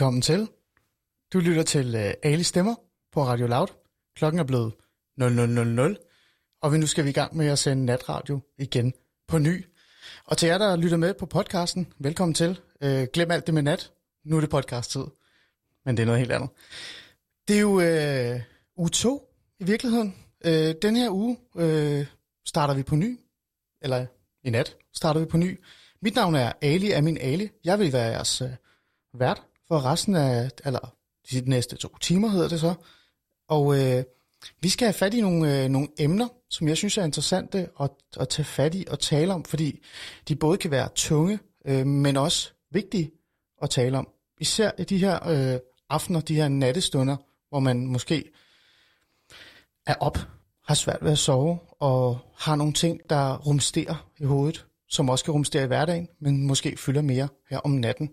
Velkommen til. Du lytter til øh, uh, Ali Stemmer på Radio Loud. Klokken er blevet 0000, og vi nu skal vi i gang med at sende natradio igen på ny. Og til jer, der lytter med på podcasten, velkommen til. Uh, glem alt det med nat. Nu er det podcast-tid. Men det er noget helt andet. Det er jo uh, uge 2 i virkeligheden. Uh, den her uge uh, starter vi på ny. Eller i nat starter vi på ny. Mit navn er Ali er min Ali. Jeg vil være jeres uh, vært for resten af, eller de næste to timer hedder det så. Og øh, vi skal have fat i nogle, øh, nogle emner, som jeg synes er interessante at, at tage fat i og tale om, fordi de både kan være tunge, øh, men også vigtige at tale om. Især i de her øh, aftener, de her nattestunder, hvor man måske er op, har svært ved at sove, og har nogle ting, der rumsterer i hovedet, som også kan rumstere i hverdagen, men måske fylder mere her om natten.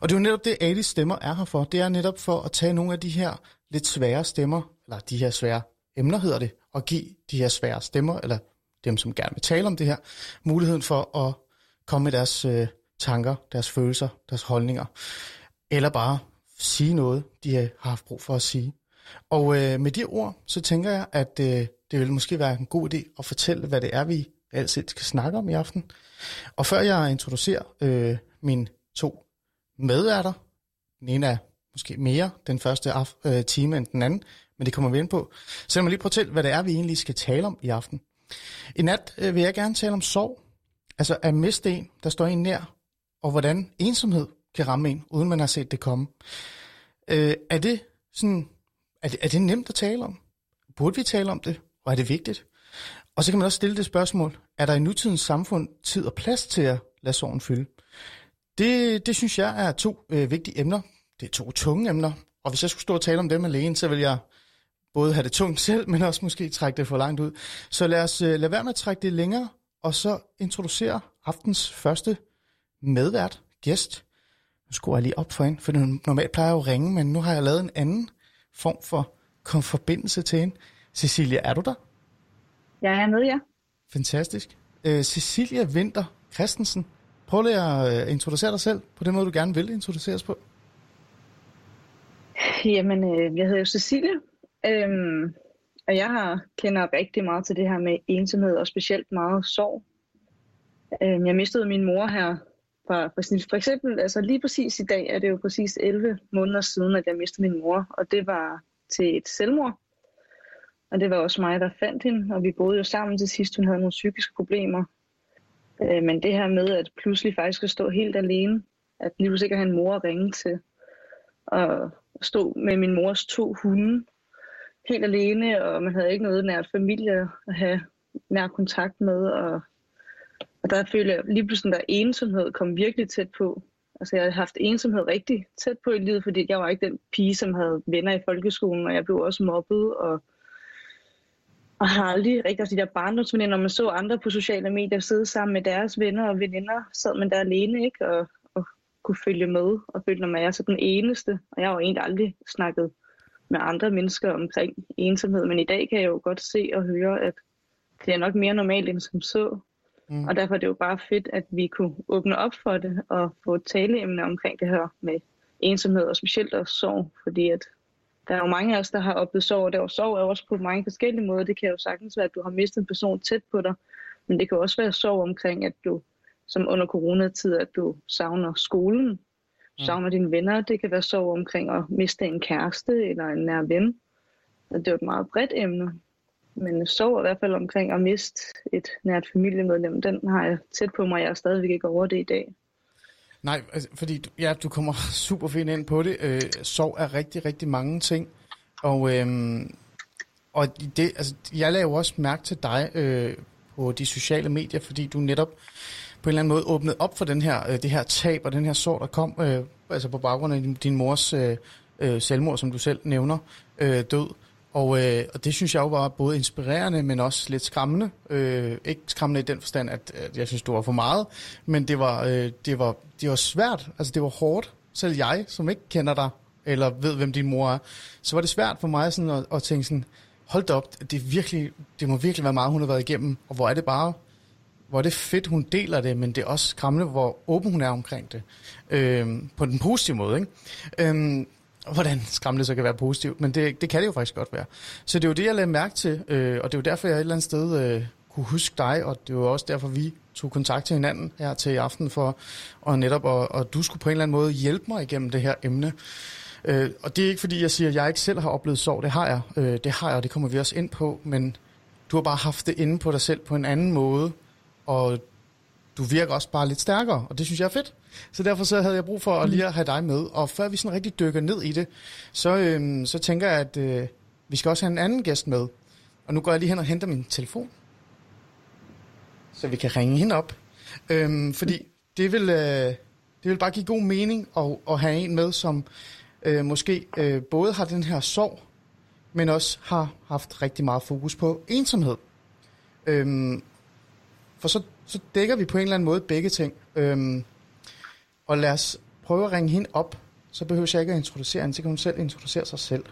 Og det er jo netop det, Alis stemmer er her for. Det er netop for at tage nogle af de her lidt svære stemmer, eller de her svære emner hedder det, og give de her svære stemmer, eller dem, som gerne vil tale om det her, muligheden for at komme med deres øh, tanker, deres følelser, deres holdninger, eller bare sige noget, de øh, har haft brug for at sige. Og øh, med de ord, så tænker jeg, at øh, det vil måske være en god idé at fortælle, hvad det er, vi altid skal snakke om i aften. Og før jeg introducerer øh, mine to medværter, den ene er måske mere den første af, øh, time end den anden, men det kommer vi ind på. Så lad mig lige prøve hvad det er, vi egentlig skal tale om i aften. I nat øh, vil jeg gerne tale om sorg, altså at miste en, der står en nær, og hvordan ensomhed kan ramme en, uden man har set det komme. Øh, er det sådan, er det, er det nemt at tale om? Burde vi tale om det? Og er det vigtigt? Og så kan man også stille det spørgsmål, er der i nutidens samfund tid og plads til at lade sorgen fylde? Det, det synes jeg er to øh, vigtige emner. Det er to tunge emner. Og hvis jeg skulle stå og tale om dem alene, så vil jeg både have det tungt selv, men også måske trække det for langt ud. Så lad os øh, lade være med at trække det længere, og så introducere aftens første medvært, gæst. Nu skruer jeg lige op for hende, for normalt plejer jeg at ringe, men nu har jeg lavet en anden form for forbindelse til hende. Cecilia, er du der? Jeg er med, ja. Fantastisk. Øh, Cecilia Vinter Christensen, prøv lige at øh, introducere dig selv på den måde, du gerne vil introduceres på. Jamen, øh, jeg hedder jo Cecilia, øhm, og jeg har kender rigtig meget til det her med ensomhed, og specielt meget sorg. Øhm, jeg mistede min mor her for, for, for eksempel, altså lige præcis i dag er det jo præcis 11 måneder siden, at jeg mistede min mor, og det var til et selvmord. Og det var også mig, der fandt hende, og vi boede jo sammen til sidst. Hun havde nogle psykiske problemer. Øh, men det her med, at pludselig faktisk at stå helt alene, at lige pludselig ikke have en mor at ringe til, og stå med min mors to hunde helt alene, og man havde ikke noget nært familie at have nær kontakt med, og, og der følte jeg lige pludselig, der ensomhed kom virkelig tæt på. Altså jeg havde haft ensomhed rigtig tæt på i livet, fordi jeg var ikke den pige, som havde venner i folkeskolen, og jeg blev også mobbet, og og har aldrig rigtig også de der barndomsveninder, når man så andre på sociale medier sidde sammen med deres venner og veninder, sad man der alene, ikke? Og, og kunne følge med, og følte, når man er så den eneste. Og jeg har jo egentlig aldrig snakket med andre mennesker omkring ensomhed, men i dag kan jeg jo godt se og høre, at det er nok mere normalt end som så. Mm. Og derfor er det jo bare fedt, at vi kunne åbne op for det og få taleemne omkring det her med ensomhed og specielt også sorg, fordi at der er jo mange af os, der har oplevet sorg, og det er sorg er også på mange forskellige måder. Det kan jo sagtens være, at du har mistet en person tæt på dig, men det kan også være sorg omkring, at du, som under coronatid, at du savner skolen, mm. savner dine venner. Det kan være sorg omkring at miste en kæreste eller en nær ven. Og det er jo et meget bredt emne. Men sorg i hvert fald omkring at miste et nært familiemedlem, den har jeg tæt på mig, jeg er stadigvæk ikke over det i dag. Nej, altså, fordi ja, du kommer super fint ind på det. Øh, sorg er rigtig, rigtig mange ting. Og, øh, og det, altså, jeg laver også mærke til dig øh, på de sociale medier, fordi du netop på en eller anden måde åbnede op for den her, øh, det her tab og den her sorg, der kom øh, altså på baggrund af din, din mors øh, øh, selvmord, som du selv nævner, øh, død. Og, øh, og det synes jeg jo var både inspirerende, men også lidt skræmmende. Øh, ikke skræmmende i den forstand, at, at jeg synes, det var for meget, men det var, øh, det, var, det var svært. Altså det var hårdt. Selv jeg, som ikke kender dig, eller ved, hvem din mor er, så var det svært for mig sådan at, at tænke sådan, hold da op, det, er virkelig, det må virkelig være meget, hun har været igennem, og hvor er det bare hvor det fedt, hun deler det, men det er også skræmmende, hvor åben hun er omkring det. Øh, på den positive måde, ikke? Øh, hvordan skræmmende så kan være positivt, men det, det kan det jo faktisk godt være. Så det er jo det, jeg lagde mærke til, øh, og det er jo derfor, jeg et eller andet sted øh, kunne huske dig, og det er jo også derfor, vi tog kontakt til hinanden her til i aften for, og netop, og, og du skulle på en eller anden måde hjælpe mig igennem det her emne. Øh, og det er ikke fordi, jeg siger, at jeg ikke selv har oplevet sorg. Det har jeg. Øh, det har jeg, og det kommer vi også ind på. Men du har bare haft det inde på dig selv på en anden måde. Og du virker også bare lidt stærkere, og det synes jeg er fedt. Så derfor så havde jeg brug for at lige at have dig med. Og før vi sådan rigtig dykker ned i det, så, øhm, så tænker jeg, at øh, vi skal også have en anden gæst med. Og nu går jeg lige hen og henter min telefon, så vi kan ringe hende op. Øhm, fordi det vil, øh, det vil bare give god mening at, at have en med, som øh, måske øh, både har den her sorg, men også har haft rigtig meget fokus på ensomhed. Øhm, for så, så dækker vi på en eller anden måde begge ting. Øhm, og lad os prøve at ringe hende op. Så behøver jeg ikke at introducere hende, så kan hun selv introducere sig selv.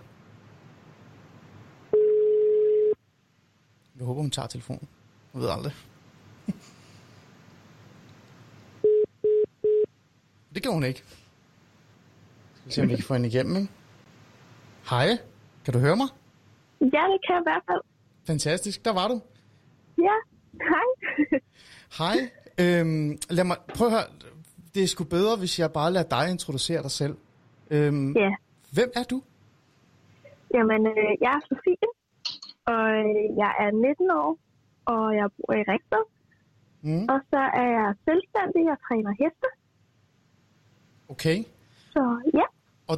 Jeg håber, hun tager telefonen. Jeg ved aldrig. det gør hun ikke. Skal vi se, om vi kan få hende igennem, ikke? Hej, kan du høre mig? Ja, det kan jeg i hvert fald. Fantastisk, der var du. Ja, hej. Hej, øhm, lad mig, prøv at høre, det er sgu bedre, hvis jeg bare lader dig introducere dig selv. Øhm, ja, Hvem er du? jamen øh, jeg er Sofie, og øh, jeg er 19 år, og jeg bor i Rigsted. Mm, Og så er jeg selvstændig og træner heste. okay. Så ja, Og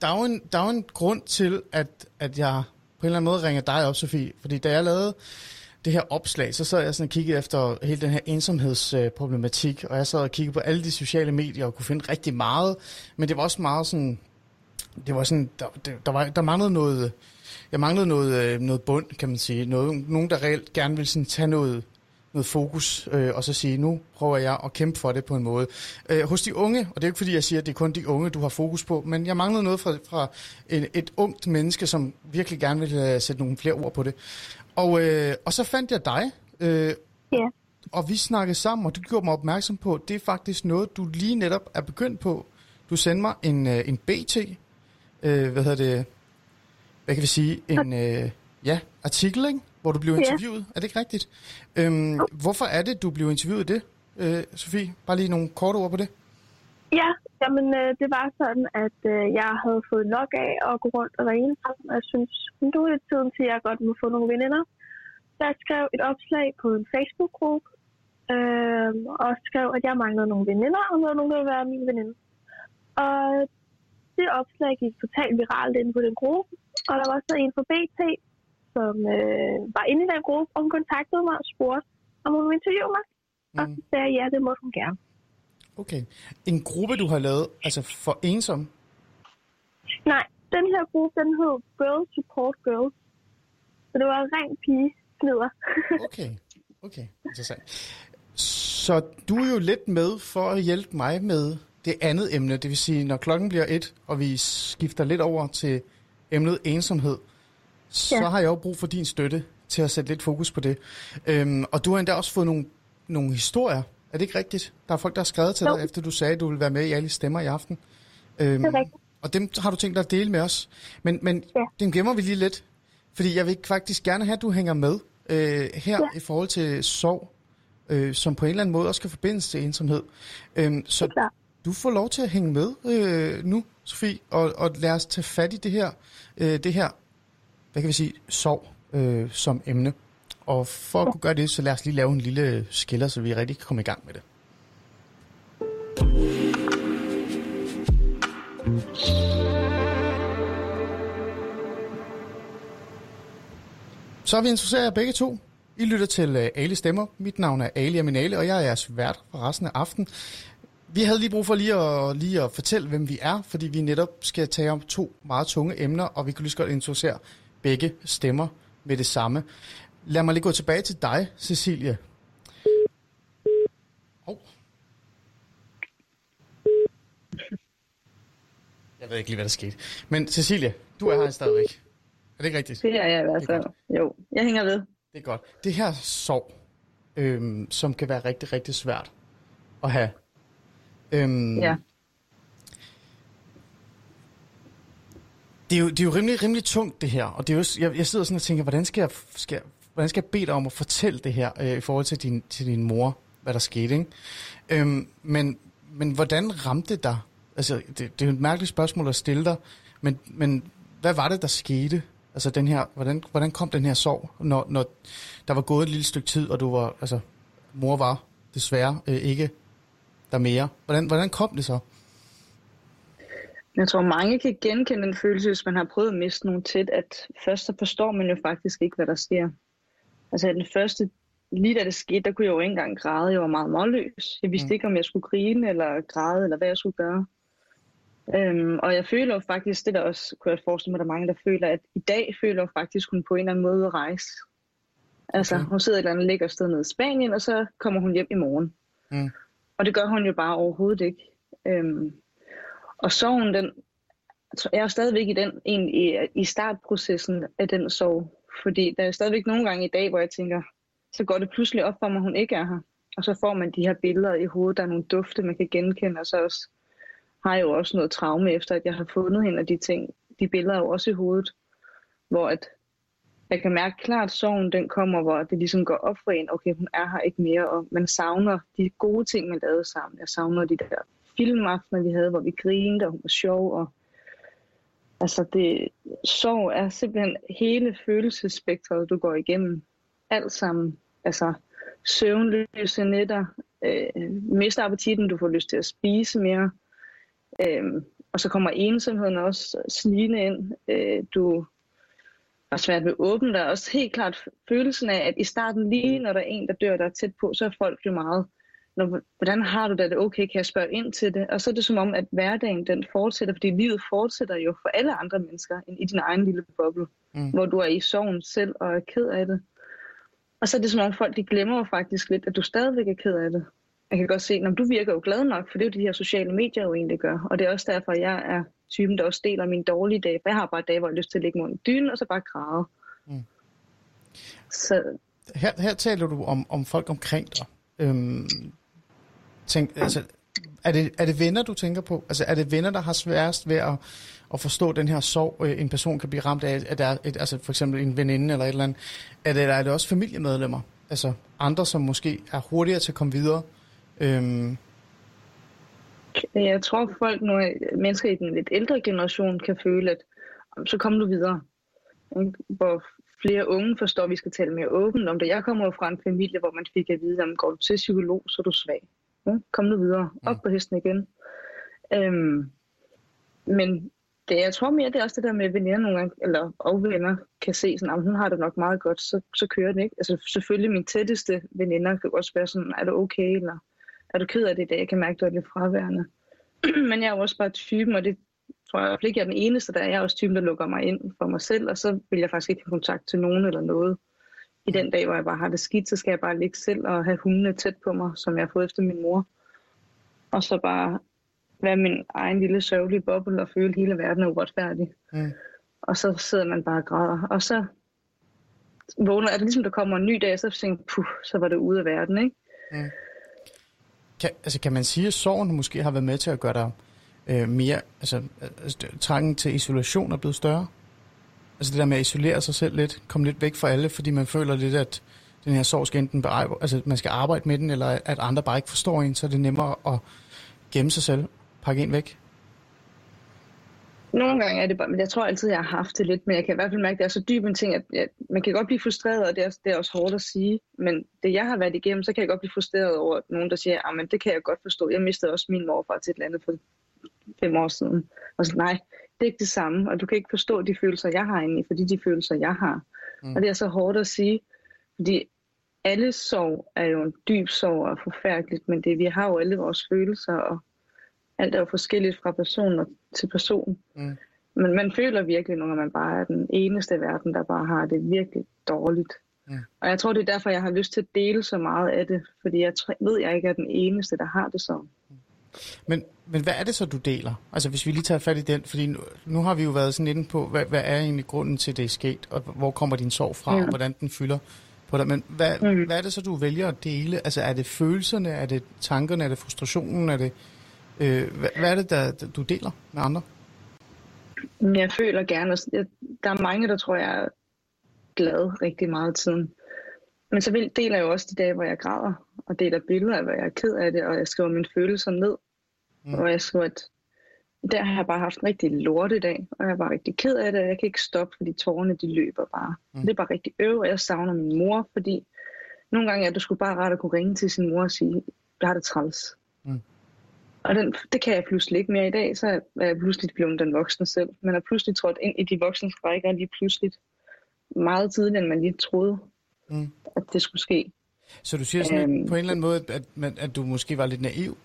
der er jo en, der er jo en grund til, at, at jeg på en eller anden måde ringer dig op, Sofie. Fordi da jeg lavede det her opslag, så sad jeg sådan og kiggede efter hele den her ensomhedsproblematik, og jeg sad og kiggede på alle de sociale medier og kunne finde rigtig meget, men det var også meget sådan, det var sådan, der, der, var, der manglede noget, jeg manglede noget, øh, noget bund, kan man sige. Noget, nogen, der reelt gerne ville sådan tage noget, noget fokus, øh, og så sige, nu prøver jeg at kæmpe for det på en måde. Øh, hos de unge, og det er jo ikke fordi, jeg siger, at det er kun de unge, du har fokus på, men jeg manglede noget fra, fra en, et ungt menneske, som virkelig gerne vil uh, sætte nogle flere ord på det. Og, øh, og så fandt jeg dig, øh, ja, og vi snakkede sammen, og du gjorde mig opmærksom på, at det er faktisk noget, du lige netop er begyndt på. Du sendte mig en, øh, en BT, øh, hvad hedder det, hvad kan vi sige, en øh, ja, artikel, ikke? Hvor du blev Ja. interviewet. Er det ikke rigtigt? Øhm, hvorfor er det, du blev interviewet det, øh, Sofie? Bare lige nogle korte ord på det. ja jamen, øh, det var sådan, at øh, jeg havde fået nok af at gå rundt og være ensom, og jeg synes, nu er det tiden til, at jeg godt må få nogle veninder. Så jeg skrev et opslag på en Facebook-gruppe, øh, og skrev, at jeg manglede nogle veninder, og var nogen, der ville være min veninde. Og det opslag gik totalt viralt inde på den gruppe, og der var så en fra BT, som øh, var inde i den gruppe, og hun kontaktede mig og spurgte, om hun ville interviewe mig. Og så sagde jeg, ja, det måtte hun gerne. Okay. En gruppe, du har lavet, altså for ensom. Nej, den her gruppe, den hed Girls Support Girls. Så det var en ren pige fnider. Okay, okay, interessant. Så du er jo lidt med for at hjælpe mig med det andet emne, det vil sige, når klokken bliver et, og vi skifter lidt over til emnet ensomhed, så Ja. har jeg jo brug for din støtte til at sætte lidt fokus på det. Øhm, og du har endda også fået nogle, nogle historier. Er det ikke rigtigt? Der er folk, der har skrevet til Jo. dig, efter du sagde, at du ville være med i alle stemmer i aften. Øhm, Det er rigtigt. og dem har du tænkt dig at dele med os. Men, men Ja. dem gemmer vi lige lidt, fordi jeg vil faktisk gerne have, at du hænger med øh, her Ja. i forhold til sorg, øh, som på en eller anden måde også skal forbindes til ensomhed. Øhm, så du får lov til at hænge med øh, nu, Sofie, og, og lad os tage fat i det her, øh, det her, hvad kan vi sige, sorg øh, som emne. Og for at kunne gøre det, så lad os lige lave en lille skiller, så vi rigtig kan komme i gang med det. Så er vi interesseret jer begge to. I lytter til øh, Ali Stemmer. Mit navn er Ali Aminale, og jeg er jeres vært for resten af aften. Vi havde lige brug for lige at, lige at fortælle, hvem vi er, fordi vi netop skal tale om to meget tunge emner, og vi kan lige så godt introducere begge stemmer med det samme. Lad mig lige gå tilbage til dig, Cecilie. Oh. Jeg ved ikke lige, hvad der skete. Men Cecilie, du er her stadigvæk. Er det ikke rigtigt? Det er jeg i hvert er fald. Jo, jeg hænger ved. Det er godt. Det her sorg, øhm, som kan være rigtig, rigtig svært at have. Øhm, Ja. Det er, jo, det er jo rimelig, rimelig tungt, det her. Og det er jo, jeg, jeg sidder sådan og tænker, hvordan skal jeg, skal, jeg- hvordan skal jeg bede dig om at fortælle det her øh, i forhold til din, til din mor, hvad der skete, ikke? Øhm, men, men hvordan ramte det dig? Altså, det, det er jo et mærkeligt spørgsmål at stille dig, men, men hvad var det, der skete? Altså, den her, hvordan, hvordan kom den her sorg, når, når der var gået et lille stykke tid, og du var, altså, mor var desværre øh, ikke der mere. Hvordan, hvordan kom det så? Jeg tror, mange kan genkende den følelse, hvis man har prøvet at miste nogen tæt, at først så forstår man jo faktisk ikke, hvad der sker. Altså den første, lige da det skete, der kunne jeg jo ikke engang græde. Jeg var meget målløs. Jeg vidste Mm. ikke, om jeg skulle grine eller græde, eller hvad jeg skulle gøre. Øhm, og jeg føler jo faktisk, det der også, kunne jeg forestille mig, der er mange, der føler, at i dag føler jeg faktisk, hun på en eller anden måde at rejse. Altså, Okay. hun sidder et eller andet lækker sted nede i Spanien, og så kommer hun hjem i morgen. Mm. Og det gør hun jo bare overhovedet ikke. Øhm, og sorgen, den, jeg er stadigvæk i den egentlig i startprocessen af den sorg. Fordi der er stadigvæk nogle gange i dag, hvor jeg tænker, så går det pludselig op for mig, at hun ikke er her. Og så får man de her billeder i hovedet, der er nogle dufte, man kan genkende, og så også, har jeg jo også noget traume efter, at jeg har fundet hende, og de ting, de billeder er jo også i hovedet, hvor at jeg kan mærke klart, at sorgen den kommer, hvor det ligesom går op for en, okay, hun er her ikke mere, og man savner de gode ting, man lavede sammen. Jeg savner de der filmaftener, vi havde, hvor vi grinede, og hun var sjov, og altså det, sorg er simpelthen hele følelsesspektret, du går igennem. Alt sammen. Altså søvnløse nætter, øh, mister appetitten, du får lyst til at spise mere, øh, og så kommer ensomheden også snigende ind. Øh, du har svært ved at åbne dig. Også helt klart følelsen af, at i starten lige når der er en, der dør, der er tæt på, så er folk jo meget, når, hvordan har du det, er det okay, kan jeg spørge ind til det? Og så er det som om, at hverdagen den fortsætter, fordi livet fortsætter jo for alle andre mennesker, end i din egen lille boble, Mm. hvor du er i sorgen selv og er ked af det. Og så er det som om folk, de glemmer jo faktisk lidt, at du stadigvæk er ked af det. Jeg kan godt se, at du virker jo glad nok, for det er jo de her sociale medier jo egentlig gør. Og det er også derfor, jeg er typen, der også deler mine dårlige dage. For jeg har bare dage, hvor jeg har lyst til at ligge mig under dynen, og så bare græde. Mm. Så Her, her taler du om, om folk omkring dig. Øhm, tænk, altså, er, det, er det venner, du tænker på? Altså, er det venner, der har sværest ved at, at forstå den her sorg, øh, en person kan blive ramt af? at der et, altså for eksempel en veninde eller et eller andet? Er det, eller er det også familiemedlemmer? Altså andre, som måske er hurtigere til at komme videre? Øhm, jeg tror, folk nu, mennesker i den lidt ældre generation, kan føle, at så kommer du videre. Ikke? Hvor flere unge forstår, at vi skal tale mere åbent om det. Jeg kommer jo fra en familie, hvor man fik at vide, at går du til psykolog, så er du svag. Kom nu videre. Op på hesten igen. Øhm, men det, jeg tror mere, det er også det der med, at veninder nogle gange, eller og venner kan se sådan, at hun har det nok meget godt, så, så kører det ikke. Altså selvfølgelig mine tætteste veninder kan også være sådan, er du okay, eller er du ked af det i dag? Jeg kan mærke, at du er lidt fraværende. men jeg er jo også bare typen, og det tror jeg ikke, jeg er den eneste, der er. Jeg er også typen, der lukker mig ind for mig selv, og så vil jeg faktisk ikke have kontakt til nogen eller noget. I den dag, hvor jeg bare har det skidt, så skal jeg bare ligge selv og have hundene tæt på mig, som jeg har fået efter min mor. Og så bare være min egen lille sørgelige boble og føle, at hele verden er uretfærdig. Mm. Og så sidder man bare og græder. Og så vågner, er det ligesom, der kommer en ny dag, så tænker puh, så var det ude af verden, ikke? kan, altså, kan man sige, at sorgen måske har været med til at gøre dig øh, mere, altså, altså trangen til isolation er blevet større? Altså det der med at isolere sig selv lidt, komme lidt væk fra alle, fordi man føler lidt, at den her sorg skal enten bearbejde, altså man skal arbejde med den, eller at andre bare ikke forstår en, så er det nemmere at gemme sig selv, pakke en væk. Nogle gange er det bare, men jeg tror altid, jeg har haft det lidt, men jeg kan i hvert fald mærke, at det er så dyb en ting, at jeg, man kan godt blive frustreret, og det er, det er også hårdt at sige, men det jeg har været igennem, så kan jeg godt blive frustreret over at nogen, der siger, at men det kan jeg godt forstå. Jeg mistede også min morfar til et eller andet for fem år siden. Og så nej, det er ikke det samme, og du kan ikke forstå de følelser, jeg har inde i, fordi de følelser, jeg har. Mm. Og det er så hårdt at sige, fordi alle sorg er jo en dyb sorg og forfærdeligt, men det, vi har jo alle vores følelser, og alt er jo forskelligt fra person til person. Mm. Men man føler virkelig, når man bare er den eneste i verden, der bare har det virkelig dårligt. Mm. Og jeg tror, det er derfor, jeg har lyst til at dele så meget af det, fordi jeg ved, jeg ikke er den eneste, der har det sådan. Men, men hvad er det så, du deler? Altså hvis vi lige tager fat i den, fordi nu, nu har vi jo været sådan inde på, hvad, hvad er egentlig grunden til, det er sket, og hvor kommer din sorg fra, Ja. og hvordan den fylder på dig, men hvad, mm. hvad er det så, du vælger at dele? Altså er det følelserne, er det tankerne, er det frustrationen, er det... Øh, hvad, hvad er det, der, du deler med andre? Jeg føler gerne, at der er mange, der tror, jeg er glad rigtig meget tiden. Men så deler jeg jo også de dage, hvor jeg græder, og deler billeder af, hvor jeg er ked af det, og jeg skriver mine følelser ned. Mm. Og jeg skriver, at der har jeg bare haft en rigtig lort i dag, og jeg er bare rigtig ked af det, og jeg kan ikke stoppe, fordi tårerne de løber bare. Mm. Det er bare rigtig øv, og jeg savner min mor, fordi nogle gange er det sgu bare rart at kunne ringe til sin mor og sige, jeg har det træls. Mm. Og den, det kan jeg pludselig ikke mere i dag, så er jeg pludselig blevet den voksne selv. Man er pludselig trådt ind i de voksne rækker lige pludselig meget tidligere, end man lige troede, mm. at det skulle ske. Så du siger sådan øhm, på en eller anden måde, at, at, at du måske var lidt naiv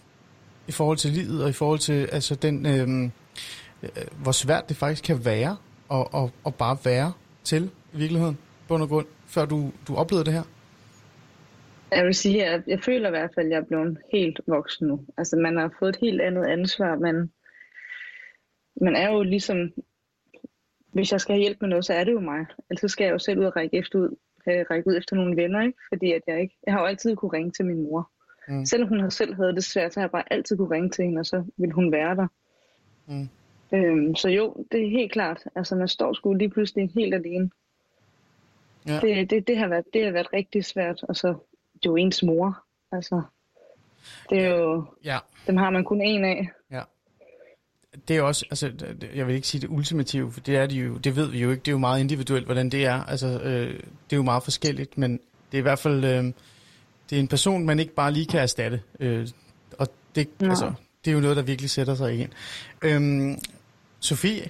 i forhold til livet, og i forhold til altså den, øhm, øh, hvor svært det faktisk kan være at, at, at bare være til i virkeligheden, på og grund, før du, du oplevede det her? Jeg vil sige, at jeg føler i hvert fald, at jeg er blevet helt voksen nu. Altså, man har fået et helt andet ansvar. Man, man er jo ligesom... Hvis jeg skal have hjælp med noget, så er det jo mig. Ellers skal jeg jo selv ud og række, efter ud, række ud efter nogle venner, ikke? Fordi at jeg ikke... Jeg har jo altid kunne ringe til min mor. Mm. Selvom hun har selv havde det svært, så har jeg bare altid kunne ringe til hende, og så vil hun være der. Mm. Øhm, så jo, det er helt klart. Altså, man står sgu lige pludselig helt alene. Ja. Det, det, det, har været, det har været rigtig svært. Og så, det er jo ens mor. Altså, det er jo, ja. dem har man kun en af. Ja. Det er også, altså, jeg vil ikke sige det ultimative, for det er det jo, det ved vi jo ikke. Det er jo meget individuelt, hvordan det er. Altså, øh, det er jo meget forskelligt, men det er i hvert fald, øh, det er en person, man ikke bare lige kan erstatte. Øh, og det, ja. altså, det er jo noget, der virkelig sætter sig igen. Øhm, Sofie,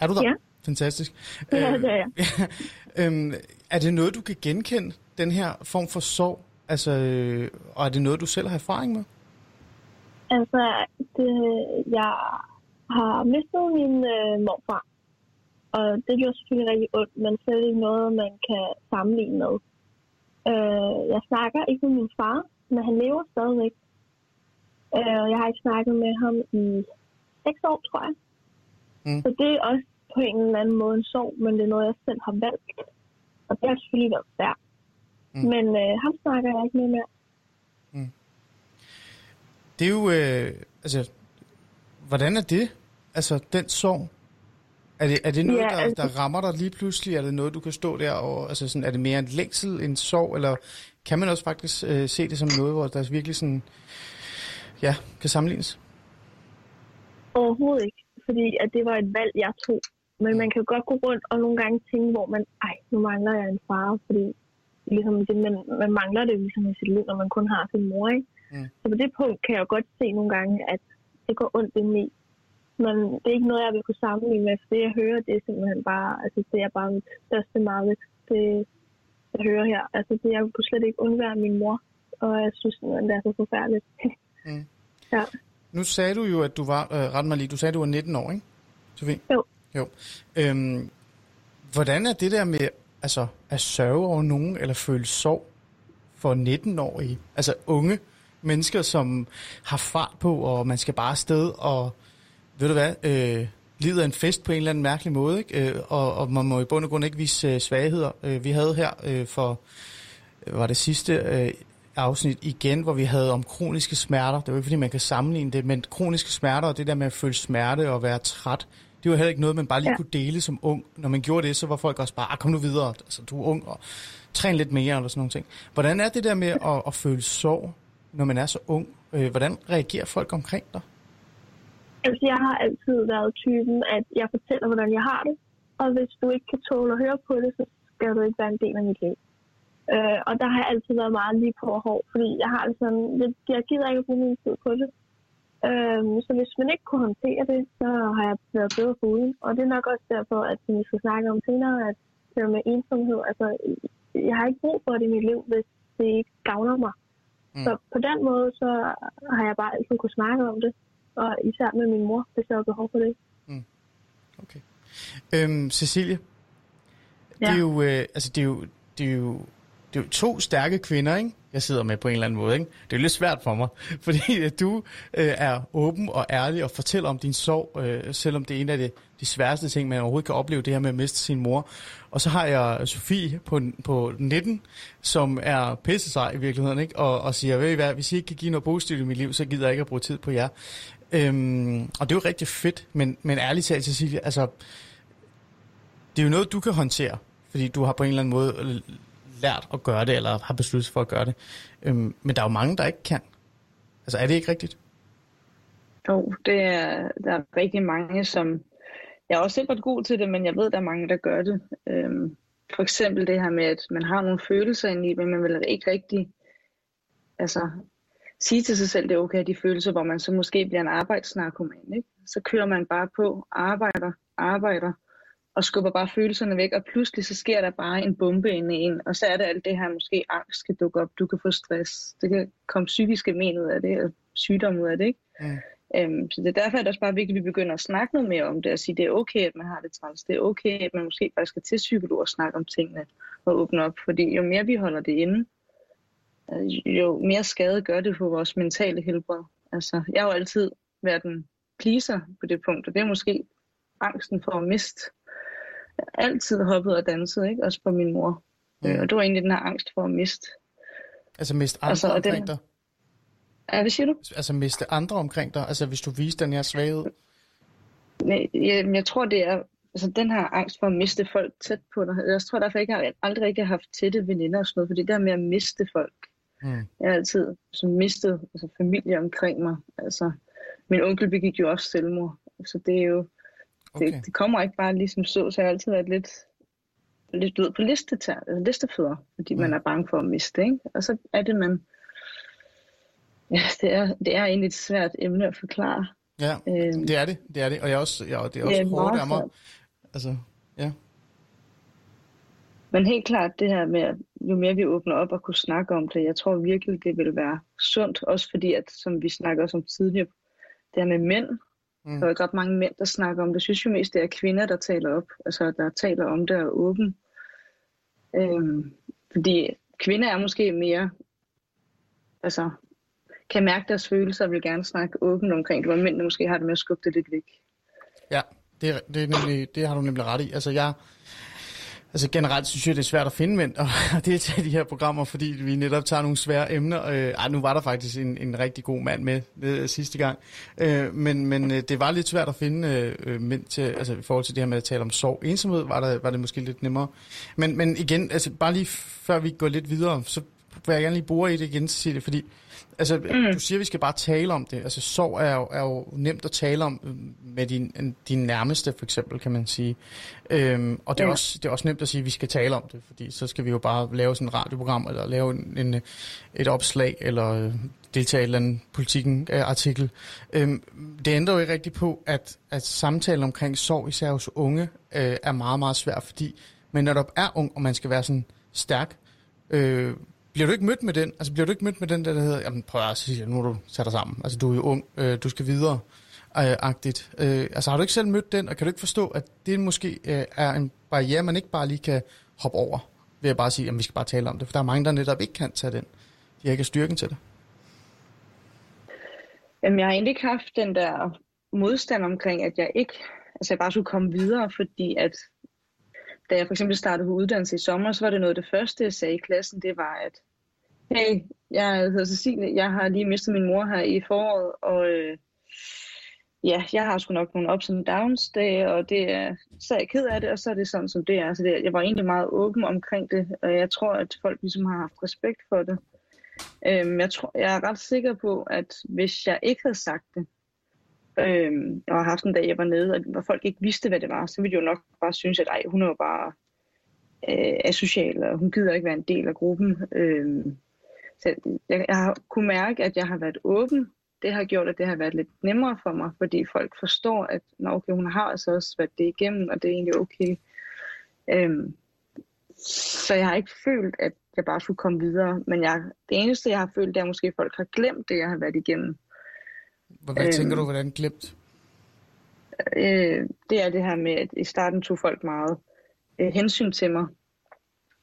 er du der? Ja. Fantastisk. Ja, det er jeg. øhm, er det noget, du kan genkende, den her form for sorg? Altså, øh, og er det noget, du selv har erfaring med? Altså, det, jeg har mistet min øh, morfar. Og det gjorde selvfølgelig rigtig ondt, men slet ikke noget, man kan sammenligne med. Øh, jeg snakker ikke med min far, men han lever stadigvæk. Øh, jeg har ikke snakket med ham i seks år, tror jeg. Mm. Så det er også på en eller anden måde en sorg, men det er noget, jeg selv har valgt. Og det har selvfølgelig været svært. Mm. Men øh, ham snakker jeg ikke med mere. Det er jo, øh, altså, hvordan er det? Altså, den sorg? Er det, er det noget, ja, der, altså, der rammer dig lige pludselig? Er det noget, du kan stå der og... Altså sådan, er det mere en længsel, en sorg? Eller kan man også faktisk øh, se det som noget, hvor der virkelig sådan... Ja, kan sammenlignes? Overhovedet ikke. Fordi at det var et valg, jeg tog. Men man kan godt gå rundt og nogle gange tænke, hvor man... Ej, nu mangler jeg en far, fordi ligesom, det, man, man mangler det ligesom i sit liv, når man kun har sin mor, ikke? Mm. Så på det punkt kan jeg godt se nogle gange, at det går ondt indeni. Men det er ikke noget, jeg vil kunne sammenligne med, for det jeg hører, det er simpelthen bare, altså det er bare mit største mareridt, det jeg hører her. Altså det, jeg kunne slet ikke undvære min mor, og jeg synes simpelthen, det er så forfærdeligt. mm. ja. Nu sagde du jo, at du var, øh, ret mig lige, du sagde, at du var 19 år, ikke? Sofie? Jo. Jo. Øhm, hvordan er det der med altså, at sørge over nogen, eller føle sorg for 19-årige? Altså unge mennesker, som har fart på, og man skal bare afsted og ved du hvad, øh, livet er en fest på en eller anden mærkelig måde, ikke? Øh, og, og man må i bund og grund ikke vise øh, svagheder. Øh, vi havde her øh, for, øh, var det sidste øh, afsnit igen, hvor vi havde om kroniske smerter. Det var ikke fordi, man kan sammenligne det, men kroniske smerter og det der med at føle smerte og være træt, det var heller ikke noget, man bare lige ja. kunne dele som ung. Når man gjorde det, så var folk også bare, ah, kom nu videre, altså, du er ung, og træn lidt mere, eller sådan nogle ting. Hvordan er det der med at, at føle sorg, når man er så ung? Øh, hvordan reagerer folk omkring dig? Altså, jeg har altid været typen, at jeg fortæller, hvordan jeg har det. Og hvis du ikke kan tåle at høre på det, så skal du ikke være en del af mit liv. Øh, og der har jeg altid været meget lige på og hård, fordi jeg har altså, sådan, jeg, jeg gider ikke bruge min tid på det. Øh, så hvis man ikke kunne håndtere det, så har jeg været bedre på uden. Og det er nok også derfor, at vi skal snakke om senere, at det med ensomhed, altså jeg har ikke brug for det i mit liv, hvis det ikke gavner mig. Mm. Så på den måde, så har jeg bare altid kunne snakke om det og især med min mor, hvis der var behov for det. Mm. Okay. Øhm, Cecilie, ja. det er jo, øh, altså det er jo, det er jo, det er jo to stærke kvinder, ikke? Jeg sidder med på en eller anden måde. Ikke? Det er lidt svært for mig, fordi at du øh, er åben og ærlig og fortæller om din sorg, øh, selvom det er en af de, de sværeste ting, man overhovedet kan opleve, det her med at miste sin mor. Og så har jeg Sofie på, på 19, som er pisse sig i virkeligheden, ikke? Og, og siger, ved I hvad, hvis I ikke kan give noget positivt i mit liv, så gider jeg ikke at bruge tid på jer. Øhm, og det er jo rigtig fedt, men, men ærligt talt, Cecilie, altså, det er jo noget, du kan håndtere, fordi du har på en eller anden måde lært at gøre det, eller har besluttet for at gøre det. Øhm, men der er jo mange, der ikke kan. Altså, er det ikke rigtigt? Jo, det er, der er rigtig mange, som... Jeg er også selv god til det, men jeg ved, der er mange, der gør det. Øhm, for eksempel det her med, at man har nogle følelser inde i, men man vil ikke rigtig altså, sige til sig selv, det er okay, de følelser, hvor man så måske bliver en arbejdsnarkoman. Ikke? Så kører man bare på, arbejder, arbejder, og skubber bare følelserne væk, og pludselig så sker der bare en bombe inde i en, og så er det alt det her, måske angst skal dukke op, du kan få stress, det kan komme psykiske men ud af det, og sygdom ud af det, ikke? Mm. Øhm, så det er derfor, at det også bare vigtigt, at vi begynder at snakke noget mere om det, og sige, at det er okay, at man har det træls, det er okay, at man måske bare skal til psykolog og snakke om tingene, og åbne op, fordi jo mere vi holder det inde, øh, jo mere skade gør det på vores mentale helbred. Altså, jeg har jo altid været en pleaser på det punkt, og det er måske angsten for at miste altid hoppet og danset, ikke? også for min mor. Mm. Øh, og det var egentlig den her angst for at miste. Altså miste andre altså, omkring dig? Ja, hvad siger du? Altså miste andre omkring dig? Altså hvis du viser den her svaghed? Nej, jeg, jeg tror, det er altså, den her angst for at miste folk tæt på dig. Jeg tror derfor ikke, jeg har aldrig rigtig haft tætte veninder og sådan noget, fordi det der med at miste folk. Mm. Jeg har altid så mistet altså, familie omkring mig. Altså, min onkel begik jo også selvmord. Så det er jo, Okay. Det, det kommer ikke bare ligesom så, så jeg har altid været lidt, lidt ud på listetær, altså listefødder, fordi mm. man er bange for at miste, ikke? Og så er det, man... Ja, det er, det er egentlig et svært emne at forklare. Ja, øhm, det er det, det er det, og jeg også, ja, det er også ja, hårdt af mig. Altså, ja. Men helt klart det her med, at jo mere vi åbner op og kunne snakke om det, jeg tror virkelig, det vil være sundt, også fordi, at som vi snakker også om tidligere, det her med mænd, Mm. Der er ikke ret mange mænd, der snakker om det. Jeg synes jo mest, det er kvinder, der taler op. Altså, der taler om det og åben. Øhm, fordi kvinder er måske mere... Altså, kan mærke deres følelser og vil gerne snakke åbent omkring det, hvor mænd måske har det med at skubbe det lidt væk. Ja, det, det, er nemlig, det har du nemlig ret i. Altså, jeg, Altså generelt synes jeg, det er svært at finde mænd og deltage i de her programmer, fordi vi netop tager nogle svære emner. Øh, ej, nu var der faktisk en, en rigtig god mand med øh, sidste gang. Øh, men men øh, det var lidt svært at finde øh, øh, mænd til, altså i forhold til det her med at tale om sorg. Ensomhed var, der, var det måske lidt nemmere. Men, men igen, altså bare lige før vi går lidt videre, så vil jeg gerne lige bore i det igen, Cecilie, fordi Altså, mm. du siger, at vi skal bare tale om det. Altså, sorg er jo, er jo nemt at tale om øh, med din, din nærmeste, for eksempel, kan man sige. Øhm, og det er, ja. også, det er også nemt at sige, at vi skal tale om det, fordi så skal vi jo bare lave sådan et radioprogram, eller lave en, en, et opslag, eller øh, deltage i en eller politikken-artikel. Øhm, det ændrer jo ikke rigtigt på, at, at samtalen omkring sorg, især hos unge, øh, er meget, meget svært, fordi man netop er ung, og man skal være sådan stærk, øh, bliver du ikke mødt med den? Altså bliver du ikke mødt med den der, der hedder, jamen prøv at sige, nu er du sat dig sammen. Altså du er jo ung, øh, du skal videre. Øh, agtigt. Øh, altså har du ikke selv mødt den, og kan du ikke forstå, at det måske øh, er en barriere, man ikke bare lige kan hoppe over, ved at bare sige, at vi skal bare tale om det. For der er mange, der netop ikke kan tage den. De har ikke styrken til det. Jamen, jeg har egentlig ikke haft den der modstand omkring, at jeg ikke, altså jeg bare skulle komme videre, fordi at da jeg for eksempel startede på uddannelse i sommer, så var det noget af det første, jeg sagde i klassen, det var, at hey, jeg hedder Cecilie, jeg har lige mistet min mor her i foråret, og øh, ja, jeg har sgu nok nogle ups and downs dage, og det er, så er jeg ked af det, og så er det sådan, som det er. Så det, jeg var egentlig meget åben omkring det, og jeg tror, at folk ligesom har haft respekt for det. Øhm, jeg, tror, jeg er ret sikker på, at hvis jeg ikke havde sagt det, Øhm, jeg har haft en dag, jeg var nede, og hvor folk ikke vidste, hvad det var, så ville de jo nok bare synes, at ej, hun er jo bare øh, asocial, og hun gider ikke være en del af gruppen. Øhm, så jeg, jeg har kunne mærke, at jeg har været åben. Det har gjort, at det har været lidt nemmere for mig, fordi folk forstår, at Nå, okay, hun har altså også været det igennem, og det er egentlig okay. Øhm, så jeg har ikke følt, at jeg bare skulle komme videre. Men jeg, det eneste, jeg har følt, det er måske, folk har glemt det, jeg har været igennem. Hvad øhm, tænker du, hvordan glemt? Øh, det er det her med, at i starten tog folk meget øh, hensyn til mig.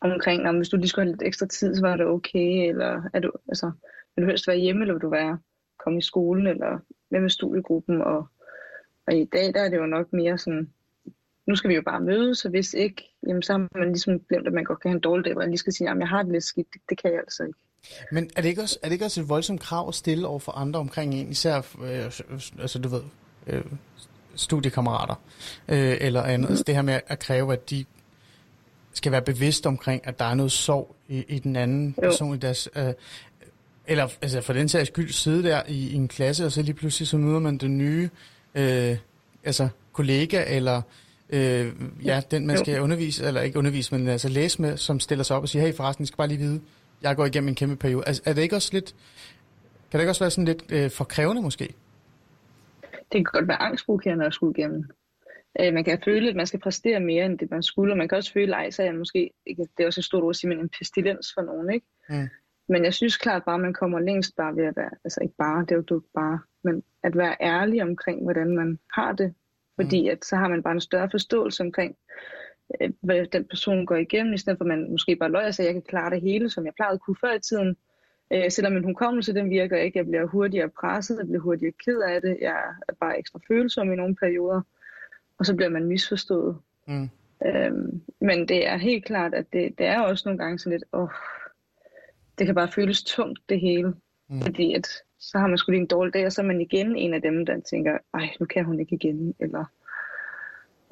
omkring, om hvis du lige skulle have lidt ekstra tid, så var det okay, eller er du, altså, vil du helst være hjemme, eller vil du være komme i skolen, eller med med studiegruppen, og, og i dag, der er det jo nok mere sådan, nu skal vi jo bare mødes, så hvis ikke, jamen, så har man ligesom glemt, at man godt kan have en dårlig dag, hvor man lige skal sige, at jeg har det lidt skidt, det, det kan jeg altså ikke. Men er det ikke også, er det ikke også et voldsomt krav at stille over for andre omkring en, især, øh, altså du ved, øh, studiekammerater, øh, eller andet, altså det her med at kræve, at de skal være bevidste omkring, at der er noget sorg i, i den anden jo. person i deres... Øh, eller altså for den sags skyld sidde der i, i en klasse, og så lige pludselig så møder man den nye øh, altså kollega, eller øh, ja, den man skal undervise, eller ikke undervise, men altså læse med, som stiller sig op og siger, hey forresten, jeg skal bare lige vide, jeg går igennem en kæmpe periode. Altså, er det ikke også lidt, kan det ikke også være sådan lidt øh, for krævende måske? Det kan godt være angstprovokerende at skulle igennem. Øh, man kan føle, at man skal præstere mere, end det man skulle, og man kan også føle, at jeg måske, ikke, det er også et stort ord at sige, men en pestilens for nogen, ikke? Mm. Men jeg synes klart bare, at man kommer længst bare ved at være, altså ikke bare, det er jo ikke bare, men at være ærlig omkring, hvordan man har det. Fordi mm. at så har man bare en større forståelse omkring, øh, hvad den person går igennem, i stedet for at man måske bare løjer sig, at jeg kan klare det hele, som jeg plejede at kunne før i tiden. Øh, selvom min hukommelse, den virker ikke. Jeg bliver hurtigere presset, jeg bliver hurtigere ked af det, jeg er bare ekstra følsom i nogle perioder og så bliver man misforstået. Mm. Øhm, men det er helt klart, at det, det er også nogle gange sådan lidt, åh, det kan bare føles tungt det hele. Mm. Fordi at, så har man sgu lige en dårlig dag, og så er man igen en af dem, der tænker, ej, nu kan hun ikke igen. Eller,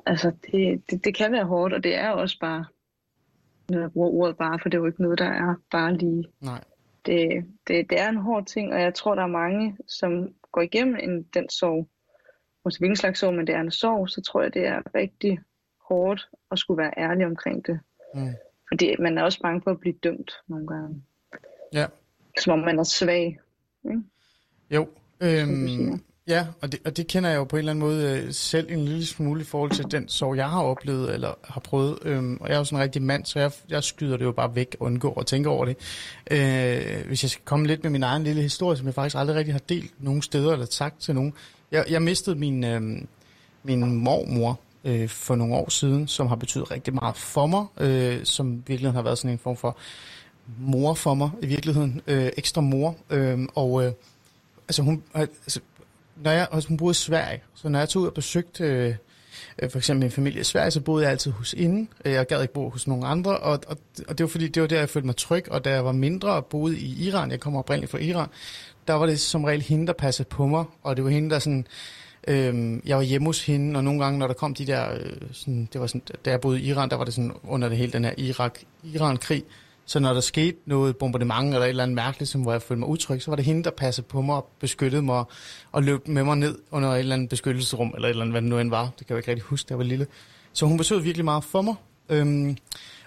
altså, det, det, det kan være hårdt, og det er også bare, når jeg bruger ordet bare, for det er jo ikke noget, der er bare lige. Nej. Det, det, det er en hård ting, og jeg tror, der er mange, som går igennem en, den sorg, måske hvilken slags sorg, men det er en sorg, så tror jeg, det er rigtig hårdt at skulle være ærlig omkring det. Mm. Fordi man er også bange for at blive dømt nogle gange. Ja. Som om man er svag. Ikke? Jo. Øhm, ja, og det, og det kender jeg jo på en eller anden måde øh, selv en lille smule i forhold til den sorg, jeg har oplevet eller har prøvet. Øhm, og jeg er jo sådan en rigtig mand, så jeg, jeg skyder det jo bare væk undgår at tænke over det. Øh, hvis jeg skal komme lidt med min egen lille historie, som jeg faktisk aldrig rigtig har delt nogen steder eller sagt til nogen, jeg, jeg mistede min, øh, min mormor øh, for nogle år siden, som har betydet rigtig meget for mig, øh, som virkelig har været sådan en form for mor for mig i virkeligheden, øh, ekstra mor. Øh, og øh, altså hun, altså, når jeg, altså hun boede i Sverige, så når jeg tog ud og besøgte øh, øh for eksempel min familie i Sverige, så boede jeg altid hos inden. Øh, jeg gad ikke bo hos nogen andre, og, og, og det var fordi, det var der, jeg følte mig tryg, og da jeg var mindre og boede i Iran, jeg kommer oprindeligt fra Iran, der var det som regel hende, der passede på mig, og det var hende, der sådan... Øhm, jeg var hjemme hos hende, og nogle gange, når der kom de der... Øh, sådan, det var sådan, da jeg boede i Iran, der var det sådan under det hele den her Irak-Iran-krig. Så når der skete noget bombardement eller et eller andet mærkeligt, som hvor jeg følte mig utryg, så var det hende, der passede på mig og beskyttede mig og løb med mig ned under et eller andet beskyttelsesrum, eller et eller andet, hvad det nu end var. Det kan jeg ikke rigtig huske, da jeg var lille. Så hun betød virkelig meget for mig. Øhm,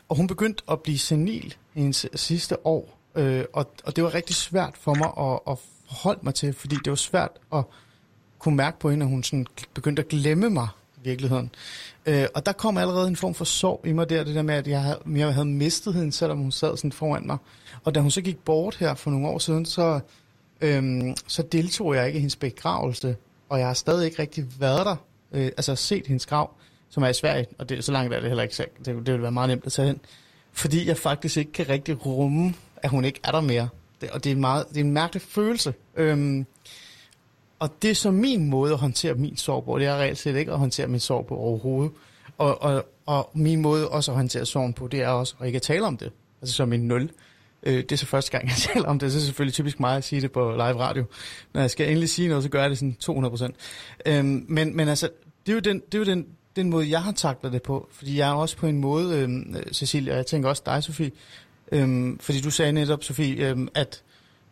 og hun begyndte at blive senil i hendes sidste år. Øh, og, og det var rigtig svært for mig at, at forholde mig til, fordi det var svært at kunne mærke på hende, at hun sådan begyndte at glemme mig virkeligheden. Øh, og der kom allerede en form for sorg i mig der, det der med, at jeg havde, jeg havde mistet hende, selvom hun sad sådan foran mig. Og da hun så gik bort her for nogle år siden, så, øhm, så deltog jeg ikke i hendes begravelse, og jeg har stadig ikke rigtig været der, øh, altså set hendes grav, som er i Sverige, og det, så langt er det heller ikke sagt. Det, det ville være meget nemt at tage hen. Fordi jeg faktisk ikke kan rigtig rumme, at hun ikke er der mere. Det, og det er, meget, det er en mærkelig følelse. Øhm, og det er så min måde at håndtere min sorg på. Det er reelt set ikke at håndtere min sorg på overhovedet. Og, og, og min måde også at håndtere sorgen på, det er også at ikke at tale om det. Altså som en nul. Øh, det er så første gang, jeg taler om det. Så er det selvfølgelig typisk mig at sige det på live radio. Når jeg skal endelig sige noget, så gør jeg det sådan 200 procent. Øhm, men, men altså, det er jo, den, det er jo den, den måde, jeg har taklet det på. Fordi jeg er også på en måde, øhm, Cecilia, og jeg tænker også dig, Sofie, Øhm, fordi du sagde netop, Sofie, øhm, at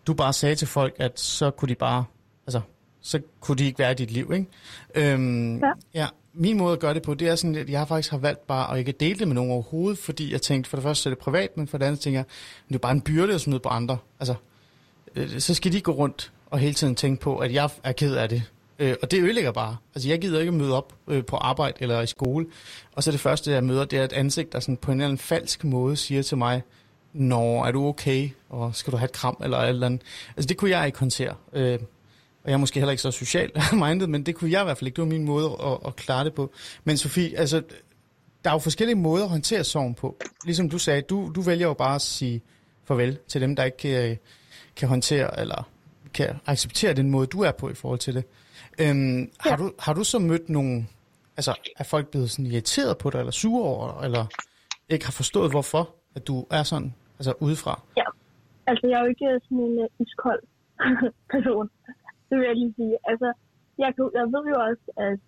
du bare sagde til folk, at så kunne de bare, altså, så kunne de ikke være i dit liv, ikke? Øhm, ja. ja. Min måde at gøre det på, det er sådan, at jeg faktisk har valgt bare at ikke dele det med nogen overhovedet, fordi jeg tænkte, for det første er det privat, men for det andet tænker jeg, det er bare en byrde at smide på andre. Altså, øh, så skal de gå rundt og hele tiden tænke på, at jeg er ked af det. Øh, og det ødelægger bare. Altså, jeg gider ikke møde op øh, på arbejde eller i skole. Og så det første, jeg møder, det er et ansigt, der sådan på en eller anden falsk måde siger til mig, Nå, er du okay? Og skal du have et kram eller et eller andet? Altså, det kunne jeg ikke håndtere. Øh, og jeg er måske heller ikke så socialt minded, men det kunne jeg i hvert fald ikke. Det var min måde at, at klare det på. Men Sofie, altså, der er jo forskellige måder at håndtere sorgen på. Ligesom du sagde, du, du vælger jo bare at sige farvel til dem, der ikke kan, kan håndtere eller kan acceptere den måde, du er på i forhold til det. Øhm, ja. har, du, har du så mødt nogle, altså er folk blevet sådan irriteret på dig, eller sure over eller ikke har forstået, hvorfor at du er sådan, altså udefra? Ja, altså jeg er jo ikke sådan en uh, iskold person, det vil jeg lige sige. Altså, jeg, jeg ved jo også, at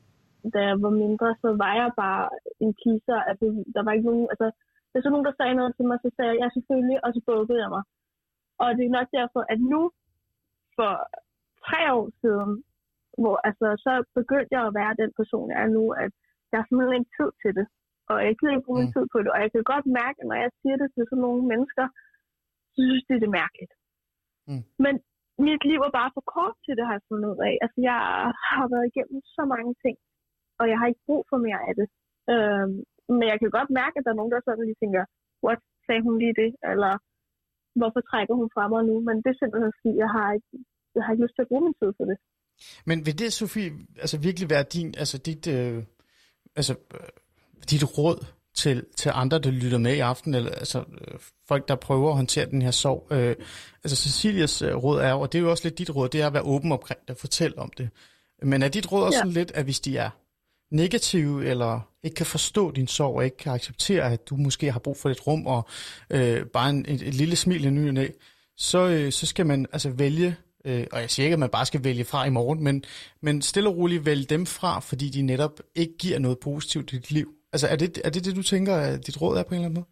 da jeg var mindre, så var jeg bare en pleaser. Altså, der var ikke nogen, altså, hvis der nogen, der sagde noget til mig, så sagde jeg, ja, selvfølgelig, og så bukkede jeg mig. Og det er nok derfor, at nu, for tre år siden, hvor altså, så begyndte jeg at være den person, jeg er nu, at jeg har simpelthen ikke tid til det. Og jeg gider ikke bruge min mm. tid på det. Og jeg kan godt mærke, at når jeg siger det til sådan nogle mennesker, så synes de, det er mærkeligt. Mm. Men mit liv er bare for kort til det, har jeg fundet ud af. Altså, jeg har været igennem så mange ting, og jeg har ikke brug for mere af det. Øhm, men jeg kan godt mærke, at der er nogen, der sådan lige tænker, what, sagde hun lige det? Eller hvorfor trækker hun fra mig nu? Men det er simpelthen fordi, jeg har ikke, jeg har ikke lyst til at bruge min tid for det. Men vil det, Sofie, altså virkelig være din, altså dit, øh, altså, øh, dit råd til, til andre, der lytter med i aften, eller altså øh, folk, der prøver at håndtere den her sorg. Øh, altså Cecilias øh, råd er, og det er jo også lidt dit råd, det er at være åben omkring det, fortælle om det. Men er dit råd også ja. sådan lidt, at hvis de er negative, eller ikke kan forstå din sorg, og ikke kan acceptere, at du måske har brug for et rum, og øh, bare en, et, et lille smil i ny og så, øh, så skal man altså vælge, øh, og jeg siger ikke, at man bare skal vælge fra i morgen, men, men stille og roligt vælge dem fra, fordi de netop ikke giver noget positivt i dit liv. Altså er det, er det det, du tænker, at dit råd er på en eller anden måde?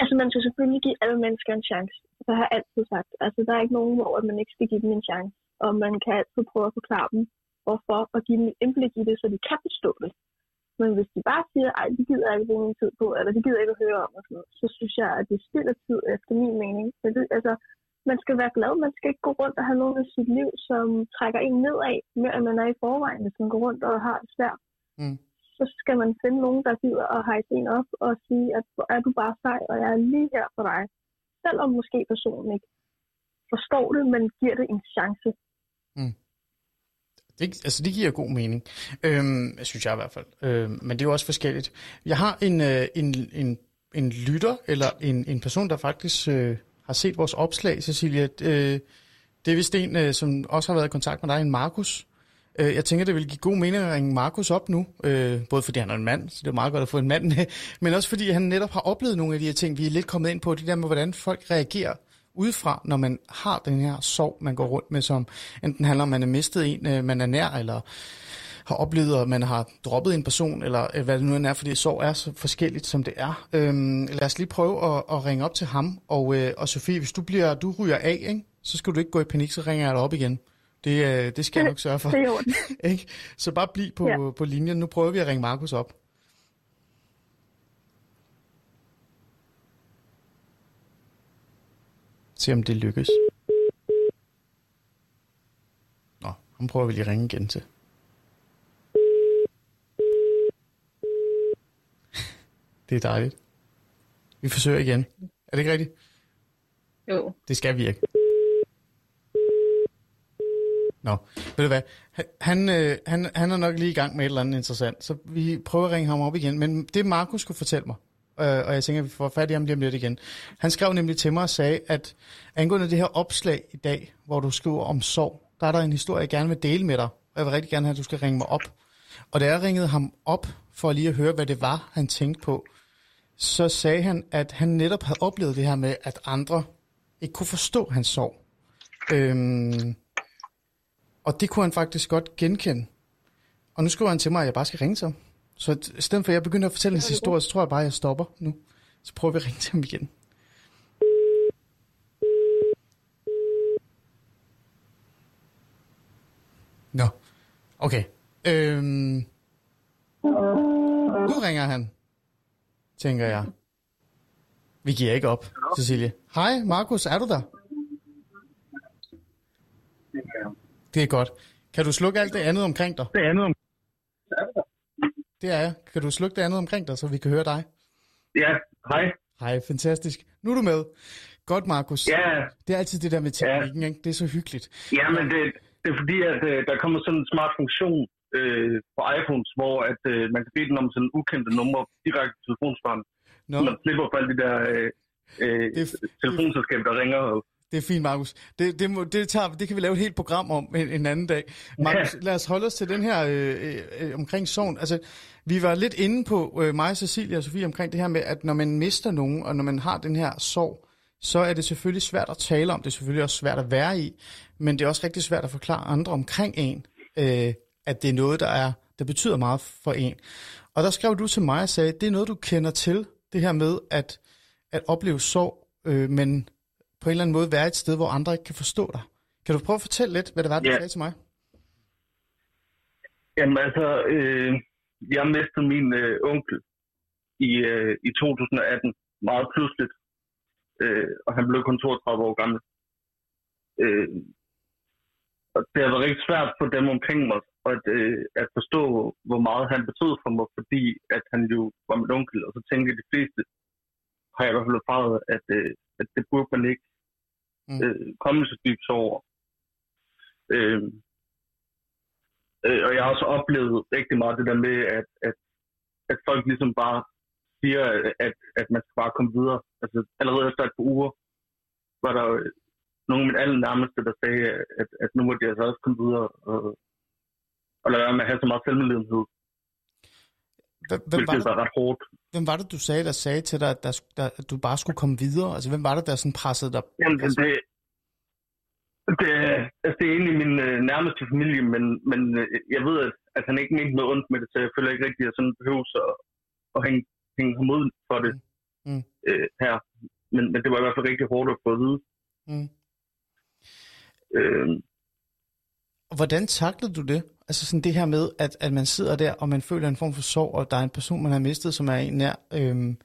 Altså man skal selvfølgelig give alle mennesker en chance. Det har jeg altid sagt. Altså der er ikke nogen, hvor man ikke skal give dem en chance. Og man kan altid prøve at forklare dem, hvorfor, og give dem et indblik i det, så de kan forstå det. Men hvis de bare siger, ej, det gider jeg ikke bruge min tid på, eller det gider jeg ikke at høre om, og sådan noget, så synes jeg, at det spilder tid efter min mening. Men det, altså, man skal være glad. Man skal ikke gå rundt og have nogen i sit liv, som trækker en nedad, mere end man er i forvejen, hvis man går rundt og har det svært. Mm så skal man finde nogen, der gider at hejse en op og sige, at er du bare sej, og jeg er lige her for dig. Selvom måske personen ikke forstår det, men giver det en chance. Mm. Det, altså, det giver god mening, øhm, synes jeg i hvert fald. Øhm, men det er jo også forskelligt. Jeg har en, øh, en, en, en lytter, eller en, en person, der faktisk øh, har set vores opslag, Cecilia. Øh, det er vist en, øh, som også har været i kontakt med dig, en Markus. Øh, jeg tænker, det vil give god mening at ringe Markus op nu, øh, både fordi han er en mand, så det er meget godt at få en mand med, men også fordi han netop har oplevet nogle af de her ting, vi er lidt kommet ind på, det der med, hvordan folk reagerer udefra, når man har den her sorg, man går rundt med, som enten handler om, at man er mistet en, øh, man er nær, eller har oplevet, at man har droppet en person, eller øh, hvad det nu end er, fordi sorg er så forskelligt, som det er. Øhm, lad os lige prøve at, at ringe op til ham, og, øh, og Sofie, hvis du, bliver, du ryger af, ikke? så skal du ikke gå i panik, så ringer jeg dig op igen. Det, øh, det skal jeg nok sørge for. det er ikke? Så bare bliv på, ja. på linjen. Nu prøver vi at ringe Markus op. Se om det lykkes. Nå, ham prøver vi lige at ringe igen til. det er dejligt. Vi forsøger igen. Er det ikke rigtigt? Jo. Det skal virke. Nå, ved du hvad? Han, øh, han, han er nok lige i gang med et eller andet interessant, så vi prøver at ringe ham op igen. Men det Markus skulle fortælle mig, øh, og jeg tænker, at vi får fat i ham lige om lidt igen. Han skrev nemlig til mig og sagde, at angående det her opslag i dag, hvor du skriver om sorg, der er der en historie, jeg gerne vil dele med dig. Og jeg vil rigtig gerne have, at du skal ringe mig op. Og da jeg ringede ham op for lige at høre, hvad det var, han tænkte på, så sagde han, at han netop havde oplevet det her med, at andre ikke kunne forstå hans sorg. Øhm, og det kunne han faktisk godt genkende. Og nu skriver han til mig, at jeg bare skal ringe til ham. Så i stedet for at jeg begynder at fortælle hans historie, så tror jeg bare, at jeg stopper nu. Så prøver vi at ringe til ham igen. Nå, okay. Øhm, nu ringer han, tænker jeg. Vi giver ikke op, Cecilie. Hej, Markus, er du der? Det er godt. Kan du slukke alt det andet omkring dig? Det andet om... Det er jeg. Kan du slukke det andet omkring dig, så vi kan høre dig? Ja, hej. Hej, fantastisk. Nu er du med. Godt, Markus. Ja. Det er altid det der med teknikken, ja. ikke? Det er så hyggeligt. Ja, men det, det er fordi, at uh, der kommer sådan en smart funktion øh, på iPhones, hvor at, øh, man kan bede den om sådan ukendte numre direkte til telefonsvaren. Nå, man slipper for alle de der øh, øh, er telefonselskaber, der ringer. Og, det er fint, Markus. Det, det, må, det, tager, det kan vi lave et helt program om en, en anden dag. Markus, lad os holde os til den her øh, øh, omkring sorgen. Altså, vi var lidt inde på, øh, mig, Cecilia og Sofie, omkring det her med, at når man mister nogen, og når man har den her sorg, så er det selvfølgelig svært at tale om. Det er selvfølgelig også svært at være i, men det er også rigtig svært at forklare andre omkring en, øh, at det er noget, der, er, der betyder meget for en. Og der skrev du til mig og sagde, det er noget, du kender til, det her med at, at opleve sorg, øh, men på en eller anden måde være et sted, hvor andre ikke kan forstå dig. Kan du prøve at fortælle lidt, hvad det var, du Ja. sagde til mig? jamen altså, øh, jeg mistede min øh, onkel i, øh, i 2018 meget pludseligt, øh, og han blev kun 32 år gammel. Øh, og det har været rigtig svært for dem omkring mig at, øh, at forstå, hvor meget han betød for mig, fordi at han jo var min onkel, og så tænker de fleste, har jeg i hvert fald erfaret, at, øh, at det burde man ikke Mm. øh, komme så dybt over. Øh, øh, og jeg har også oplevet rigtig meget det der med, at, at, at folk ligesom bare siger, at, at man skal bare komme videre. Altså allerede efter et par uger, var der nogle af mine allernærmeste, der sagde, at, at nu må de altså også komme videre og, og lade være med at have så meget selvmedledenhed. Hvem, hvem, var det, var ret hårdt. hvem var det, du sagde, der sagde til dig, at, der, der, at du bare skulle komme videre? Altså, hvem var det, der sådan pressede dig? Jamen, det, det, det, er- altså, det er egentlig min øh, nærmeste familie, men, men øh, jeg ved, at, at han ikke mente noget ondt med det, så jeg føler ikke rigtig, at jeg sådan behøver at, at hænge, hænge ham ud for det Mm. Mm. Øh, her. Men, men det var i hvert fald rigtig hårdt at få at vide. Mm. Øh, hvordan taklede du det? Altså sådan det her med, at, at man sidder der, og man føler en form for sorg, og der er en person, man har mistet, som er en nær, øhm,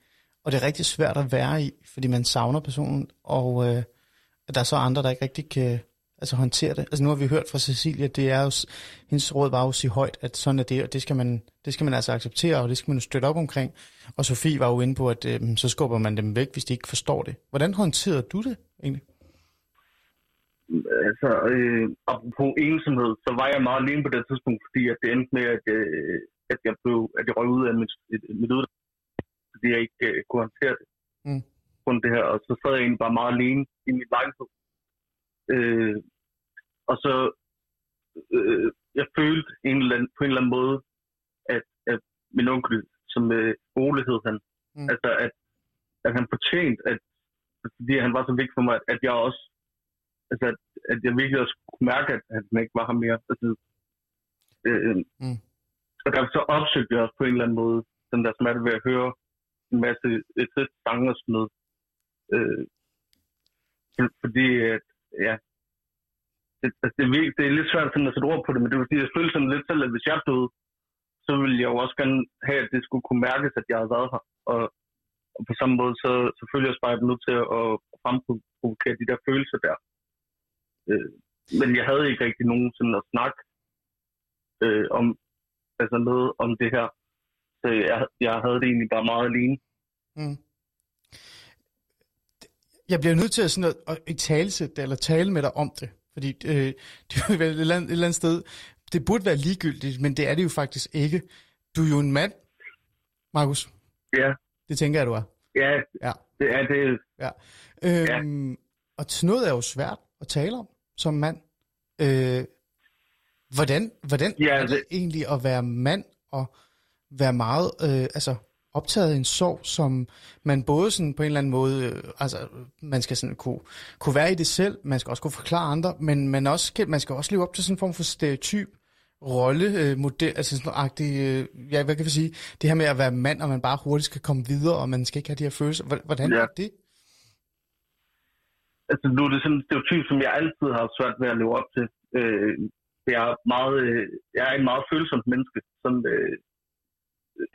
og det er rigtig svært at være i, fordi man savner personen, og øh, at der er så andre, der ikke rigtig kan altså, håndtere det. Altså nu har vi hørt fra Cecilia, det er jo, hendes råd var jo at sige højt, at sådan er det, og det skal man, det skal man altså acceptere, og det skal man jo støtte op omkring. Og Sofie var jo inde på, at øh, så skubber man dem væk, hvis de ikke forstår det. Hvordan håndterede du det egentlig? Altså, øh, apropos ensomhed, så var jeg meget alene på det tidspunkt, fordi at det endte med, at, øh, at jeg blev, at jeg røg ud af mit, mit uddannelse, fordi jeg ikke øh, kunne håndtere det. Mm. Grund det her, og så sad jeg egentlig bare meget alene i mit lejlighed. Øh, og så, øh, jeg følte en eller anden, på en eller anden måde, at, at min onkel, som øh, Ole hed han, Mm. altså at, at han fortjente, at, fordi han var så vigtig for mig, at jeg også altså, at, at jeg virkelig også kunne mærke, at han ikke var her mere. Altså, øh, Mm. Og derfor så opsøgte jeg også på en eller anden måde den der smerte ved at høre en masse et trist sange og sådan noget. Øh, for- fordi, at, ja, det, altså, det, er, det er lidt svært at sætte ord på det, men det vil sige, jeg følte sådan lidt selv, at hvis jeg døde, så ville jeg jo også gerne have, at det skulle kunne mærkes, at jeg havde været her. Og, og på samme måde, så selvfølgelig også bare er jeg nødt til at fremprovokere de der følelser der. Øh, men jeg havde ikke rigtig nogen sådan at snakke øh, om, altså noget om det her. Så jeg, jeg havde det egentlig bare meget alene. Mm. Jeg bliver nødt til at, sådan at, at talesætte det, eller tale med dig om det. Fordi øh, det er jo et eller, andet, et eller andet sted, det burde være ligegyldigt, men det er det jo faktisk ikke. Du er jo en mand, Markus. Ja, Det tænker jeg, du er. ja, Ja. det er det. ja. Øhm, Og sådan noget er jo svært at tale om som mand. Øh, hvordan hvordan Ja, er det det- egentlig at være mand og være meget øh, altså optaget en sorg, som man både sådan på en eller anden måde, øh, altså man skal sådan kunne, kunne være i det selv, man skal også kunne forklare andre, men man, også, skal- man skal også leve op til sådan en form for stereotyp rolle, øh, model, altså sådan agtig, øh, ja, hvad kan vi sige, det her med at være mand, og man bare hurtigt skal komme videre, og man skal ikke have de her følelser. Hvor- Hvordan Ja. er det? Altså nu er det sådan en stereotyp, som jeg altid har haft svært ved at leve op til. Øh, jeg, er meget, øh, jeg er en meget følsomt menneske, som øh,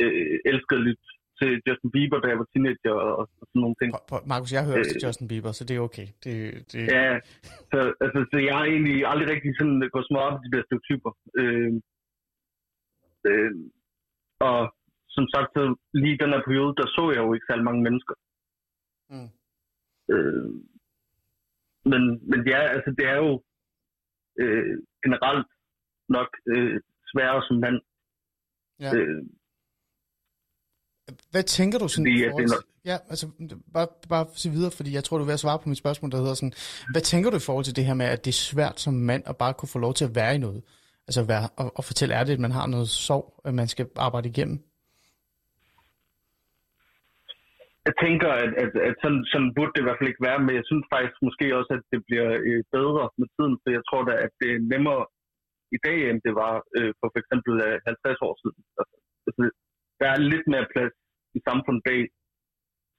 øh, elsker at lytte til Justin Bieber, da jeg var teenager og, og sådan nogle ting. Markus, jeg hører også Øh. til Justin Bieber, så det er okay. Det, det, Ja, så, altså, så jeg har egentlig aldrig rigtig sådan gået så meget op i de der stereotyper. Øh, øh, og som sagt, så lige den her periode, der så jeg jo ikke særlig mange mennesker. Mm. Øh, men, men ja, altså det er jo øh, generelt nok øh, sværere som mand. Ja. Øh, Hvad tænker du sådan Fordi, forhold det er til, ja, altså bare, bare sige videre, fordi jeg tror, du er ved at svare på mit spørgsmål, der hedder sådan, hvad tænker du i forhold til det her med, at det er svært som mand at bare kunne få lov til at være i noget? Altså være, og, og fortælle ærligt, at man har noget sorg, at man skal arbejde igennem? Jeg tænker, at, at, at sådan, sådan burde det i hvert fald ikke være, men jeg synes faktisk måske også, at det bliver øh, bedre med tiden, for jeg tror da, at det er nemmere i dag, end det var øh, for eksempel øh, 50 år siden. Altså, altså, der er lidt mere plads i samfundet bag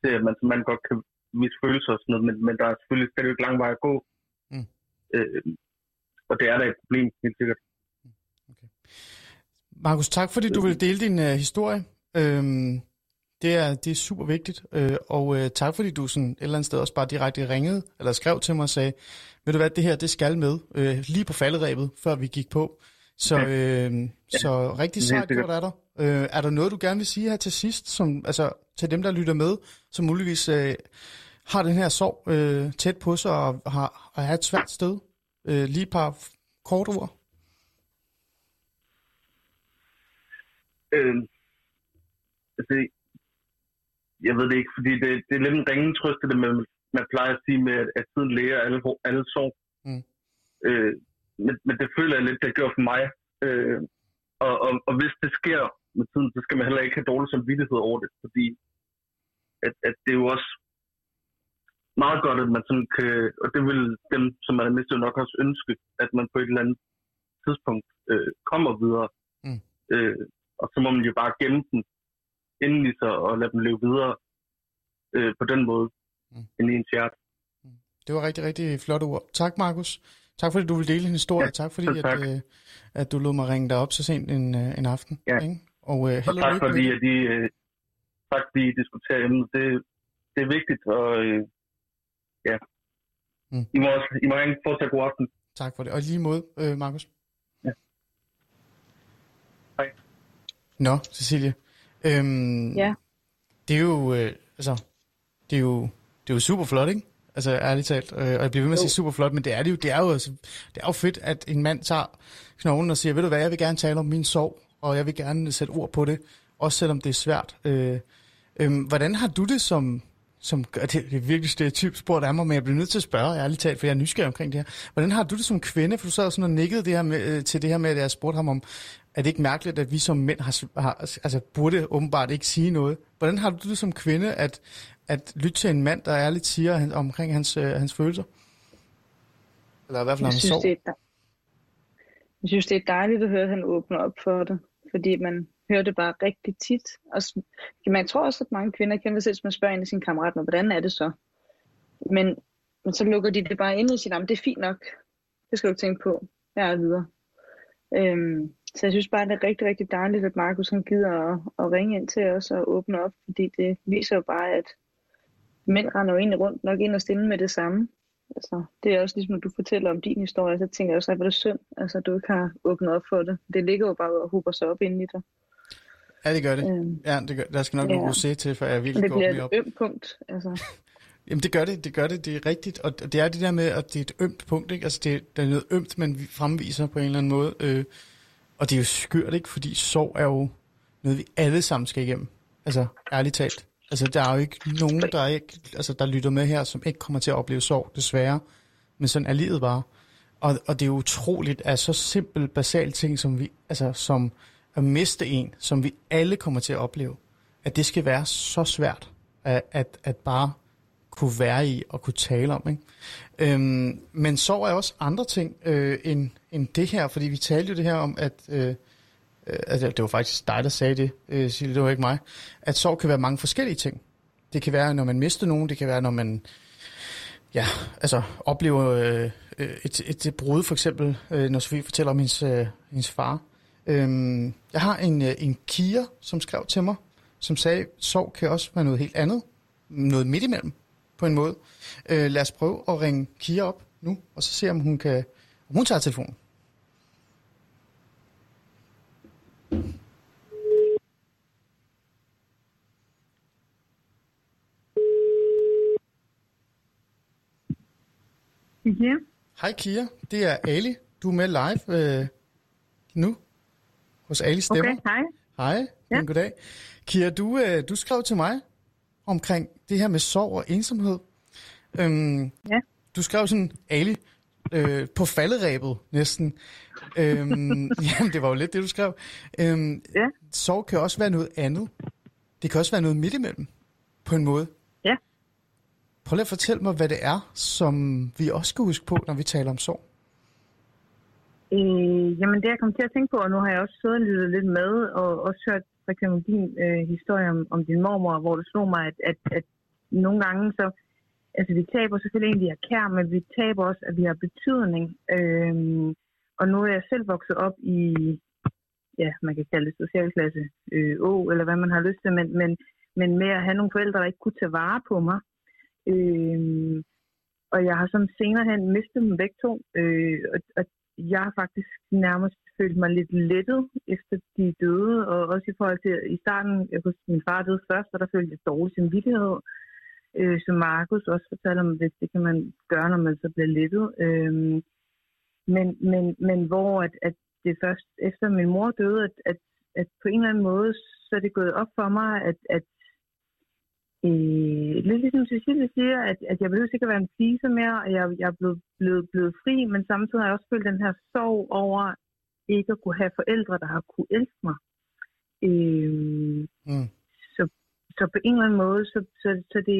til, at man mand godt kan vise følelser og sådan noget, men, men der er selvfølgelig stadigvæk lang vej at gå. Mm. Øh, og det er da et problem, helt sikkert. Markus, tak fordi du ville dele din øh, historie. Øhm, det, er, det er super vigtigt, øh, og øh, tak fordi du sådan et eller andet sted også bare direkte ringede, eller skrev til mig og sagde, ved du hvad, det her, det skal med, øh, lige på falderæbet, før vi gik på. Så, øh, så rigtig sejt gjort er der. Øh, er der noget, du gerne vil sige her til sidst, som, altså til dem, der lytter med, som muligvis øh, har den her sorg øh, tæt på sig og har, og har et svært sted? Øh, lige et par kort ord. Øh, altså, jeg ved det ikke, fordi det, det er lidt en ringen trøst, det med, man plejer at sige med, at, tiden læger alle, alle sorg. Mm. Øh, men, men det føler jeg lidt, det gør for mig. Øh, og, og, og hvis det sker med tiden, så skal man heller ikke have dårlig samvittighed over det, fordi at, at det er jo også meget godt, at man sådan kan, og det vil dem, som man har mistet, nok også ønske, at man på et eller andet tidspunkt øh, kommer videre. Mm. Øh, og så må man jo bare gemme den i sig og lade dem leve videre øh, på den måde, Mm. mm. end i ens hjerte. Det var rigtig, rigtig flotte ord. Tak, Markus. Tak fordi du ville dele en historie. Ja, tak fordi, tak. At, øh, at du lod mig ringe dig op så sent en, øh, en aften. Ja. Ikke? Og, øh, Og tak fordi, at I, øh, tak fordi I diskuterer emnet. Det, det er vigtigt, og øh, ja. Mm. Mm. I, må også, I må en fortsat god aften. Tak for det. Og lige måde, øh, Markus. Ja. Hej. Nå, Cecilie. Øhm, Ja. Det er jo, øh, altså, det er jo, det er jo super flot, ikke? Altså ærligt talt, øh, og jeg bliver ved med at sige super flot, men det er det jo, det er jo, altså, det er jo fedt, at en mand tager knoglen og siger, ved du hvad, jeg vil gerne tale om min sorg, og jeg vil gerne sætte ord på det, også selvom det er svært. Øh, øh, hvordan har du det som, som og det, det er virkelig stereotyp spurgt af mig, men jeg bliver nødt til at spørge, ærligt talt, for jeg er nysgerrig omkring det her. Hvordan har du det som kvinde, for du sad sådan og nikkede det her med, øh, til det her med, at jeg spurgte ham om, er det ikke mærkeligt, at vi som mænd har, har, altså burde åbenbart ikke sige noget? Hvordan har du det som kvinde, at, at lytte til en mand, der ærligt siger han, omkring hans, øh, hans følelser? Eller i hvert fald Jeg synes, sorg? det er, jeg synes, det er dejligt at høre, at han åbner op for det. Fordi man hører det bare rigtig tit. Og man tror også, at mange kvinder kender det selv, hvis man spørger en af sine kammerater, hvordan er det så? Men, men så lukker de det bare ind i siger, arm. det er fint nok. Det skal du ikke tænke på. Jeg er videre. Øhm, så jeg synes bare, det er rigtig, rigtig dejligt, at Markus han gider at, at ringe ind til os og åbne op, fordi det viser jo bare, at mænd render jo egentlig rundt nok ind og stille med det samme. Altså, det er også ligesom, når du fortæller om din historie, så tænker jeg også, at det er synd, altså, at du ikke har åbnet op for det. Det ligger jo bare og hober sig op inde i dig. Ja, det gør det. Øhm, Ja, det gør, der skal nok Ja. ja. rosé til, for jeg virkelig det går bliver lige et op. ømt punkt. Altså, Jamen det gør det, det gør det, det er rigtigt, og det er det der med, at det er et ømt punkt, ikke? Altså det, det er noget ømt, man fremviser på en eller anden måde, øh, og det er jo skørt, ikke? Fordi sorg er jo noget, vi alle sammen skal igennem, altså ærligt talt. Altså der er jo ikke nogen, der, ikke, altså, der lytter med her, som ikke kommer til at opleve sorg, desværre, men sådan er livet bare. Og, og det er jo utroligt, at så simpel, basal ting, som vi, altså som at miste en, som vi alle kommer til at opleve, at det skal være så svært, at, at, at bare kunne være i og kunne tale om. Ikke? Øhm, men sorg er også andre ting øh, end, end det her, fordi vi talte jo det her om, at øh, øh altså, det var faktisk dig, der sagde det, øh, Silje, det var ikke mig, at sorg kan være mange forskellige ting. Det kan være, når man mister nogen, det kan være, når man ja, altså oplever øh, øh, et, et, et brud, for eksempel, øh, når Sofie fortæller om hendes, øh, hendes far. Øhm, jeg har en, øh, en kier, som skrev til mig, som sagde, sorg kan også være noget helt andet, noget midt imellem på en måde. Øh, lad os prøve at ringe Kira op nu, og så se, om hun kan... Om hun tager telefonen. ja. Hej Kira, det er Ali. Du er med live øh, nu. Hos Ali Stemmer. Okay, hej. Hej, Ja. goddag. Kira, du, øh, du skrev til mig omkring det her med sorg og ensomhed. Øhm, Ja. Du skrev sådan, Ali, øh, på falderæbet næsten. Øhm, jamen, det var jo lidt det, du skrev. Øhm, Ja. Sorg kan også være noget andet. Det kan også være noget midt imellem, på en måde. Ja. Prøv lige at fortælle mig, hvad det er, som vi også skal huske på, når vi taler om sorg. Øh, jamen det jeg kom til at tænke på, og nu har jeg også siddet og lyttet lidt med, og også hørt for eksempel din øh, historie om, om din mormor, hvor det slog mig, at, at, at nogle gange så, altså vi taber selvfølgelig egentlig af kær, men vi taber også, at vi har betydning. Øh, og nu er jeg selv vokset op i, ja, man kan kalde det socialklasse øh, Å, eller hvad man har lyst til, men, men, men med at have nogle forældre, der ikke kunne tage vare på mig. Øh, og jeg har sådan senere hen mistet dem begge to, øh, og, og jeg har faktisk nærmest følt mig lidt lettet, efter de døde, og også i forhold til, i starten, hos min far døde først, og der følte jeg dårlig samvittighed, øh, som Markus også fortalte om, det, det kan man gøre, når man så bliver lettet. Øh, men, men, men hvor at, at det først efter min mor døde, at, at, at på en eller anden måde, så er det gået op for mig, at, at Øh, lidt ligesom Cecilie siger, at, at jeg behøver ikke at være en fise mere, og jeg, jeg er blevet, blevet, blevet fri, men samtidig har jeg også følt den her sorg over ikke at kunne have forældre, der har kunne elske mig. Øh, Mm. så, så på en eller anden måde, så, så, så, det,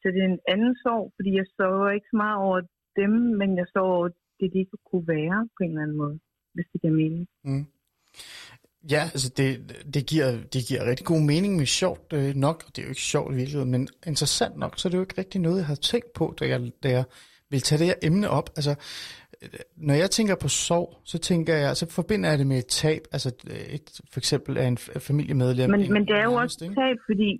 så det er en anden sorg, fordi jeg sørger ikke så meget over dem, men jeg sørger over det, de ikke kunne være på en eller anden måde, hvis det giver mening. Mm. Ja, altså det, det, giver, det giver rigtig god mening, men sjovt øh, nok, og det er jo ikke sjovt i virkeligheden, men interessant nok, så er det jo ikke rigtig noget, jeg har tænkt på, da jeg, da jeg vil tage det her emne op. Altså, øh, når jeg tænker på sorg, så tænker jeg, så forbinder jeg det med et tab, altså øh, et, for eksempel af en familiemedlem. Men, en- men det er jo også ikke? tab, fordi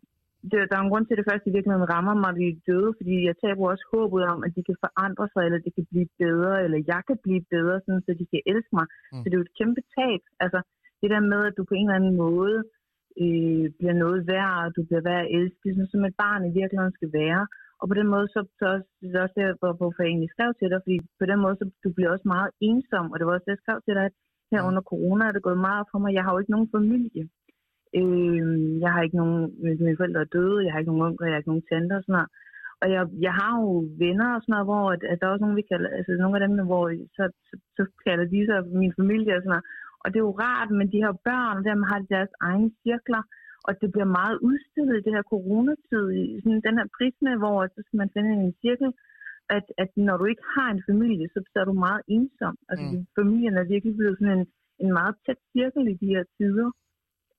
det, der er en grund til, at det først i virkeligheden rammer mig, at de er døde, fordi jeg taber også håbet om, at de kan forandre sig, eller det kan blive bedre, eller jeg kan blive bedre, sådan, så de kan elske mig. Mm. Så det er jo et kæmpe tab. Altså, det der med, at du på en eller anden måde øh, bliver noget værd, og du bliver værd at elske, sådan som et barn i virkeligheden skal være. Og på den måde, så, så også, det er også der, hvor- hvorfor jeg egentlig skrev til dig, fordi på den måde, så du bliver også meget ensom, og det var også det, jeg skrev til dig, at her Mm. under corona er det gået meget op for mig. Jeg har jo ikke nogen familie. Øh, jeg har ikke nogen, mine forældre er døde, jeg har ikke nogen onkler, jeg har ikke nogen tanter og sådan noget. Og jeg, jeg har jo venner og sådan noget, hvor at, at der er også nogle, vi kalder, altså nogle af dem, hvor så, så, så kalder de sig min familie og sådan noget. Og det er jo rart, men de har børn, og dermed har de deres egne cirkler, og det bliver meget udstillet i det her coronatid, i sådan den her prisme, hvor så skal man finde en cirkel, at, at når du ikke har en familie, så, så er du meget ensom. Altså Mm. familien er virkelig blevet sådan en, en meget tæt cirkel i de her tider.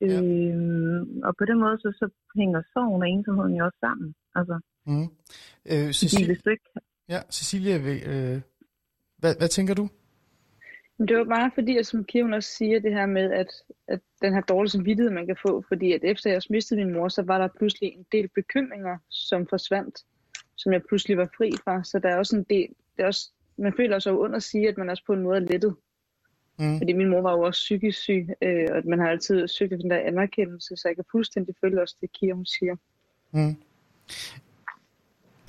Ja. Øhm, og på den måde, så, så hænger sorgen og ensomheden jo også sammen. Altså, Mm. Øh, Cecilie, hvis du ikke ja, Cecilie øh, hvad, hvad tænker du? Men det var bare fordi, at som Kira også siger, det her med, at, at den her dårlige samvittighed, man kan få, fordi at efter jeg mistede min mor, så var der pludselig en del bekymringer, som forsvandt, som jeg pludselig var fri fra. Så der er også en del, det er også, man føler sig under at sige, at man også på en måde er lettet. Mm. Fordi min mor var jo også psykisk syg, øh, og at man har altid søgt den der anerkendelse, så jeg kan fuldstændig følge også det, Kira hun siger. Mm.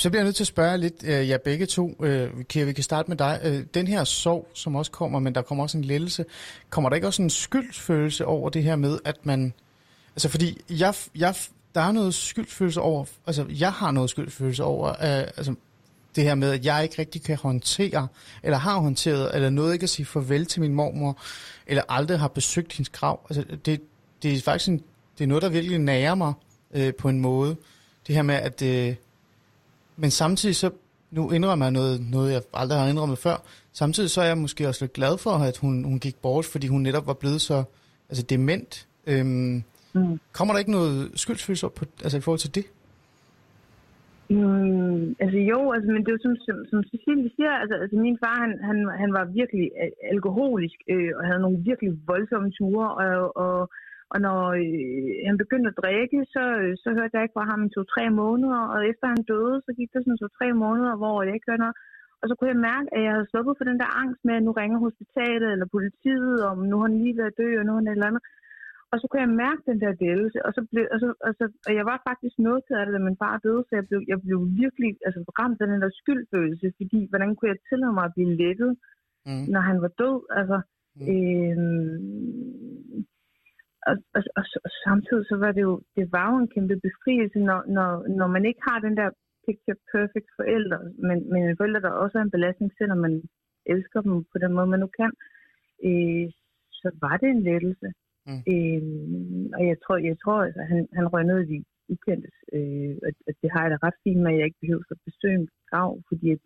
Så bliver jeg nødt til at spørge lidt, øh, jer begge to. Øh, Kira, vi kan starte med dig. Øh, den her sorg, som også kommer, men der kommer også en lettelse. Kommer der ikke også en skyldfølelse over det her med, at man... Altså fordi, jeg, jeg, der er noget skyldfølelse over... Altså, jeg har noget skyldfølelse over... Øh, altså, det her med, at jeg ikke rigtig kan håndtere, eller har håndteret, eller noget ikke at sige farvel til min mormor, eller aldrig har besøgt hendes grav. Altså, det, det er faktisk en, det er noget, der virkelig nærer mig øh, på en måde. Det her med, at... Øh, men samtidig så, nu indrømmer jeg noget, noget, jeg aldrig har indrømmet før. Samtidig så er jeg måske også lidt glad for, at hun, hun gik bort, fordi hun netop var blevet så altså dement. Øhm, Mm. kommer der ikke noget skyldsfølelse op på, altså i forhold til det? Mm, altså jo, altså, men det er jo som, som, som Cecilie siger, altså, altså min far, han, han, han var virkelig alkoholisk øh, og havde nogle virkelig voldsomme ture, og, og, og når øh, han begyndte at drikke, så, øh, så hørte jeg ikke fra ham i to-tre måneder, og efter han døde, så gik der sådan to-tre måneder, hvor jeg ikke hørte noget. Og så kunne jeg mærke, at jeg havde sluppet for den der angst med, at nu ringer hospitalet eller politiet, om nu har han lige været død, og nu har han et eller andet. Og så kunne jeg mærke den der dælelse, og, så blev, og, så, og, så, og jeg var faktisk noget til det, da min far døde, så jeg blev, jeg blev virkelig altså, ramt af den der skyldfølelse, fordi hvordan kunne jeg tillade mig at blive lettet, Mm. når han var død? Altså, Mm. øhm, og, og, og, og samtidig så var det jo, det var jo en kæmpe befrielse, når, når, når man ikke har den der picture perfect forældre, men, men en forælder, der også er en belastning, selvom man elsker dem på den måde, man nu kan, øh, så var det en lettelse. Mm. Øh, og jeg tror, jeg tror altså, han, han røg ned i ukendtes, øh, og, og det har jeg da ret fint med, at jeg ikke behøver at besøge en grav, fordi at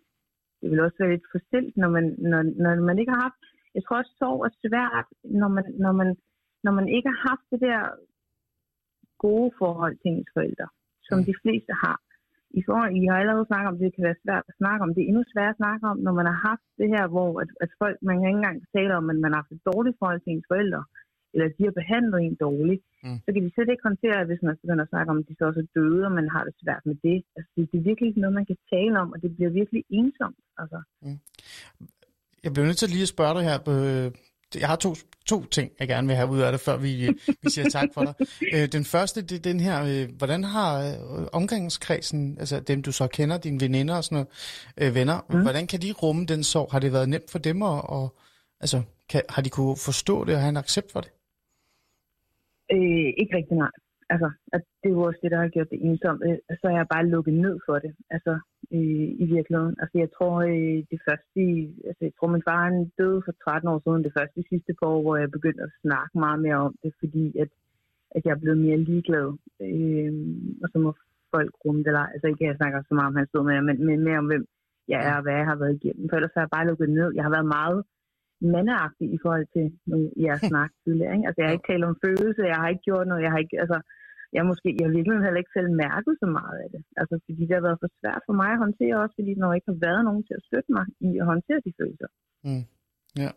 det vil også være lidt forstilt, når man, når, når man ikke har haft, jeg tror også, sorg er svært, når man, når man, når man ikke har haft det der gode forhold til ens forældre, som mm. de fleste har. I, forhold, I har allerede snakket om, at det kan være svært at snakke om. Det er endnu sværere at snakke om, når man har haft det her, hvor at, at folk, man kan ikke engang tale om, at man har haft et dårligt forhold til ens forældre, eller de har behandlet en dårligt. Mm. Så kan de slet ikke håndtere, at hvis man begynder at snakke om, at de så også er døde, og man har det svært med det. Altså, det, det er virkelig ikke noget, man kan tale om, og det bliver virkelig ensomt. Altså. Mm. Jeg bliver nødt til lige at spørge dig her. Øh, jeg har to, to ting, jeg gerne vil have ud af det, før vi, vi siger tak for dig. Øh, den første, det er den her, øh, hvordan har omgangskredsen, altså dem du så kender, dine veninder og sådan noget, venner, mm. hvordan kan de rumme den sorg? Har det været nemt for dem, at, og, altså, kan, har de kunne forstå det og have en accept for det? Øh, ikke rigtig nej altså, at det er jo også det, der har gjort det ensomt. Øh, så er jeg bare lukket ned for det, altså øh, i virkeligheden. Altså jeg tror, øh, det første, altså jeg tror, min far han døde for 13 år siden, det første sidste par år, hvor jeg begyndte at snakke meget mere om det, fordi at, at jeg er blevet mere ligeglad. Øh, og så må folk rumme det, eller, altså ikke jeg snakker så meget om hans død med, men, men mere om hvem jeg er og hvad jeg har været igennem. For ellers har jeg bare lukket ned. Jeg har været meget mandeagtig i forhold til jeres snak tidligere. Ikke? Altså, jeg har ikke talt om følelser, jeg har ikke gjort noget, jeg har ikke, altså, jeg måske, jeg har virkelig heller ikke selv mærket så meget af det. Altså, fordi det har været for svært for mig at håndtere også, fordi jeg ikke har været nogen til at støtte mig i at håndtere de følelser. Mm. Ja.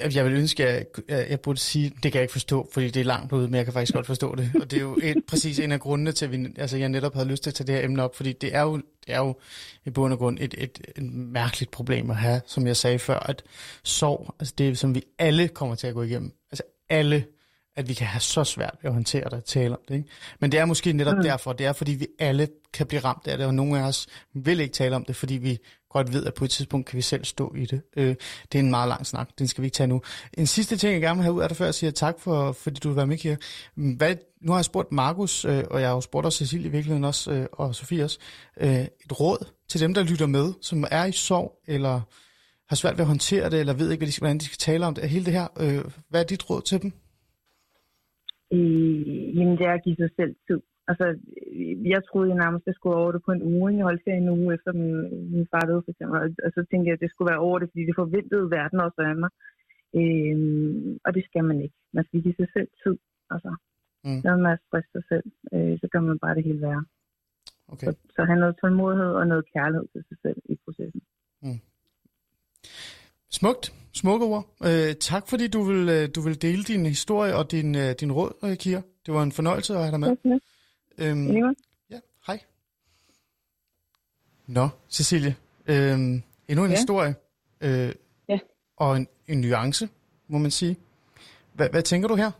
Jeg, jeg vil ønske, at jeg, jeg burde sige, det kan jeg ikke forstå, fordi det er langt ude, men jeg kan faktisk godt forstå det. Og det er jo et, præcis en af grundene til, at vi, altså, jeg netop havde lyst til at tage det her emne op, fordi det er jo, det er jo i bund og grund et, et, et mærkeligt problem at have, som jeg sagde før, at sorg, altså det som vi alle kommer til at gå igennem. Altså alle at vi kan have så svært ved at håndtere det og tale om det. Ikke? Men det er måske netop mm. derfor, det er fordi vi alle kan blive ramt af det, og nogle af os vil ikke tale om det, fordi vi godt ved, at på et tidspunkt kan vi selv stå i det. Øh, det er en meget lang snak, den skal vi ikke tage nu. En sidste ting, jeg gerne vil have ud af dig, før jeg siger tak, for, fordi du vil være med her. Hvad, nu har jeg spurgt Markus, øh, og jeg har jo spurgt også Cecilie i virkeligheden også, øh, og Sofie også, øh, et råd til dem, der lytter med, som er i sorg, eller har svært ved at håndtere det, eller ved ikke, hvordan de skal tale om det. Hele det her, øh, hvad er dit råd til dem? Øh, jamen, det er at give sig selv tid. Altså, jeg troede jeg nærmest, at jeg skulle over det på en uge. Jeg holdt ferie en uge efter min, min far døde, for eksempel. Og så tænkte jeg, at det skulle være over det, fordi det forventede verden også af mig. Øh, og det skal man ikke. Man skal give sig selv tid. Altså, mm. når man stresse sig selv, øh, så gør man bare det hele værre. Okay. Så, så have noget tålmodighed og noget kærlighed til sig selv i processen. Mm. Smukt. Smukke ord. Øh, tak fordi du vil, øh, du vil dele din historie og din, øh, din råd, øh, Kira. Det var en fornøjelse at have dig med. Okay. Øhm, ja, hej. Nå, Cecilie. Øhm, endnu en ja. historie. Øh, ja. Og en, en nuance, må man sige. Hvad, hvad tænker du her?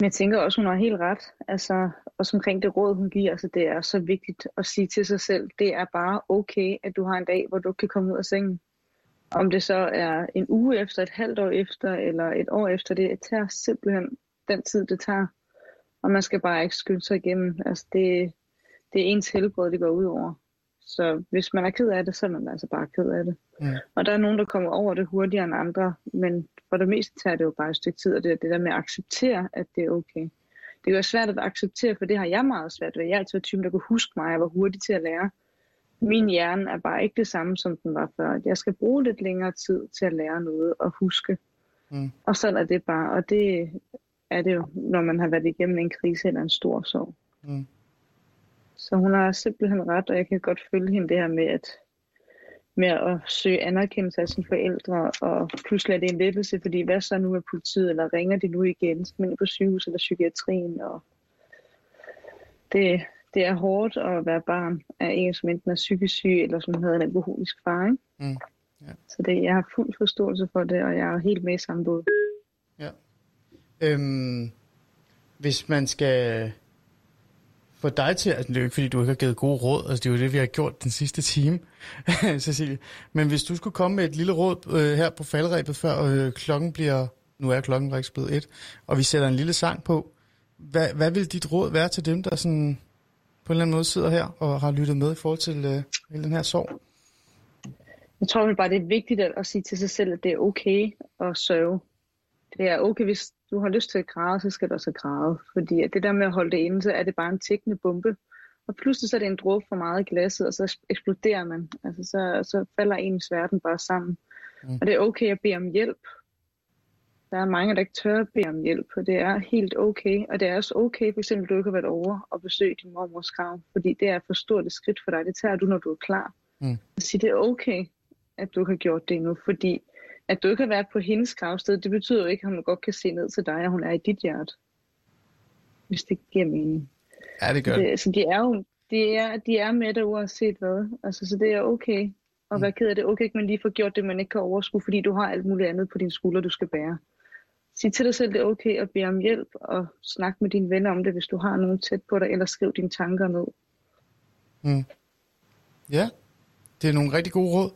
Jeg tænker også, hun har helt ret. Altså, også omkring det råd, hun giver. Altså, det er så vigtigt at sige til sig selv, det er bare okay, at du har en dag, hvor du kan komme ud af sengen. Om det så er en uge efter, et halvt år efter, eller et år efter det, tager simpelthen den tid, det tager. Og man skal bare ikke skynde sig igennem. Altså det, det er ens helbred, det går ud over. Så hvis man er ked af det, så er man altså bare ked af det. Ja. Og der er nogen, der kommer over det hurtigere end andre, men for det meste tager det jo bare et stykke tid, og det er det der med at acceptere, at det er okay. Det kan være svært at acceptere, for det har jeg meget svært ved. Jeg er altid typen, der kunne huske mig, jeg var hurtig til at lære min hjerne er bare ikke det samme, som den var før. Jeg skal bruge lidt længere tid til at lære noget og huske. Mm. Og sådan er det bare. Og det er det jo, når man har været igennem en krise eller en stor sorg. Mm. Så hun har simpelthen ret, og jeg kan godt følge hende det her med at, med at søge anerkendelse af sine forældre, og pludselig er det en lettelse, fordi hvad så nu med politiet, eller ringer de nu igen, man på sygehus eller psykiatrien, og det, det er hårdt at være barn af en, som enten er psykisk syg, eller som havde en alkoholisk far. Ikke? Mm. Ja. Så det, jeg har fuld forståelse for det, og jeg er helt med i samme båd. Ja. Øhm, hvis man skal få dig til, altså det er jo ikke fordi, du ikke har givet gode råd, altså det er jo det, vi har gjort den sidste time, Cecilie. Men hvis du skulle komme med et lille råd øh, her på faldrebet, før øh, klokken bliver Nu er klokken faktisk blevet et, og vi sætter en lille sang på. Hvad, hvad vil dit råd være til dem, der sådan på en eller anden måde sidder her og har lyttet med i forhold til øh, hele den her sorg? Jeg tror vel bare, det er vigtigt at, at sige til sig selv, at det er okay at sørge. Det er okay, hvis du har lyst til at græde, så skal du også græde. Fordi at det der med at holde det inde, så er det bare en tækkende bombe. Og pludselig så er det en dråbe for meget i glasset, og så eksploderer man. Altså så, så falder ens verden bare sammen. Mm. Og det er okay at bede om hjælp. Der er mange, der ikke tør at bede om hjælp, og det er helt okay. Og det er også okay, for eksempel, at du ikke har været over og besøge din mormors grav, fordi det er for stort et skridt for dig. Det tager du, når du er klar. Mm. Sige, det er okay, at du har gjort det nu, fordi at du ikke har været på hendes gravsted, det betyder jo ikke, at hun godt kan se ned til dig, og hun er i dit hjerte. Hvis det giver mening. Ja, det gør det. Så de er jo de er, de er med dig uanset hvad. Altså, så det er okay og mm. være ked af det. Okay, at man lige får gjort det, man ikke kan overskue, fordi du har alt muligt andet på dine skuldre, du skal bære. Sig til dig selv, det er okay at bede om hjælp og snakke med dine venner om det, hvis du har nogen tæt på dig, eller skriv dine tanker ned. Mm. Ja, det er nogle rigtig gode råd.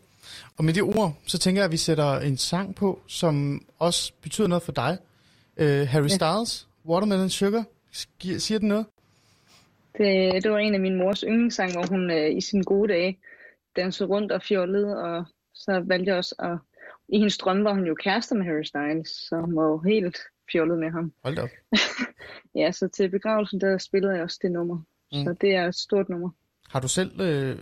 Og med de ord, så tænker jeg, at vi sætter en sang på, som også betyder noget for dig. Uh, Harry ja. Styles, Watermelon Sugar. Siger den noget? Det, det var en af min mors yndlingssange, hvor hun uh, i sine gode dage dansede rundt og fjollede, og så valgte jeg også at... I hendes drømme var hun jo kærester med Harry Styles, så hun var jo helt fjollet med ham. Hold op. ja, så til begravelsen, der spillede jeg også det nummer. Mm. Så det er et stort nummer. Har du selv øh,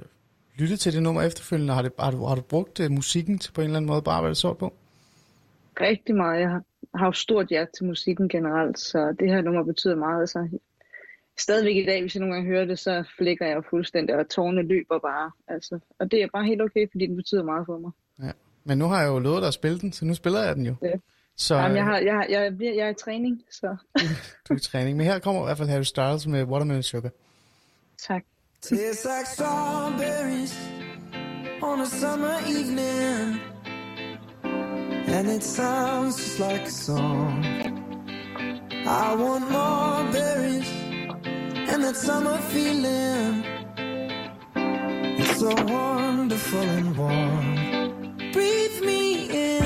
lyttet til det nummer efterfølgende? Har, det, har, du, har du brugt uh, musikken til på en eller anden måde bare arbejde så på? Rigtig meget. Jeg har, har jo stort hjerte til musikken generelt, så det her nummer betyder meget. Altså, stadigvæk i dag, hvis jeg nogle gange hører det, så flækker jeg fuldstændig, og tårne løber bare. Altså, og det er bare helt okay, fordi den betyder meget for mig. Ja. Men nu har jeg jo lovet dig at spille den, så nu spiller jeg den jo. Ja. Så, Jamen, jeg, har, jeg, jeg, jeg, jeg er i træning, så... du er i træning, men her kommer i hvert fald Harry Styles med Watermelon Sugar. Tak. Tastes like strawberries on a summer evening And it sounds just like a song I want more berries and that summer feeling. It's so wonderful and warm. Breathe me in,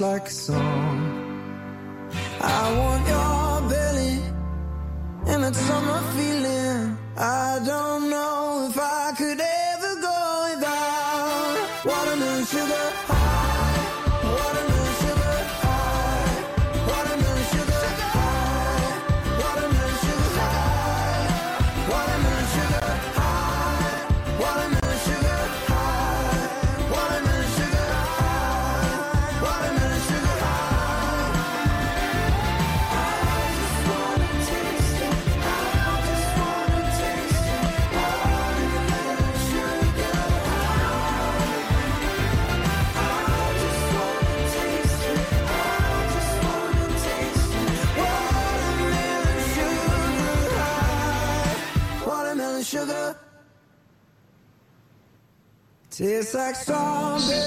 like a song. I want your belly and that summer feeling. I don't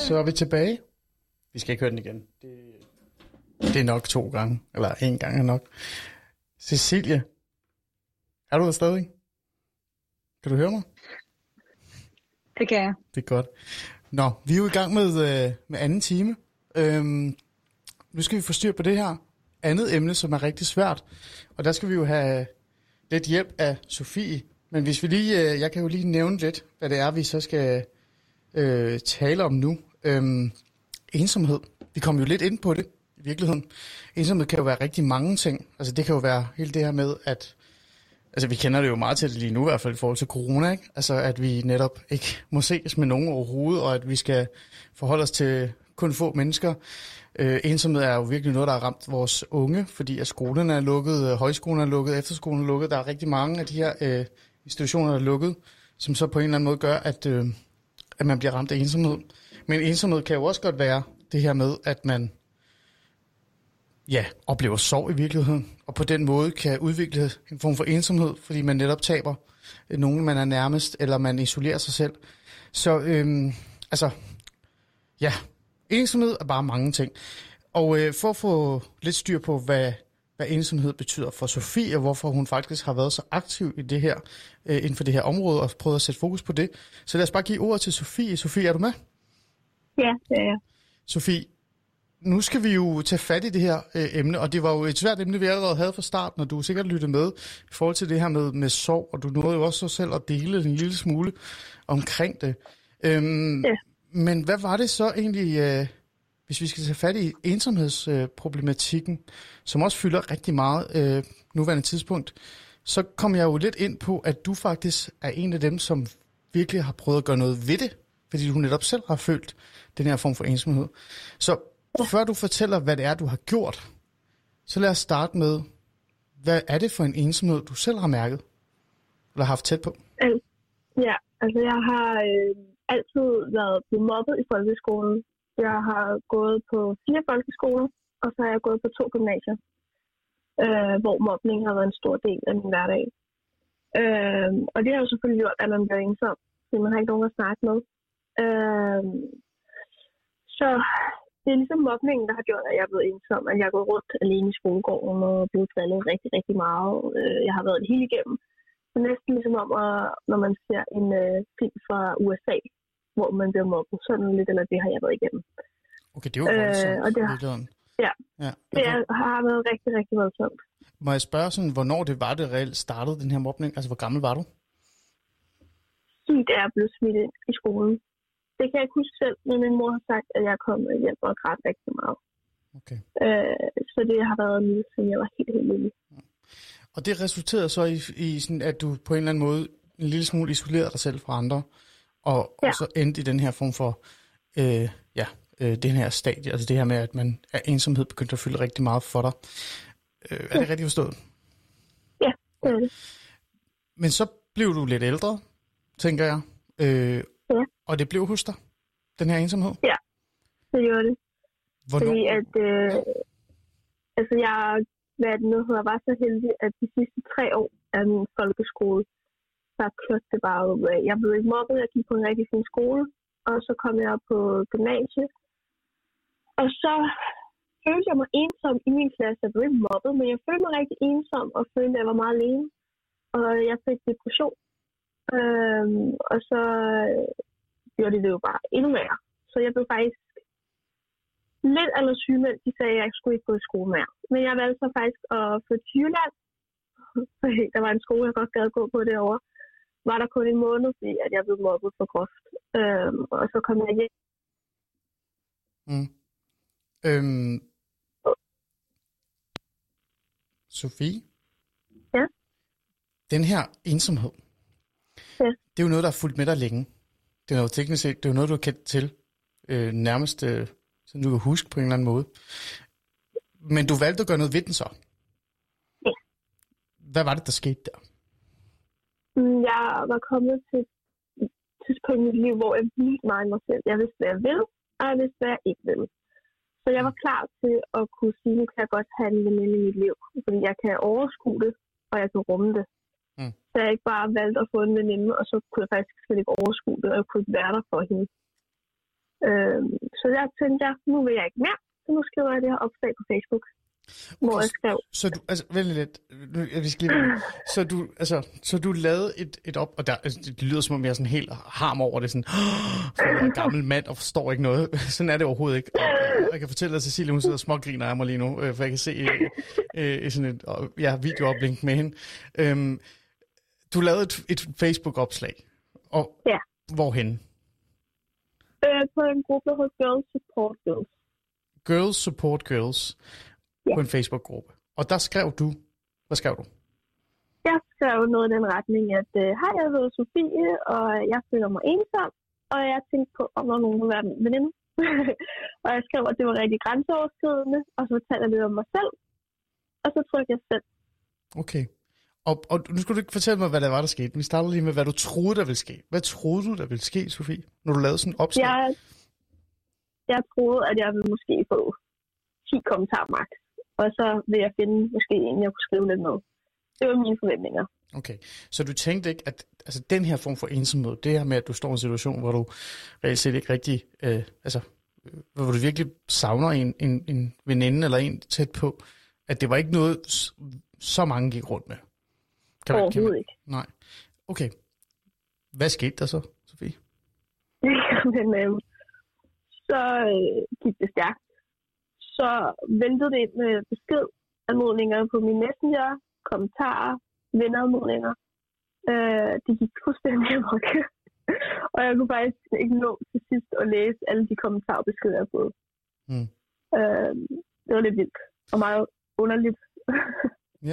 Så er vi tilbage. Vi skal ikke høre den igen. Det, det er nok to gange, eller en gang er nok. Cecilie, er du der stadig? Kan du høre mig? Det kan jeg. Det er godt. Nå, vi er jo i gang med, øh, med anden time. Øhm, nu skal vi få styr på det her andet emne, som er rigtig svært. Og der skal vi jo have lidt hjælp af Sofie. Men hvis vi lige, øh, jeg kan jo lige nævne lidt, hvad det er, vi så skal øh, tale om nu. Øhm, ensomhed. Vi kom jo lidt ind på det i virkeligheden. Ensomhed kan jo være rigtig mange ting. Altså det kan jo være hele det her med, at Altså, vi kender det jo meget til det lige nu, i hvert fald i forhold til corona, ikke? Altså, at vi netop ikke må ses med nogen overhovedet, og at vi skal forholde os til kun få mennesker. Øh, ensomhed er jo virkelig noget, der har ramt vores unge, fordi at skolerne er lukket, øh, højskolen er lukket, efterskolen er lukket. Der er rigtig mange af de her øh, institutioner, der er lukket, som så på en eller anden måde gør, at, øh, at man bliver ramt af ensomhed. Men ensomhed kan jo også godt være det her med, at man ja, oplever sorg i virkeligheden, og på den måde kan udvikle en form for ensomhed, fordi man netop taber øh, nogen, man er nærmest, eller man isolerer sig selv. Så øhm, altså, ja, ensomhed er bare mange ting. Og øh, for at få lidt styr på, hvad, hvad ensomhed betyder for Sofie, og hvorfor hun faktisk har været så aktiv i det her, øh, inden for det her område, og prøvet at sætte fokus på det. Så lad os bare give ordet til Sofie. Sofie, er du med? Ja, det er jeg. Sofie, nu skal vi jo tage fat i det her øh, emne, og det var jo et svært emne, vi allerede havde fra starten, og du har sikkert lyttet med i forhold til det her med, med sorg, og du nåede jo også selv at dele en lille smule omkring det. Øhm, Ja. Men hvad var det så egentlig, øh, hvis vi skal tage fat i ensomhedsproblematikken, som også fylder rigtig meget øh, nuværende tidspunkt, så kom jeg jo lidt ind på, at du faktisk er en af dem, som virkelig har prøvet at gøre noget ved det, fordi du netop selv har følt den her form for ensomhed. Så før du fortæller, hvad det er, du har gjort, så lad os starte med, hvad er det for en ensomhed, du selv har mærket? Eller haft tæt på? Ja, altså jeg har øh, altid været blevet mobbet i folkeskolen. Jeg har gået på fire folkeskoler, og så har jeg gået på to gymnasier, øh, hvor mobning har været en stor del af min hverdag. Øh, og det har jo selvfølgelig gjort, at man bliver ensom, fordi man har ikke nogen at snakke med. Øh, så det er ligesom mobningen, der har gjort, at jeg er blevet ensom, at jeg er gået rundt alene i skolegården og blevet drillet rigtig, rigtig meget. Øh, jeg har været det hele igennem. Det næsten ligesom om, at, når man ser en øh, film fra USA, hvor man bliver mobbet. Sådan lidt, eller det har jeg været igennem. Okay, det er jo Øh, voldsomt. og det har- ja. ja. Det er, har været rigtig, rigtig voldsomt. Må jeg spørge sådan, hvornår det var, det reelt startede, den her mobning? Altså, hvor gammel var du? Sygt er jeg blevet smidt ind i skolen. Det kan jeg ikke huske selv, men min mor har sagt, at jeg kom hjem og græd rigtig meget. Okay. Øh, så det har været en lille, siden jeg var helt, helt lille. Og det resulterede så i, i sådan, at du på en eller anden måde en lille smule isolerede dig selv fra andre, og, ja. Ja. og så endte i den her form for, øh, ja, øh, den her stadie, altså det her med, at man er ensomhed begyndte at fylde rigtig meget for dig. Øh, er det rigtigt forstået? Ja, det er det. Men så blev du lidt ældre, tænker jeg, øh, Ja. og det blev hos dig, den her ensomhed. Det gjorde det. Hvornår? Fordi at, øh, altså jeg hvad det nu hedder, var så heldig, at de sidste tre år af min folkeskole, der kørte det bare ud af. Jeg blev ikke mobbet, jeg gik på en rigtig fin skole, og så kom jeg på gymnasiet. Og så følte jeg mig ensom i min klasse. Jeg blev ikke mobbet, men jeg følte mig rigtig ensom, og følte, at jeg var meget alene. Og jeg fik depression. Øhm, og så gjorde det det jo bare endnu værre. Så jeg blev faktisk lidt eller sygemeldt. De sagde, at jeg skulle ikke gå i skole mere. Men jeg valgte så faktisk at flytte til Jylland. Der var en skole, jeg godt gad gå på derovre. Var der kun en måned, fordi at jeg blev mobbet for groft. Øhm, og så kom jeg hjem. Mm. Øhm, Sofie? Ja? Den her ensomhed, Ja. det er jo noget, der har fulgt med dig længe. Det er jo teknisk set, det er jo noget, du har kendt til øh, nærmest, øh, som du kan huske på en eller anden måde. Men du valgte at gøre noget ved den så. Ja. Hvad var det, der skete der? Mm, Jeg var kommet til et tidspunkt i mit liv, hvor jeg viste mig mig selv. Jeg vidste, hvad jeg vil, og jeg vidste, hvad jeg ikke vil. Så jeg var klar til at kunne sige, nu kan jeg godt have en veninde i mit liv. Fordi jeg kan overskue det, og jeg kan rumme det. Mm. Så jeg ikke bare valgte at få en veninde, og så kunne jeg faktisk slet ikke overskue det, og jeg kunne ikke være der for hende. Øhm, så jeg tænkte, jeg, nu vil jeg ikke mere, så nu skriver jeg det her opslag på Facebook, hvor jeg skrev, Så du, altså, vent lidt, vi skal lige, så du, altså, så du lavede et, et op, og der, altså, det lyder som om jeg er sådan helt harm over det, sådan, for jeg er en gammel mand og forstår ikke noget. Sådan er det overhovedet ikke. Og, jeg kan fortælle, at Cecilie, hun sidder og smågriner af mig lige nu, øh, for jeg kan se øh, øh, sådan et ja, videooplink med hende. Øhm, du lavede et, et Facebook-opslag, og Ja. hvorhen? øh, på en gruppe hos Girls Support Girls. Girls Support Girls Ja. på en Facebook-gruppe. Og der skrev du, hvad skrev du? Jeg skrev noget i den retning, at øh, hej, jeg hedder Sofie, og jeg føler mig ensom, og jeg tænkte på, om der nogen, ville være min veninde. og jeg skrev, at det var rigtig grænseoverskridende, og så fortalte jeg lidt om mig selv, og så trykkte jeg selv. Okay. Og, og nu skal du ikke fortælle mig, hvad der var, der skete. Vi starter lige med, hvad du troede, der ville ske. Hvad troede du, der ville ske, Sofie, når du lavede sådan en opslag? Jeg, jeg troede, at jeg ville måske få 10 kommentarer max, og så vil jeg finde måske en, jeg kunne skrive lidt med. Det var mine forventninger. Okay, så du tænkte ikke, at altså, den her form for ensomhed, det her med, at du står i en situation, hvor du reelt set ikke rigtig, øh, altså, øh, hvor du virkelig savner en, en, en veninde eller en tæt på, at det var ikke noget, så mange gik rundt med. Kan Overhovedet ikke. Nej. Okay. Hvad skete der så, Sofie? Men øh, så øh, gik det stærkt. Så væltede det med beskedanmodninger på min messenger, kommentarer, venneanmodninger. Øh, det gik fuldstændig amok. og jeg kunne faktisk ikke nå til sidst at læse alle de kommentarer og beskeder, jeg havde. Mm. Øh, det var lidt vildt og meget underligt.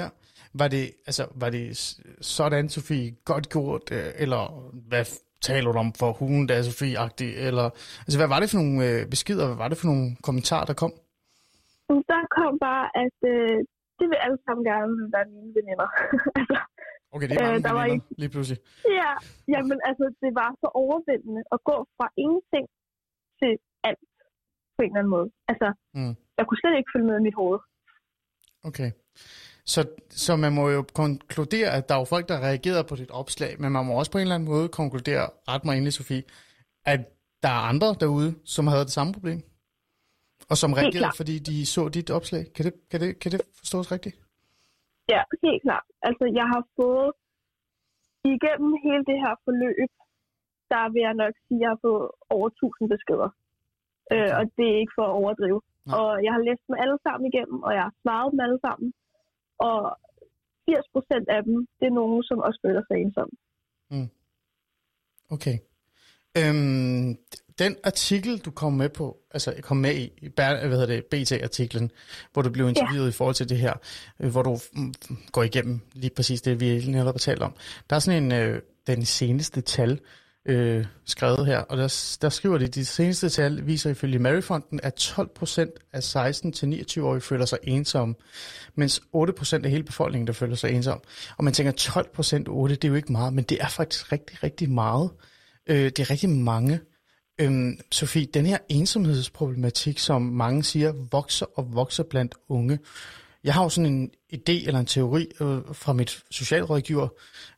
Ja. Var det, altså, var det sådan, Sofie, godt gjort, øh, eller hvad taler du om for hugen, der er Sofie-agtig, eller, altså, hvad var det for nogle øh, beskeder, hvad var det for nogle kommentarer, der kom? Der kom bare, at øh, det vil alle sammen gerne være mine veninder. altså, Okay, det er Øh, mange der var veninder, lige pludselig. Ja, jamen altså, det var så overvældende at gå fra ingenting til alt på en eller anden måde. Altså, Mm. jeg kunne slet ikke følge med i mit hoved. Okay. Så, så man må jo konkludere, at der er jo folk, der reagerede på dit opslag, men man må også på en eller anden måde konkludere, ret mig endelig, Sofie, at der er andre derude, som havde det samme problem, og som reagerede, fordi de så dit opslag. Kan det, kan det, kan det forstås rigtigt? Ja, helt klart. Altså, jeg har fået igennem hele det her forløb, der vil jeg nok sige, at jeg har fået over 1000 beskeder. Okay. Øh, og det er ikke for at overdrive. Nej. Og jeg har læst dem alle sammen igennem, og jeg har svaret dem alle sammen. Og 80 procent af dem, det er nogen, som også føler sig ensomme. Okay. Øhm, den artikel, du kom med på, altså kom med i, hvad hedder det, BT-artiklen, hvor du blev interviewet ja. i forhold til det her, øh, hvor du mm, går igennem lige præcis det, vi netop har talt om. Der er sådan en, øh, den seneste tal øh, skrevet her, og der, der skriver de, de seneste tal viser ifølge Maryfonden, at 12% af 16-29-årige føler sig ensomme, mens 8% af hele befolkningen, der føler sig ensom. Og man tænker, 12% 8, det er jo ikke meget, men det er faktisk rigtig, rigtig meget. Øh, det er rigtig mange. Øhm, Sofie, den her ensomhedsproblematik, som mange siger, vokser og vokser blandt unge. Jeg har jo sådan en idé eller en teori øh, fra mit socialrådgiver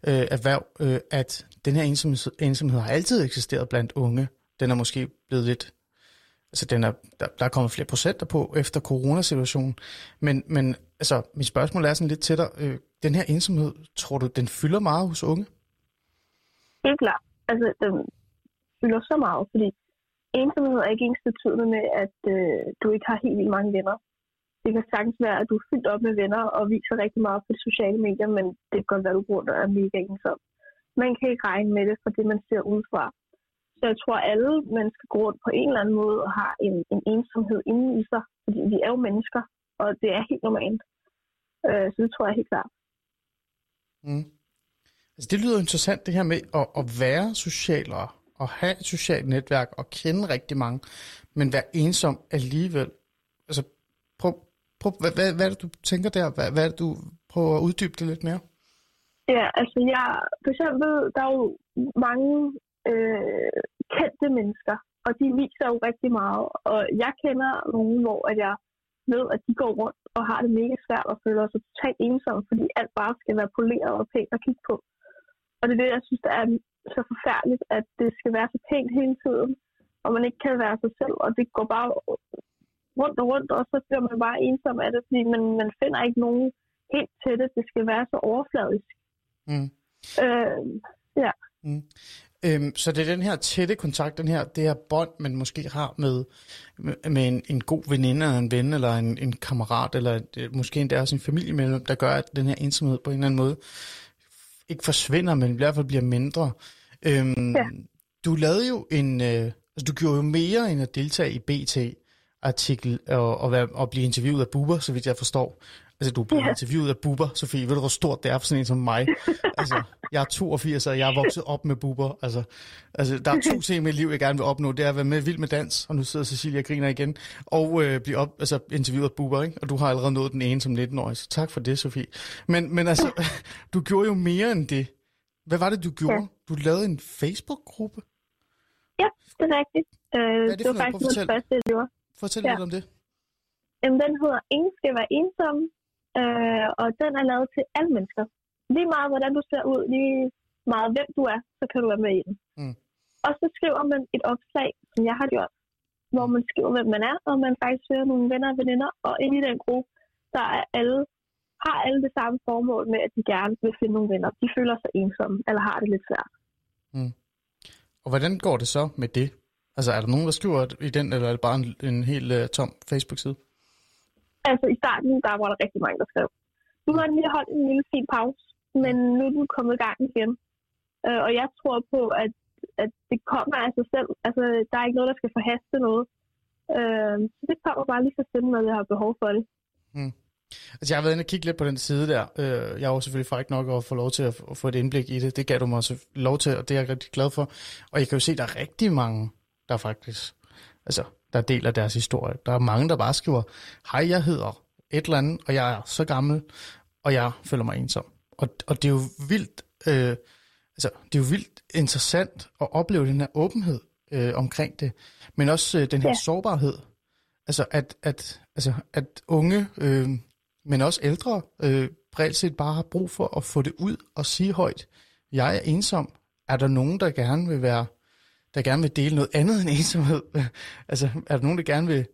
øh, erhverv, øh, at den her ensomhed, ensomhed har altid eksisteret blandt unge. Den er måske blevet lidt, altså den er, der, der er kommet flere procenter på efter coronasituationen. Men, men altså, mit spørgsmål er sådan lidt til dig. Øh, den her ensomhed, tror du, den fylder meget hos unge? Helt klart. Altså, den fylder så meget, fordi ensomhed er ikke ens betydende med, at øh, du ikke har helt vildt mange venner. Det kan sagtens være, at du er fyldt op med venner og viser rigtig meget på de sociale medier, men det kan godt være, at du bruger dig er mega ensom. Man kan ikke regne med det for det, man ser udefra. Så jeg tror, at alle mennesker går rundt på en eller anden måde og har en, en ensomhed inde i sig, fordi vi er jo mennesker, og det er helt normalt. Øh, så det tror jeg helt klart. Mm. Altså, det lyder interessant, det her med at, at være social og at have et socialt netværk og kende rigtig mange, men være ensom alligevel. Altså, prøv, prøv, hvad, hvad, hvad er det, du tænker der? Hvad, hvad er det, du prøver at uddybe det lidt mere? Ja, altså jeg, for eksempel, der er jo mange øh, kendte mennesker, og de viser jo rigtig meget. Og jeg kender nogen, hvor at jeg ved, at de går rundt og har det mega svært og føler sig totalt ensom, fordi alt bare skal være poleret og pænt at kigge på. Og det er det, jeg synes, der er så forfærdeligt, at det skal være så pænt hele tiden, og man ikke kan være sig selv, og det går bare rundt og rundt, og så bliver man bare ensom af det, fordi man, man finder ikke nogen helt til det. Det skal være så overfladisk. Mm. Øh, ja. Mm. Øhm, så det er den her tætte kontakt, den her, det her bånd, man måske har med, med en, en god veninde, eller en ven, eller en, en kammerat, eller det, måske endda også en familiemedlem, der gør, at den her ensomhed på en eller anden måde ikke forsvinder, men i hvert fald bliver mindre. Øhm, ja. Du lavede jo en, øh, altså du gjorde jo mere end at deltage i BT artikel og, og, være, og blive interviewet af Buber, så vidt jeg forstår. Altså, du blev ja. interviewet af Buber, Sofie. Ved du, hvor stort det er for sådan en som mig? altså, jeg er 82, og jeg er vokset op med Buber. Altså, altså der er to ting i mit liv, jeg gerne vil opnå. Det er at være med vild med dans, og nu sidder Cecilia og griner igen, og øh, blive op, altså, interviewet af Buber, ikke? Og du har allerede nået den ene som 19-årig, så tak for det, Sofie. Men, men altså, du gjorde jo mere end det. Hvad var det, du gjorde? Ja. Du lavede en Facebook-gruppe? Ja, det er rigtigt. Øh, Hvad er det, det var faktisk noget første, jeg gjorde. Fortæl ja. lidt om det. Jamen, den hedder Ingen skal være ensom, øh, og den er lavet til alle mennesker. Lige meget, hvordan du ser ud, lige meget, hvem du er, så kan du være med i den. Mm. Og så skriver man et opslag, som jeg har gjort, hvor man skriver, hvem man er, og man faktisk søger nogle venner og veninder, og inde i den gruppe, der er alle, har alle det samme formål med, at de gerne vil finde nogle venner. De føler sig ensomme, eller har det lidt svært. Mm. Og hvordan går det så med det? Altså, er der nogen, der skriver i den, eller er det bare en, en helt uh, tom Facebook-side? Altså, i starten, der var der rigtig mange, der skrev. Nu har den lige holdt en lille fin pause, men nu er den kommet i gang igen. Øh, og jeg tror på, at, at det kommer af sig selv. Altså, der er ikke noget, der skal forhaste noget. Øh, så det kommer bare lige så stille, når jeg har behov for det. Mm. Altså, jeg har været inde og kigge lidt på den side der. Øh, jeg er jo selvfølgelig fræk nok at få lov til at få et indblik i det. Det gav du mig også lov til, og det er jeg rigtig glad for. Og jeg kan jo se, at der er rigtig mange der faktisk, altså, der deler deres historie. Der er mange, der bare skriver, hej, jeg hedder et eller andet, og jeg er så gammel, og jeg føler mig ensom. Og, og det er jo vildt, øh, altså, det er jo vildt interessant at opleve den her åbenhed øh, omkring det, men også øh, den her ja. sårbarhed. Altså, at, at, altså, at unge, øh, men også ældre, øh, reelt set bare har brug for at få det ud og sige højt, jeg er ensom. Er der nogen, der gerne vil være der gerne vil dele noget andet end ensomhed? altså, er der nogen, der gerne vil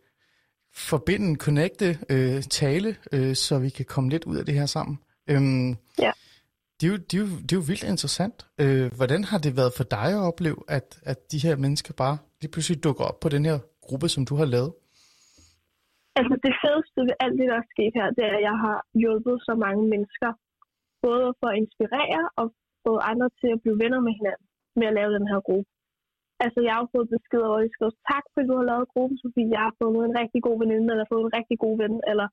forbinde, connecte, øh, tale, øh, så vi kan komme lidt ud af det her sammen? Øhm, ja. Det er, jo, det, er jo, det er jo vildt interessant. Øh, hvordan har det været for dig at opleve, at, at de her mennesker bare lige pludselig dukker op på den her gruppe, som du har lavet? Altså det fedeste ved alt det, der er sket her, det er, at jeg har hjulpet så mange mennesker. Både for at inspirere og få andre til at blive venner med hinanden med at lave den her gruppe. Altså, jeg har fået besked over, at jeg skriver, tak fordi du har lavet gruppen, Sofie. Jeg har fået en rigtig god veninde, eller fået en rigtig god ven, eller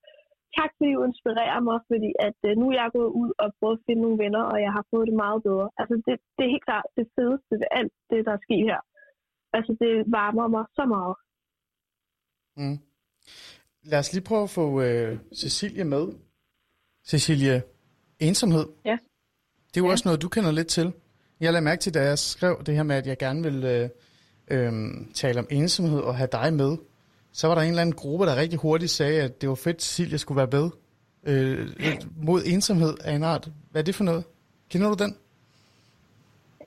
tak fordi du inspirerer mig, fordi at uh, nu er jeg gået ud og prøvet at finde nogle venner, og jeg har fået det meget bedre. Altså, det, det er helt klart det fedeste ved alt det, der er sket her. Altså, det varmer mig så meget. Mm. Lad os lige prøve at få uh, Cecilie med. Cecilie, ensomhed. Ja. Det er jo ja. også noget, du kender lidt til. Jeg lagde mærke til, da jeg skrev det her med, at jeg gerne vil øh, øh, tale om ensomhed og have dig med, så var der en eller anden gruppe, der rigtig hurtigt sagde, at det var fedt, at jeg skulle være med øh, mod ensomhed af en art. Hvad er det for noget? Kender du den?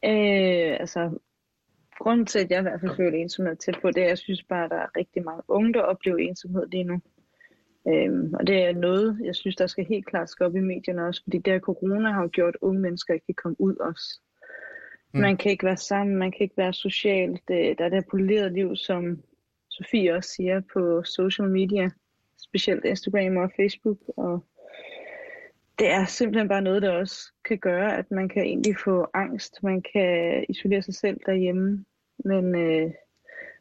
Øh, altså, grunden til, at jeg i hvert fald føler ensomhed tæt på, det er, at jeg synes bare, at der er rigtig mange unge, der oplever ensomhed lige nu. Øhm, og det er noget, jeg synes, der skal helt klart skal op i medierne også, fordi det her corona har jo gjort, at unge mennesker ikke kan komme ud også. Mm. Man kan ikke være sammen, man kan ikke være social. Det, øh, der er det polerede liv, som Sofie også siger på social media, specielt Instagram og Facebook. Og det er simpelthen bare noget, der også kan gøre, at man kan egentlig få angst. Man kan isolere sig selv derhjemme, men øh,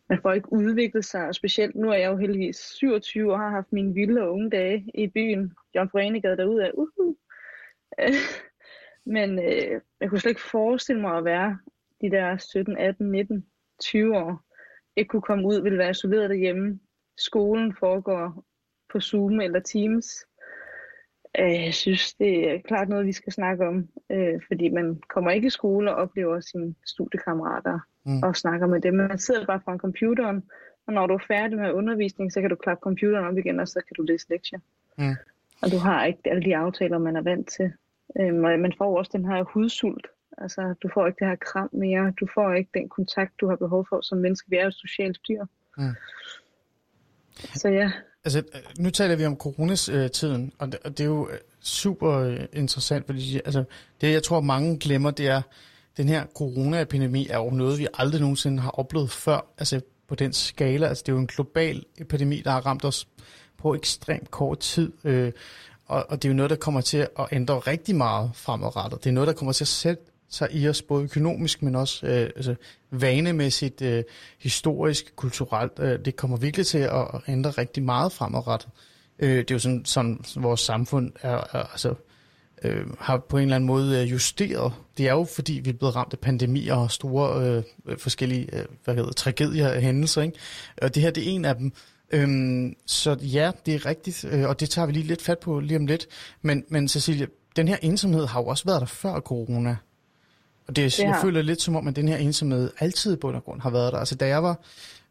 man får ikke udviklet sig. Og specielt nu er jeg jo heldigvis 27 og har haft mine vilde og unge dage i byen. John Forenegade derude af. uhu. Men øh, jeg kunne slet ikke forestille mig at være de der 17, 18, 19, 20 år. Ikke kunne komme ud, ville være isoleret derhjemme. Skolen foregår på Zoom eller Teams. Øh, jeg synes, det er klart noget, vi skal snakke om. Øh, fordi man kommer ikke i skole og oplever sine studiekammerater mm. og snakker med dem. Man sidder bare foran computeren, og når du er færdig med undervisning, så kan du klappe computeren op igen, og så kan du læse lektier. Mm. Og du har ikke alle de aftaler, man er vant til. Øhm, og man får også den her hudsult. Altså, du får ikke det her kram mere. Du får ikke den kontakt, du har behov for som menneske. Vi er jo socialt dyr. Mm. Så ja, Altså, nu taler vi om coronatiden, og det, og det er jo øh, super øh, interessant, fordi altså, det, jeg tror, mange glemmer, det er, den her coronaepidemi er jo noget, vi aldrig nogensinde har oplevet før, altså på den skala. Altså, det er jo en global epidemi, der har ramt os på ekstremt kort tid, øh, og, og det er jo noget, der kommer til at ændre rigtig meget fremadrettet. Det er noget, der kommer til at sætte sig i os, både økonomisk, men også øh, altså, vanemæssigt, øh, historisk, kulturelt. Øh, det kommer virkelig til at ændre rigtig meget fremadrettet. Øh, det er jo sådan, sådan vores samfund er, er, altså, øh, har på en eller anden måde øh, justeret. Det er jo fordi, vi er blevet ramt af pandemier og store øh, øh, forskellige øh, hvad hedder, tragedier og hændelser. Ikke? Og det her det er en af dem. Øhm, så ja, det er rigtigt, øh, og det tager vi lige lidt fat på lige om lidt. Men, men Cecilia, den her ensomhed har jo også været der før corona. Og det, det jeg har. føler lidt som om, at den her ensomhed altid i bund og grund har været der. Altså da jeg var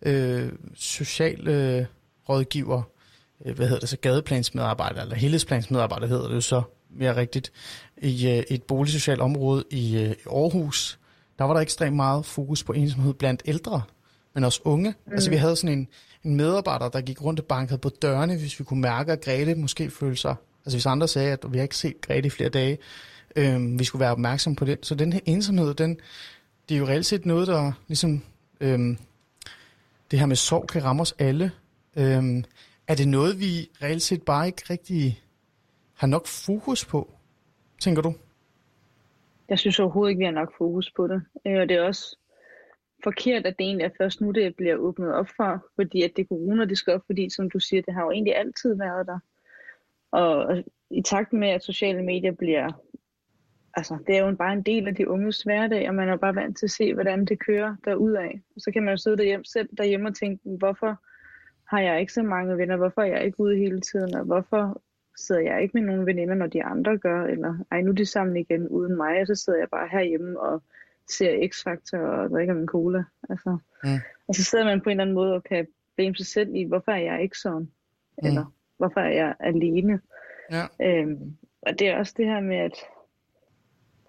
øh, social øh, rådgiver, øh, hvad hedder det så, gadeplansmedarbejder, eller helhedsplansmedarbejder hedder det jo så mere rigtigt, i øh, et boligsocialt område i øh, Aarhus, der var der ekstremt meget fokus på ensomhed blandt ældre, men også unge. Mm. Altså vi havde sådan en, en medarbejder, der gik rundt og bankede på dørene, hvis vi kunne mærke, at Grete måske følte sig, altså hvis andre sagde, at vi har ikke set Grete i flere dage, øh, vi skulle være opmærksom på det. Så den her ensomhed, den, det er jo reelt set noget, der ligesom... Øh, det her med sorg kan ramme os alle. Øh, er det noget, vi reelt set bare ikke rigtig har nok fokus på, tænker du? Jeg synes overhovedet ikke, vi har nok fokus på det. Øh, og det er også forkert, at det egentlig er først nu, det bliver åbnet op for, fordi at det corona, det skal op, fordi som du siger, det har jo egentlig altid været der. Og i takt med, at sociale medier bliver altså, det er jo bare en del af de unges hverdag, og man er bare vant til at se, hvordan det kører derudad. Og så kan man jo sidde derhjemme, selv derhjemme og tænke, hvorfor har jeg ikke så mange venner? Hvorfor er jeg ikke ude hele tiden? Og hvorfor sidder jeg ikke med nogen veninder, når de andre gør? Eller ej, nu er de sammen igen uden mig, og så sidder jeg bare herhjemme og ser X-Factor og drikker min cola. Altså, mm. Og så sidder man på en eller anden måde og kan blame sig selv i, hvorfor er jeg ikke sådan? Mm. Eller hvorfor er jeg alene? Ja. Øhm, og det er også det her med, at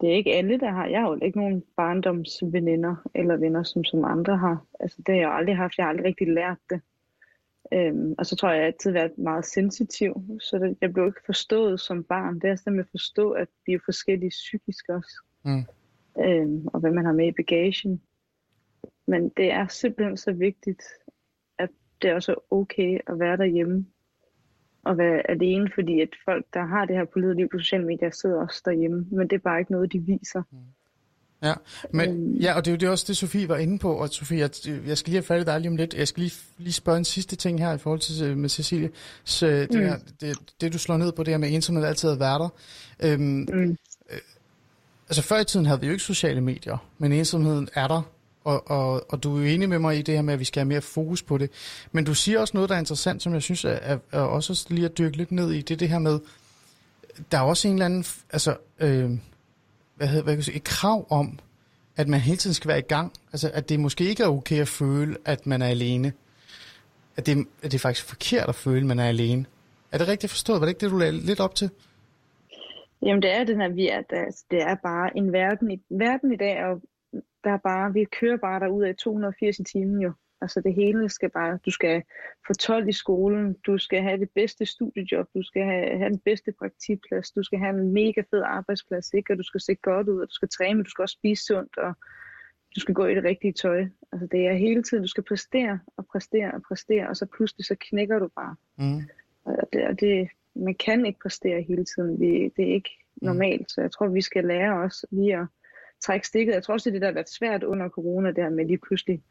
det er ikke alle, der har. Jeg har jo ikke nogen barndomsveninder eller venner, som, som andre har. Altså, det har jeg aldrig haft. Jeg har aldrig rigtig lært det. Øhm, og så tror jeg, at jeg altid har været meget sensitiv. Så det, jeg blev ikke forstået som barn. Det er simpelthen at forstå, at vi er forskellige psykisk også. Mm. Øhm, og hvad man har med i bagagen. Men det er simpelthen så vigtigt, at det er også okay at være derhjemme at være alene, fordi at folk, der har det her politiske liv på sociale medier, sidder også derhjemme, men det er bare ikke noget, de viser. Mm. Ja, men, øhm. ja, og det er jo det også det, Sofie var inde på, og Sofie, jeg, jeg skal lige have fat i dig lige om lidt. Jeg skal lige, lige spørge en sidste ting her i forhold til med Cecilie. Så det, mm. her, det, det, du slår ned på, det her med ensomhed altid at være der. Øhm, mm altså før i tiden havde vi jo ikke sociale medier, men ensomheden er der, og, og, og du er jo enig med mig i det her med, at vi skal have mere fokus på det. Men du siger også noget, der er interessant, som jeg synes er, er, er også lige at dykke lidt ned i. Det er det her med, der er også en eller anden, altså, øh, hvad hedder, hvad kan jeg sige, et krav om, at man hele tiden skal være i gang. Altså, at det måske ikke er okay at føle, at man er alene. At det, at det er faktisk forkert at føle, at man er alene. Er det rigtigt forstået? Var det ikke det, du lagde lidt op til? Jamen, det er den her, vi er, det er bare en verden i, verden i dag, og der er bare, vi kører bare derud af 280 i timen jo. Altså det hele skal bare, du skal få 12 i skolen, du skal have det bedste studiejob, du skal have, have den bedste praktikplads, du skal have en mega fed arbejdsplads, ikke? og du skal se godt ud, og du skal træne, men du skal også spise sundt, og du skal gå i det rigtige tøj. Altså det er hele tiden, du skal præstere og præstere og præstere, og så pludselig så knækker du bare. Mm. Og det, og det, man kan ikke præstere hele tiden, det, det er ikke mm. normalt, så jeg tror, vi skal lære os lige at trække stikket. Jeg tror også, det er det, der har været svært under corona, det her med lige pludselig,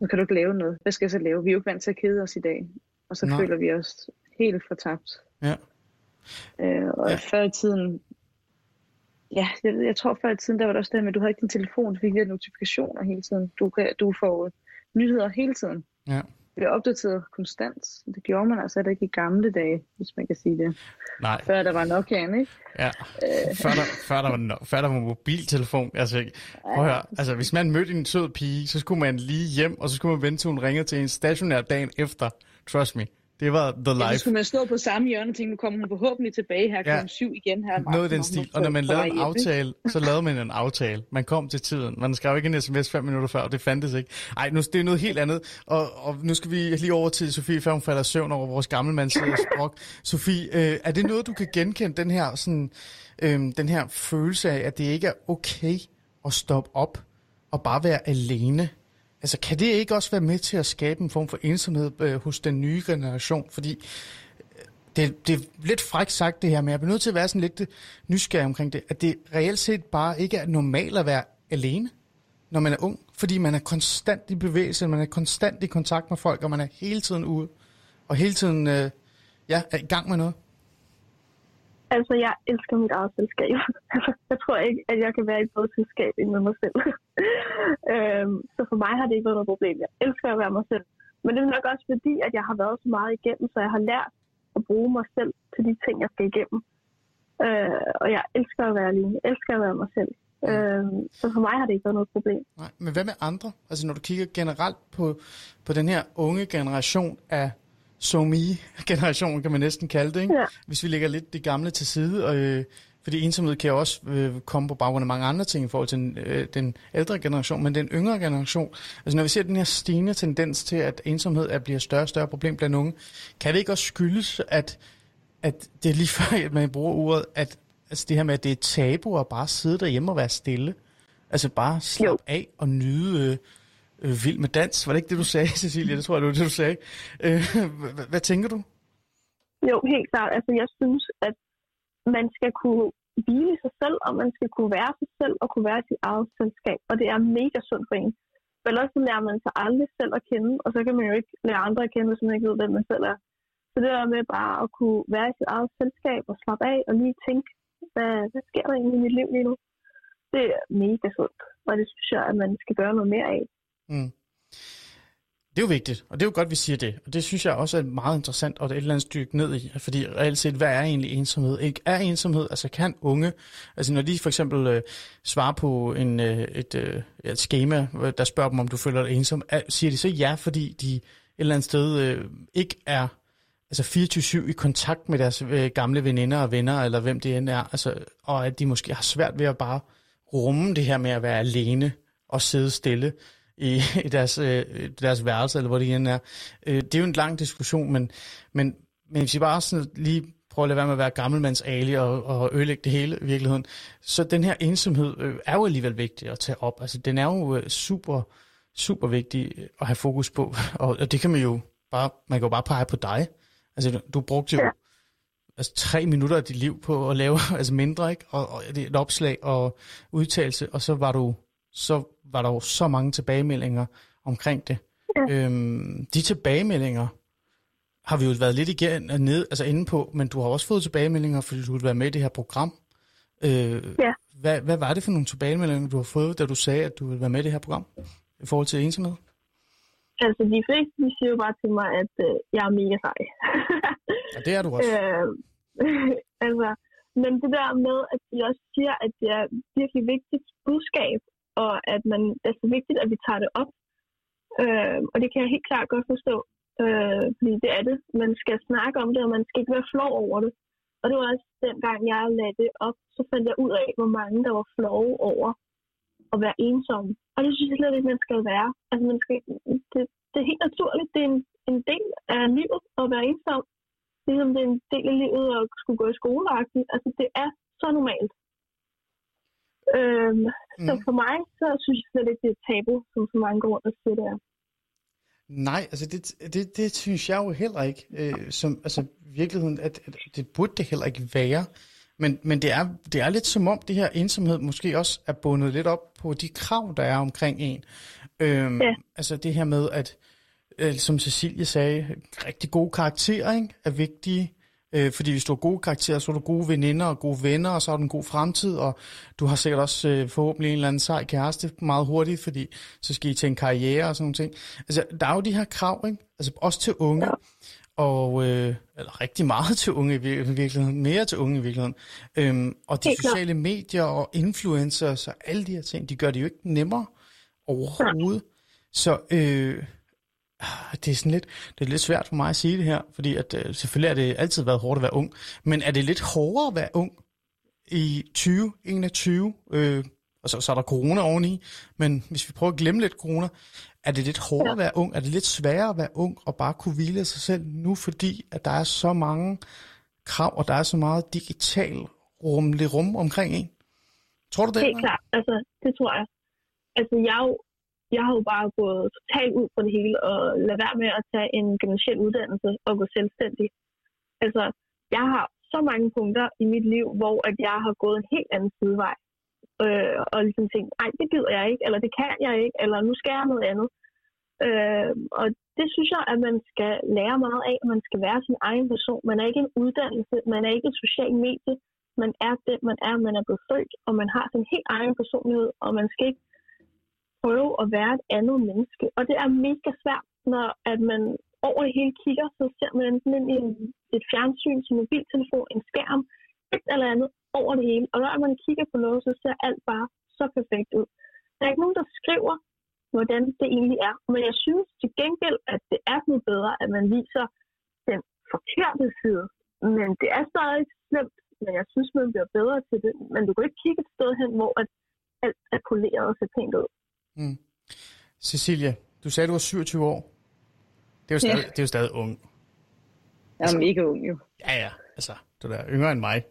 nu kan du ikke lave noget. Hvad skal jeg så lave? Vi er jo ikke vant til at kede os i dag. Og så Nej. føler vi os helt fortabt. Ja. Øh, og ja. før i tiden, ja, jeg, jeg tror før i tiden, der var det også det med, at du havde ikke din telefon, du fik notifikationer hele tiden. Du, du får nyheder hele tiden. Ja bliver opdateret konstant. Det gjorde man altså ikke i gamle dage, hvis man kan sige det. Nej. Før der var Nokia, ikke? Ja, øh. før, der, før, der var, før der var mobiltelefon. Altså, prøv at høre, altså, hvis man mødte en sød pige, så skulle man lige hjem, og så skulle man vente til hun ringede til en stationær dagen efter. Trust me. Det var the Ja, så life. skulle man stå på samme hjørne og tænke, nu kommer hun forhåbentlig tilbage her Ja. klokken syv igen her. Noget den stil. Og når man lavede en aftale, så lavede man en aftale. Man kom til tiden. Man skrev ikke en sms fem minutter før, og det fandtes ikke. Ej, nu, det er noget helt andet. Og, og nu skal vi lige over til Sofie, før hun falder søvn over vores gammelmands øh, sprog. Sofie, øh, er det noget, du kan genkende, den her, sådan, øh, den her følelse af, at det ikke er okay at stoppe op og bare være alene? Altså, kan det ikke også være med til at skabe en form for ensomhed øh, hos den nye generation? Fordi øh, det, det er lidt frækt sagt det her, men jeg bliver nødt til at være sådan lidt øh, nysgerrig omkring det, at det reelt set bare ikke er normalt at være alene, når man er ung, fordi man er konstant i bevægelse, man er konstant i kontakt med folk, og man er hele tiden ude, og hele tiden øh, ja, er i gang med noget. Altså, jeg elsker mit eget selskab. Altså, jeg tror ikke, at jeg kan være i et bedre selskab end med mig selv. øhm, så for mig har det ikke været noget problem. Jeg elsker at være mig selv. Men det er nok også fordi, at jeg har været så meget igennem, så jeg har lært at bruge mig selv til de ting, jeg skal igennem. Øh, og jeg elsker at være alene. Jeg elsker at være mig selv. Øh, så for mig har det ikke været noget problem. Nej, men hvad med andre? Altså når du kigger generelt på, på den her unge generation af SoMe-generationen, kan man næsten kalde det, ikke? Ja. hvis vi lægger lidt det gamle til side, og, øh, fordi ensomhed kan jo også øh, komme på baggrund af mange andre ting i forhold til den, øh, den ældre generation, men den yngre generation, altså når vi ser den her stigende tendens til, at ensomhed er, bliver større og større problem blandt unge, kan det ikke også skyldes, at, at det er lige før, at man bruger ordet, at altså det her med, at det er tabu at bare sidde derhjemme og være stille, altså bare slappe af og nyde øh, øh, vild med dans, var det ikke det, du sagde, Cecilia? Det tror jeg, det var det, du sagde. Øh, hvad, hvad tænker du? Jo, helt klart. Altså, jeg synes, at man skal kunne hvile sig selv, og man skal kunne være sig selv og kunne være sit eget selskab. Og det er mega sundt for en. For ellers så lærer man sig aldrig selv at kende, og så kan man jo ikke lære andre at kende, hvis man ikke ved, hvem man selv er. Så det der med bare at kunne være i sit eget selskab og slappe af og lige tænke, hvad, hvad sker der egentlig i mit liv lige nu? Det er mega sundt, og det synes jeg, at man skal gøre noget mere af. Mm. Det er jo vigtigt, og det er jo godt, vi siger det. Og det synes jeg også er meget interessant, og det er et eller andet stykke ned i. Fordi reelt set, hvad er egentlig ensomhed? Ikke er ensomhed, altså kan unge, altså når de for eksempel øh, svarer på en, øh, et, øh, et schema, der spørger dem, om du føler dig ensom, er, siger de så ja, fordi de et eller andet sted øh, ikke er altså 24-7 i kontakt med deres øh, gamle veninder og venner, eller hvem det end er, altså, og at de måske har svært ved at bare rumme det her med at være alene og sidde stille i, i deres, øh, deres værelse, eller hvor det end er. Øh, det er jo en lang diskussion, men, men, men hvis vi bare sådan lige prøver at lade være med at være gammelmands ali og, og ødelægge det hele i virkeligheden, så den her ensomhed øh, er jo alligevel vigtig at tage op. Altså, den er jo øh, super, super vigtig at have fokus på, og, og det kan man jo bare, man kan jo bare pege på dig. Altså, du, brugte jo Ja. altså, tre minutter af dit liv på at lave altså mindre, ikke? Og, og det er et opslag og udtalelse, og så var du så var der jo så mange tilbagemeldinger omkring det. Ja. Øhm, de tilbagemeldinger har vi jo været lidt igen ned, altså inde på, men du har også fået tilbagemeldinger, fordi du ville være med i det her program. Øh, Ja. hvad, hvad var det for nogle tilbagemeldinger, du har fået, da du sagde, at du ville være med i det her program i forhold til ensomhed? Altså, de fleste de siger jo bare til mig, at øh, jeg er mega sej. Ja, det er du også. Øh, altså, men det der med, at de også siger, at det er virkelig vigtigt budskab, og at man, det er så vigtigt, at vi tager det op. Øh, og det kan jeg helt klart godt forstå, øh, fordi det er det. Man skal snakke om det, og man skal ikke være flov over det. Og det var også dengang, jeg lagde det op, så fandt jeg ud af, hvor mange der var flove over at være ensom. Og det synes jeg slet ikke, man skal være. Altså, man skal, det, det er helt naturligt. Det er en, en del af livet at være ensom ligesom det er en del af livet at skulle gå i skole. Altså, det er så normalt. Øhm, mm. Så for mig, så synes jeg slet ikke, det er et tabu, som så mange går rundt og siger, det er. Nej, altså det, det, det synes jeg jo heller ikke. Øh, som, altså virkeligheden, at, at det burde det heller ikke være. Men, men det, er, det er lidt som om, det her ensomhed måske også er bundet lidt op på de krav, der er omkring en. Øhm, Ja. Altså det her med, at øh, som Cecilie sagde, rigtig gode karakterer ikke, er vigtige. Øh, fordi hvis du har gode karakterer, så har du gode veninder og gode venner, og så har du en god fremtid, og du har sikkert også øh, forhåbentlig en eller anden sej kæreste meget hurtigt, fordi så skal I til en karriere og sådan nogle ting. Altså, der er jo de her krav, ikke? Altså også til unge, og øh, eller rigtig meget til unge i vir- i virkeligheden, mere til unge i virkeligheden. Øhm, og de Helt sociale medier og influencers og alle de her ting, de gør det jo ikke nemmere overhovedet. Så øh, det er sådan lidt, det er lidt svært for mig at sige det her, fordi at, øh, selvfølgelig har det altid været hårdt at være ung, men er det lidt hårdere at være ung i 2021? Øh, og så, så er der corona oveni, men hvis vi prøver at glemme lidt corona, er det lidt hårdere ja. at være ung? Er det lidt sværere at være ung og bare kunne hvile sig selv nu, fordi at der er så mange krav, og der er så meget digital rumlig rum omkring en? Tror du det? Helt klart, altså det tror jeg. Altså jeg, jeg har jo bare gået totalt ud på det hele, og lade være med at tage en gymnasiel uddannelse og gå selvstændig. Altså, jeg har så mange punkter i mit liv, hvor at jeg har gået en helt anden sidevej. Øh, og ligesom tænkt, nej, det gider jeg ikke, eller det kan jeg ikke, eller nu skal jeg noget andet. Øh, og det synes jeg, at man skal lære meget af. Man skal være sin egen person. Man er ikke en uddannelse, man er ikke et socialt medie. Man er den, man er. Man er blevet født, og man har sin helt egen personlighed, og man skal ikke prøve at være et andet menneske. Og det er mega svært, når at man over det hele kigger, så ser man enten ind i en, et fjernsyn, sin mobiltelefon, en skærm, et eller andet over det hele. Og når man kigger på noget, så ser alt bare så perfekt ud. Der er ikke nogen, der skriver, hvordan det egentlig er. Men jeg synes til gengæld, at det er noget bedre, at man viser den forkerte side. Men det er stadig slemt, men jeg synes, man bliver bedre til det. Men du kan ikke kigge et sted hen, hvor at alt er poleret og ser pænt ud. Mm. Cecilia, du sagde, du var 27 år. Det er jo stadig, ja. det er jo stadig ung. Jeg er mega ung jo. Ja, ja. Altså, du er yngre end mig.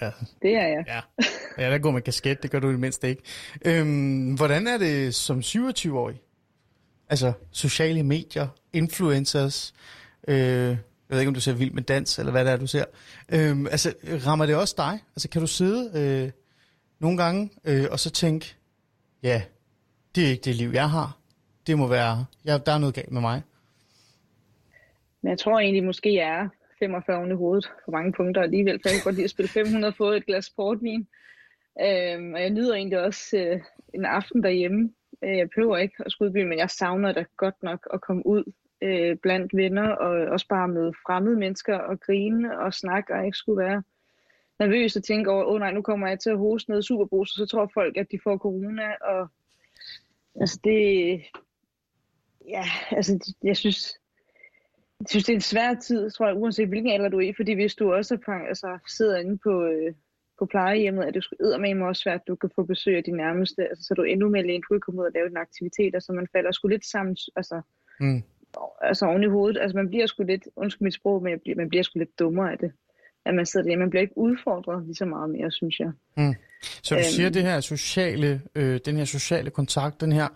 Ja. Det er jeg. Ja. Ja, der går med kasket, det gør du i mindst ikke. Øhm, hvordan er det som 27-årig? Altså, sociale medier, influencers, øh, jeg ved ikke, om du ser vild med dans, eller hvad det er, du ser. Øhm, altså, rammer det også dig? Altså, kan du sidde øh, nogle gange øh, og så tænke, ja, det er ikke det liv, jeg har. Det må være, ja, der er noget galt med mig. Men jeg tror egentlig, måske jeg er 45 i hovedet på mange punkter alligevel, for jeg kan godt lide at spille 500 fået et glas portvin. Øhm, og jeg nyder egentlig også øh, en aften derhjemme. Øh, jeg behøver ikke at skulle men jeg savner da godt nok at komme ud øh, blandt venner, og også bare med fremmede mennesker og grine og snakke, og ikke skulle være nervøs og tænke over, åh oh, nej, nu kommer jeg til at hoste noget superbrus, og så tror folk, at de får corona, og altså det, ja, altså jeg synes, jeg synes, det er en svær tid, tror jeg, uanset hvilken alder du er i, fordi hvis du også er, altså, sidder inde på, øh, på plejehjemmet, at det skulle med også svært, at du kan få besøg af de nærmeste, altså, så er du endnu mere alene, du kan komme ud og lave en aktivitet, altså man falder sgu lidt sammen, altså, mm. altså oven i hovedet, altså man bliver sgu lidt, undskyld mit sprog, men bliver, man bliver sgu lidt dummere af det, at man sidder der, man bliver ikke udfordret lige så meget mere, synes jeg. Mm. Så du øhm, siger, det her sociale, øh, den her sociale kontakt, den her,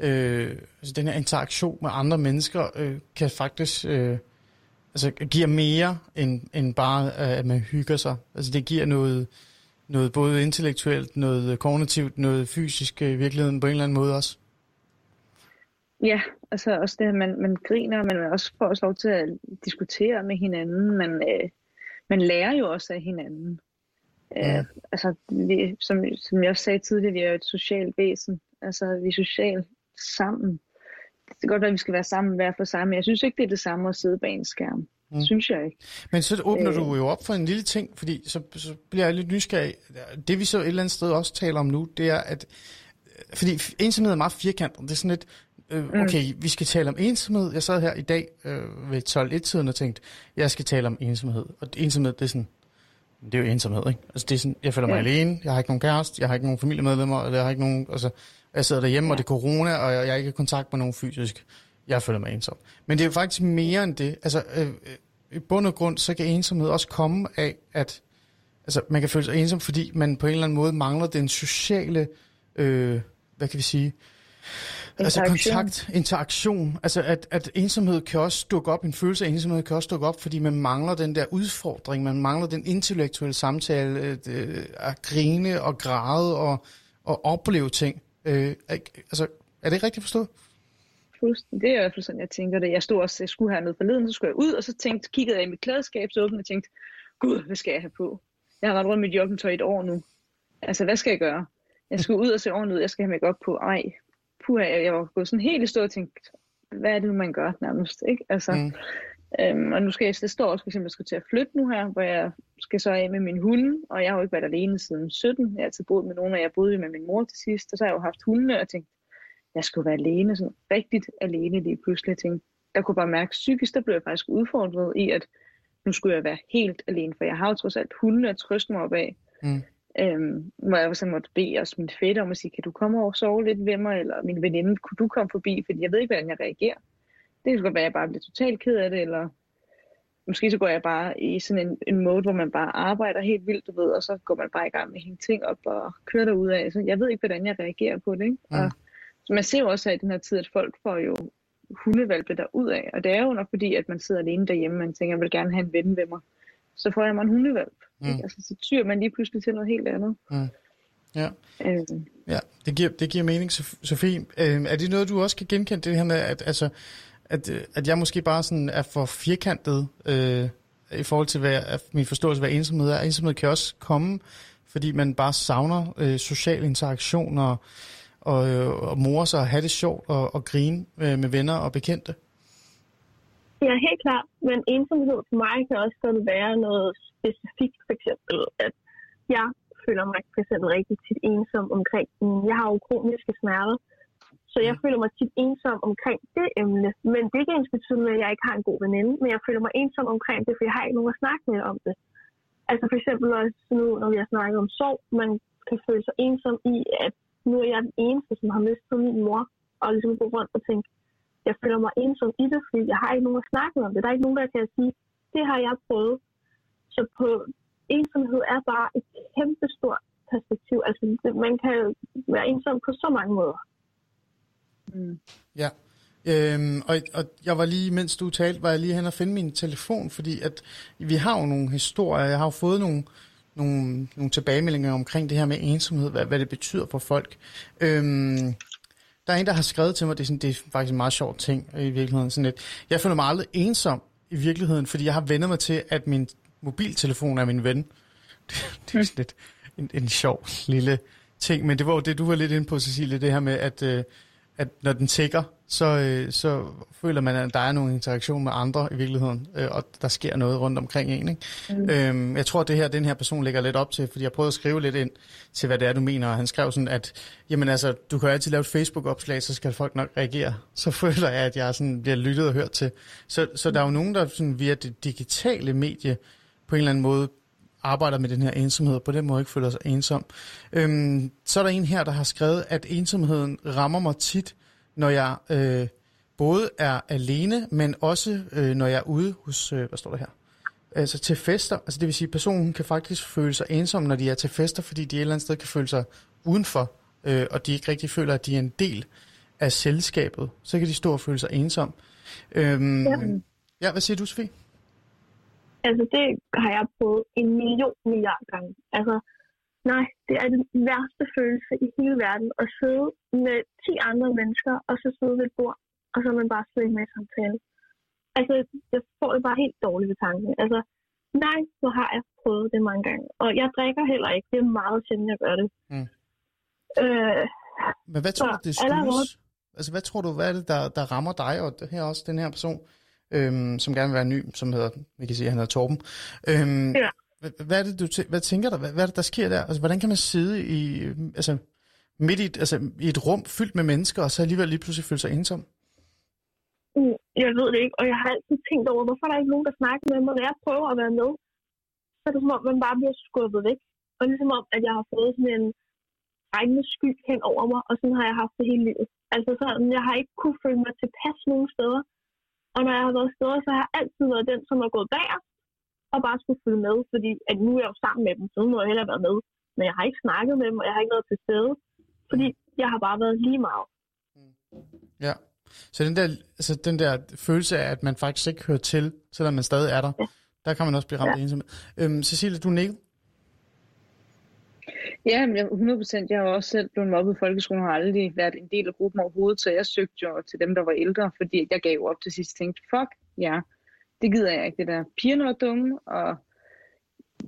øh, altså den her interaktion med andre mennesker, øh, kan faktisk øh, altså, giver mere end, end bare, øh, at man hygger sig. Altså det giver noget, noget både intellektuelt, noget kognitivt, noget fysisk i virkeligheden på en eller anden måde også. Ja, altså også det, at man, man griner, man også får også lov til at diskutere med hinanden. Man, øh, man lærer jo også af hinanden. Ja. Øh, altså, vi, som, som jeg også sagde tidligere, vi er et socialt væsen. Altså, vi er socialt sammen. Det kan godt være, at vi skal være sammen hver for sig, men jeg synes ikke, det er det samme at sidde bag en skærm. Mm. Synes jeg ikke. Men så åbner øh, du jo op for en lille ting, fordi så, så bliver jeg lidt nysgerrig. Det vi så et eller andet sted også taler om nu, det er, at fordi ensomhed er meget firkantet. Det er sådan lidt, øh, mm. okay, mm. vi skal tale om ensomhed. Jeg sad her i dag øh, ved 12-1-tiden og tænkte, jeg skal tale om ensomhed. Og ensomhed, det er sådan, det er jo ensomhed, ikke? Altså, det er sådan, jeg føler mig ja. alene, jeg har ikke nogen kæreste, jeg har ikke nogen familiemedlemmer, eller jeg har ikke nogen, altså, jeg sidder derhjemme, ja. og det er corona, og jeg, jeg er ikke i kontakt med nogen fysisk. Jeg føler mig ensom. Men det er jo faktisk mere end det. Altså, øh, øh, i bund og grund, så kan ensomhed også komme af, at altså, man kan føle sig ensom, fordi man på en eller anden måde mangler den sociale, øh, hvad kan vi sige, Altså kontakt, interaktion. Altså at, at ensomhed kan også dukke op, en følelse af ensomhed kan også dukke op, fordi man mangler den der udfordring, man mangler den intellektuelle samtale, at, øh, at grine og græde og, og opleve ting. Øh, altså, er det ikke rigtigt forstået? Det er i hvert fald sådan, jeg tænker det. Jeg stod også, jeg skulle have noget forleden, så skulle jeg ud, og så tænkte, kiggede jeg i mit klædeskab, så åbnede og tænkte, gud, hvad skal jeg have på? Jeg har været rundt med joggingtøj i et år nu. Altså, hvad skal jeg gøre? Jeg skal ud og se ordentligt ud, jeg skal have makeup på. Ej, puha, jeg var gået sådan helt i stå og tænkt, hvad er det nu, man gør nærmest, ikke? Altså, mm. øhm, og nu skal jeg, det står også for eksempel, jeg skal til at flytte nu her, hvor jeg skal så af med min hunde, og jeg har jo ikke været alene siden 17. Jeg har altid boet med nogen, og jeg boede med min mor til sidst, og så har jeg jo haft hunde, og tænkt, jeg skulle være alene, sådan rigtigt alene lige pludselig. Jeg tænkte, jeg kunne bare mærke, psykisk, der blev jeg faktisk udfordret i, at nu skulle jeg være helt alene, for jeg har jo trods alt hunde at trøste mig op af. Mm. Øhm, hvor jeg så måtte bede os min fætter om at sige, kan du komme over og sove lidt ved mig, eller min veninde, kunne du komme forbi, fordi jeg ved ikke, hvordan jeg reagerer. Det kan godt være, at jeg bare bliver totalt ked af det, eller måske så går jeg bare i sådan en, en mode, hvor man bare arbejder helt vildt, du ved, og så går man bare i gang med at hænge ting op og køre derud af. Så jeg ved ikke, hvordan jeg reagerer på det. Ikke? Mm. Og man ser jo også i den her tid, at folk får jo hundevalpe der ud af. Og det er jo nok fordi, at man sidder alene derhjemme, man tænker, jeg vil gerne have en ven ved mig. Så får jeg mig en hundevalp. Mm. Altså, så tyr man lige pludselig til noget helt andet. Mm. Ja. Øh. ja, det giver, det giver mening, Sofie. Øh, er det noget, du også kan genkende, det her med, at, altså, at, at jeg måske bare sådan er for firkantet øh, i forhold til hvad, min forståelse af, hvad ensomhed er? Ensomhed kan også komme, fordi man bare savner øh, social interaktion og og, øh, og more sig og have det sjovt og, og grine øh, med venner og bekendte? Ja, helt klart. Men ensomhed for mig kan også godt være noget specifikt. For eksempel, at jeg føler mig for eksempel rigtig tit ensom omkring, jeg har jo kroniske smerter, så jeg mm. føler mig tit ensom omkring det emne. Men det er ikke ens betydende, at jeg ikke har en god veninde, men jeg føler mig ensom omkring det, for jeg har ikke nogen at snakke med om det. Altså for eksempel også nu, når vi har snakket om sorg, man kan føle sig ensom i, at nu er jeg den eneste, som har mistet min mor, og ligesom gå rundt og tænke, jeg føler mig ensom i det, fordi jeg har ikke nogen at snakke om det. Der er ikke nogen, der kan sige, det har jeg prøvet. Så på ensomhed er bare et kæmpe stort perspektiv. Altså, man kan være ensom på så mange måder. Mm. Ja. Øhm, og, og jeg var lige, mens du talte, var jeg lige hen og finde min telefon, fordi at vi har jo nogle historier, jeg har jo fået nogle, nogle, nogle tilbagemeldinger omkring det her med ensomhed, hvad, hvad det betyder for folk. Øhm, der er en, der har skrevet til mig, det er, sådan, det er faktisk en meget sjov ting øh, i virkeligheden. Sådan lidt. Jeg føler mig aldrig ensom i virkeligheden, fordi jeg har vendet mig til, at min mobiltelefon er min ven. Det, det er sådan lidt en, en sjov lille ting, men det var jo det, du var lidt inde på, Cecilie, det her med, at, øh, at når den tigger, så, øh, så føler man, at der er nogle interaktion med andre i virkeligheden, øh, og der sker noget rundt omkring en. Ikke? Mm. Øhm, jeg tror, at det her, den her person lægger lidt op til, fordi jeg prøvede at skrive lidt ind til, hvad det er, du mener, og han skrev sådan, at jamen, altså, du kan altid lave et Facebook-opslag, så skal folk nok reagere. Så føler jeg, at jeg sådan bliver lyttet og hørt til. Så, så der er jo nogen, der sådan, via det digitale medie på en eller anden måde arbejder med den her ensomhed, og på den måde ikke føler sig ensom. Øhm, så er der en her, der har skrevet, at ensomheden rammer mig tit, når jeg øh, både er alene, men også øh, når jeg er ude hos, øh, hvad står der her? Altså til fester, altså det vil sige, at personen kan faktisk føle sig ensom, når de er til fester, fordi de et eller andet sted kan føle sig udenfor, øh, og de ikke rigtig føler, at de er en del af selskabet. Så kan de stå og føle sig ensom. Øhm, ja. ja, hvad siger du, Sofie? Altså det har jeg prøvet en million milliard gange. Altså Nej, det er den værste følelse i hele verden at sidde med 10 andre mennesker, og så sidde ved et bord, og så man bare ikke med i samtale. Altså, jeg får det bare helt dårligt ved tanken. Altså, nej, så har jeg prøvet det mange gange. Og jeg drikker heller ikke. Det er meget sjældent, jeg gør det. Mm. Øh, Men hvad tror du, det skyldes? Altså, hvad tror du, hvad er det, der, der rammer dig, og her også den her person, øhm, som gerne vil være ny, som hedder, vi kan sige, han hedder Torben. Øhm, ja. Hvad, er det, du hvad tænker du? Hvad, hvad er det, der sker der? Altså, hvordan kan man sidde i, altså, midt i et, altså, i et rum fyldt med mennesker, og så alligevel lige pludselig føle sig ensom? Mm, jeg ved det ikke, og jeg har altid tænkt over, hvorfor der er ikke nogen, der snakker med mig, når jeg prøver at være med. Så er det som om, man bare bliver skubbet væk. Og ligesom om, at jeg har fået sådan en regnende sky hen over mig, og sådan har jeg haft det hele livet. Altså sådan, jeg har ikke kunne føle mig tilpas nogen steder. Og når jeg har været steder, så har jeg altid været den, som har gået bagerst, og bare skulle følge med, fordi at nu er jeg jo sammen med dem, så nu må jeg hellere være med. Men jeg har ikke snakket med dem, og jeg har ikke været til stede, fordi jeg har bare været lige meget. Mm. Ja, så den der, altså den der følelse af, at man faktisk ikke hører til, selvom man stadig er der, ja. der kan man også blive ramt ja. ensom. Øhm, Cecilie, du nikker? Ja, 100 Jeg har også selv blevet mobbet i folkeskolen og har aldrig været en del af gruppen overhovedet, så jeg søgte jo til dem, der var ældre, fordi jeg gav op til sidst tænkte, fuck, ja, det gider jeg ikke, det der pigerne var dumme, og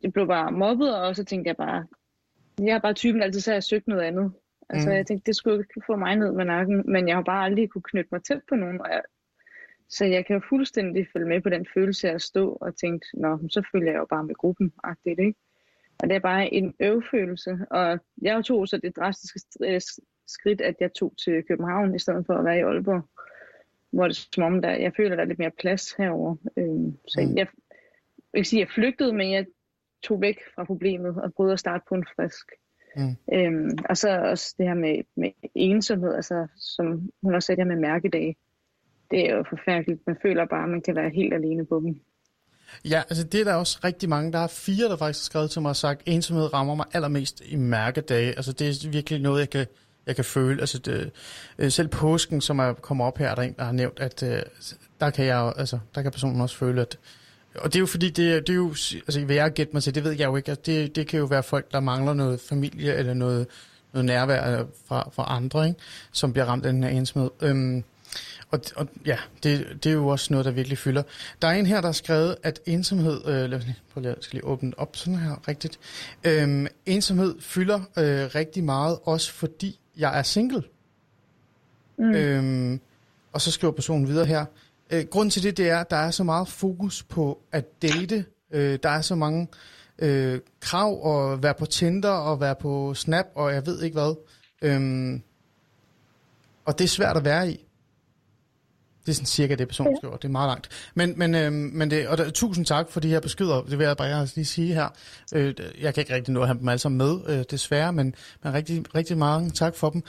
jeg blev bare mobbet, og så tænkte jeg bare, jeg er bare typen altid, så har jeg søgt noget andet. Altså mm. jeg tænkte, det skulle ikke få mig ned med nakken, men jeg har bare aldrig kunne knytte mig tæt på nogen, og jeg, så jeg kan jo fuldstændig følge med på den følelse af at stå og tænke, nå, så følger jeg jo bare med gruppen, agtigt, ikke? Og det er bare en øvfølelse, og jeg tog så det drastiske skridt, at jeg tog til København, i stedet for at være i Aalborg. hvor det som om, der, jeg føler, der er lidt mere plads herover. Øh, så Mm. jeg, jeg vil ikke sige, jeg flygtede, men jeg tog væk fra problemet og prøvede at starte på en frisk. Mm. Øhm, og så også det her med, med ensomhed, altså, som hun også sagde, det her med mærkedage. Det er jo forfærdeligt. Man føler bare, at man kan være helt alene på dem. Ja, altså det er der også rigtig mange. Der er fire, der faktisk har skrevet til mig og sagt, ensomhed rammer mig allermest i mærkedage. Altså det er virkelig noget, jeg kan, jeg kan føle. Altså det, øh, selv påsken, som er kommet op her, er der en, der har nævnt, at øh, der kan jeg, altså der kan personen også føle, at og det er jo fordi, det, det er jo, altså hvad jeg gætter mig til, det ved jeg jo ikke, altså, det, det kan jo være folk, der mangler noget familie eller noget, noget nærvær øh, fra, fra andre, ikke? som bliver ramt af den her ensomhed. Øhm, og, og ja, det, det er jo også noget, der virkelig fylder. Der er en her, der har skrevet, at ensomhed... Øh, lad os lige, prøv lige, skal lige åbne op sådan her rigtigt. Øhm, ensomhed fylder øh, rigtig meget, også fordi jeg er single. Mm. Øhm, og så skriver personen videre her. Øh, grunden til det, det er, at der er så meget fokus på at date. Øh, der er så mange øh, krav at være på Tinder og være på Snap, og jeg ved ikke hvad. Øhm, og det er svært at være i. Det er sådan cirka det, personen skriver. Det er meget langt. Men, men, øhm, men det, og der, tusind tak for de her beskeder. Det vil jeg bare lige sige her. Øh, jeg kan ikke rigtig nå at have dem alle sammen med, øh, desværre, men, men rigtig, rigtig mange tak for dem.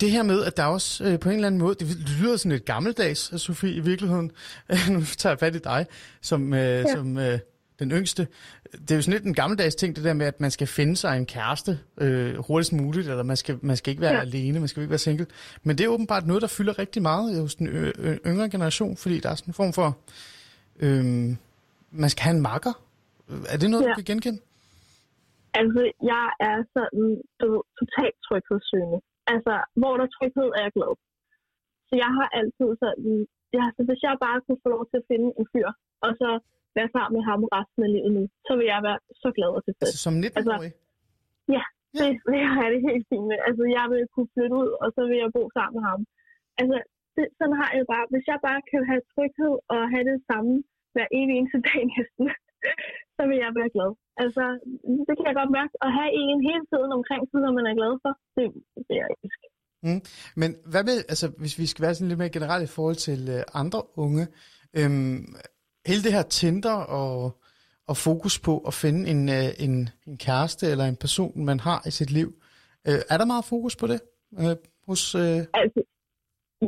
Det her med, at der også øh, på en eller anden måde, det, det lyder sådan lidt gammeldags, Sofie, i virkeligheden. nu tager jeg fat i dig, som, øh, ja. som øh, den yngste. Det er jo sådan lidt en gammeldags ting, det der med, at man skal finde sig en kæreste øh, hurtigst muligt, eller man skal, man skal ikke være ja. Alene, man skal ikke være single. Men det er åbenbart noget, der fylder rigtig meget hos den yngre generation, fordi der er sådan en form for, øh, man skal have en makker. Er det noget, ja. Du kan genkende? Altså, jeg er sådan, du totalt tryghedssøgende. Altså, hvor der er tryghed, er jeg glad. Så jeg har altid sådan, ja, så hvis jeg bare kunne få lov til at finde en fyr, og så være sammen med ham resten af livet nu, så vil jeg være så glad og tilfreds. Altså, som 19-årig? Det vil jeg have det helt fint med. Altså, jeg vil kunne flytte ud, og så vil jeg bo sammen med ham. Altså, det, sådan har jeg bare. Hvis jeg bare kan have tryghed og have det samme hver evig eneste dag næsten, så vil jeg være glad. Altså, det kan jeg godt mærke. At have en hele tiden omkring sig, som man er glad for, det, er jeg elsker. Men hvad med, altså hvis vi skal være sådan lidt mere generelt i forhold til øh, andre unge, øhm, hele det her Tinder og, og fokus på at finde en, øh, en, en kæreste eller en person, man har i sit liv, øh, er der meget fokus på det øh, hos... Øh, Altså,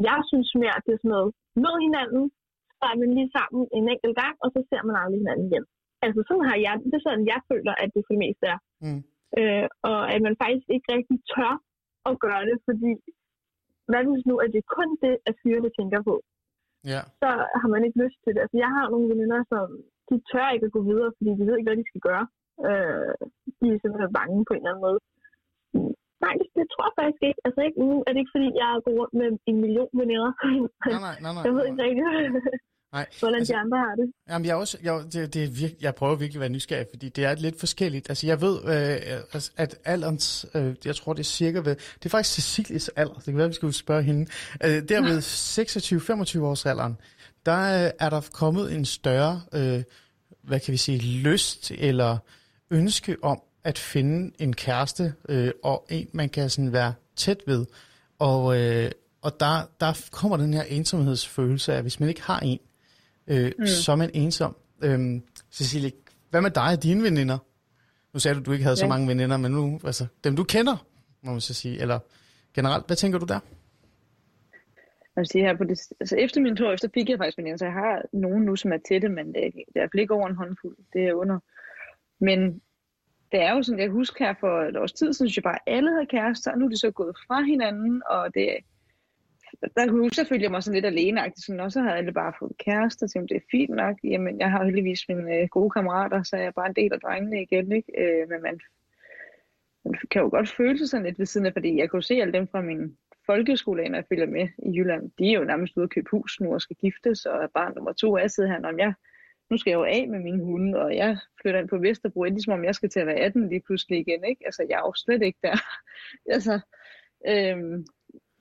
jeg synes mere, at det er sådan noget, mød hinanden, så er man lige sammen en enkelt gang, og så ser man aldrig hinanden igen. Altså, sådan har jeg, det er sådan, jeg føler, at det for det meste er. mm, Øh, og at man faktisk ikke rigtig tør at gøre det, fordi hvad hvis nu, at det er kun det, at fyrene tænker på, ja. så har man ikke lyst til det. Altså, jeg har nogle veninder, som de tør ikke at gå videre, fordi de ved ikke, hvad de skal gøre. Øh, de er simpelthen bange på en eller anden måde. Nej, det, det tror jeg faktisk ikke. Altså, ikke, nu er det ikke, fordi jeg går rundt med en million veninder. Nej, nej, nej, nej. jeg ved ikke rigtig, Nej, hvordan altså- de andre har det. Jamen, jeg, også, jeg, det, det er virke, jeg prøver virkelig at være nysgerrig, fordi det er lidt forskelligt. Altså, jeg ved, øh, altså, at alderens, øh, jeg tror, det er cirka ved, det er faktisk Cecilies alder, det kan være, vi skal spørge hende. Øh, der ved 26-25 års alderen, der øh, er der kommet en større, øh, hvad kan vi sige, lyst eller ønske om at finde en kæreste, øh, og en, man kan sådan være tæt ved. Og, øh, og der, der kommer den her ensomhedsfølelse af, hvis man ikke har en, øh, mm. så er man ensom. Øhm, Cecilie, hvad med dig og dine veninder? Nu sagde du, at du ikke havde ja. så mange veninder, men nu, altså, dem du kender, må man så sige, eller generelt, hvad tænker du der? Jeg sige her på det, altså efter min tur efter fik jeg faktisk veninder, så jeg har nogen nu, som er tætte, men det er, det er ikke over en håndfuld. Det er under. Men det er jo sådan, jeg husker her for et års tid, så synes jeg bare, at alle havde kærester, og nu er de så gået fra hinanden, og det der kunne jeg selvfølgelig, jeg mig sådan lidt aleneagtig, sådan, og så havde alle bare fået kærester, så det er fint nok. Jamen, jeg har heldigvis mine øh, gode kammerater, så jeg bare en del af drengene igen, ikke? Øh, men man, man kan jo godt føle sig sådan lidt ved siden af, fordi jeg kunne se alle dem fra min folkeskole, når jeg følger med i Jylland, de er jo nærmest ude at købe hus nu og skal giftes, og barn nummer to er sidder her, om jeg, nu skal jeg jo af med min hunde, og jeg flytter ind på Vesterbro, endelig som om jeg skal til at være 18 lige pludselig igen, ikke? Altså, jeg er jo slet ikke der. altså, øhm,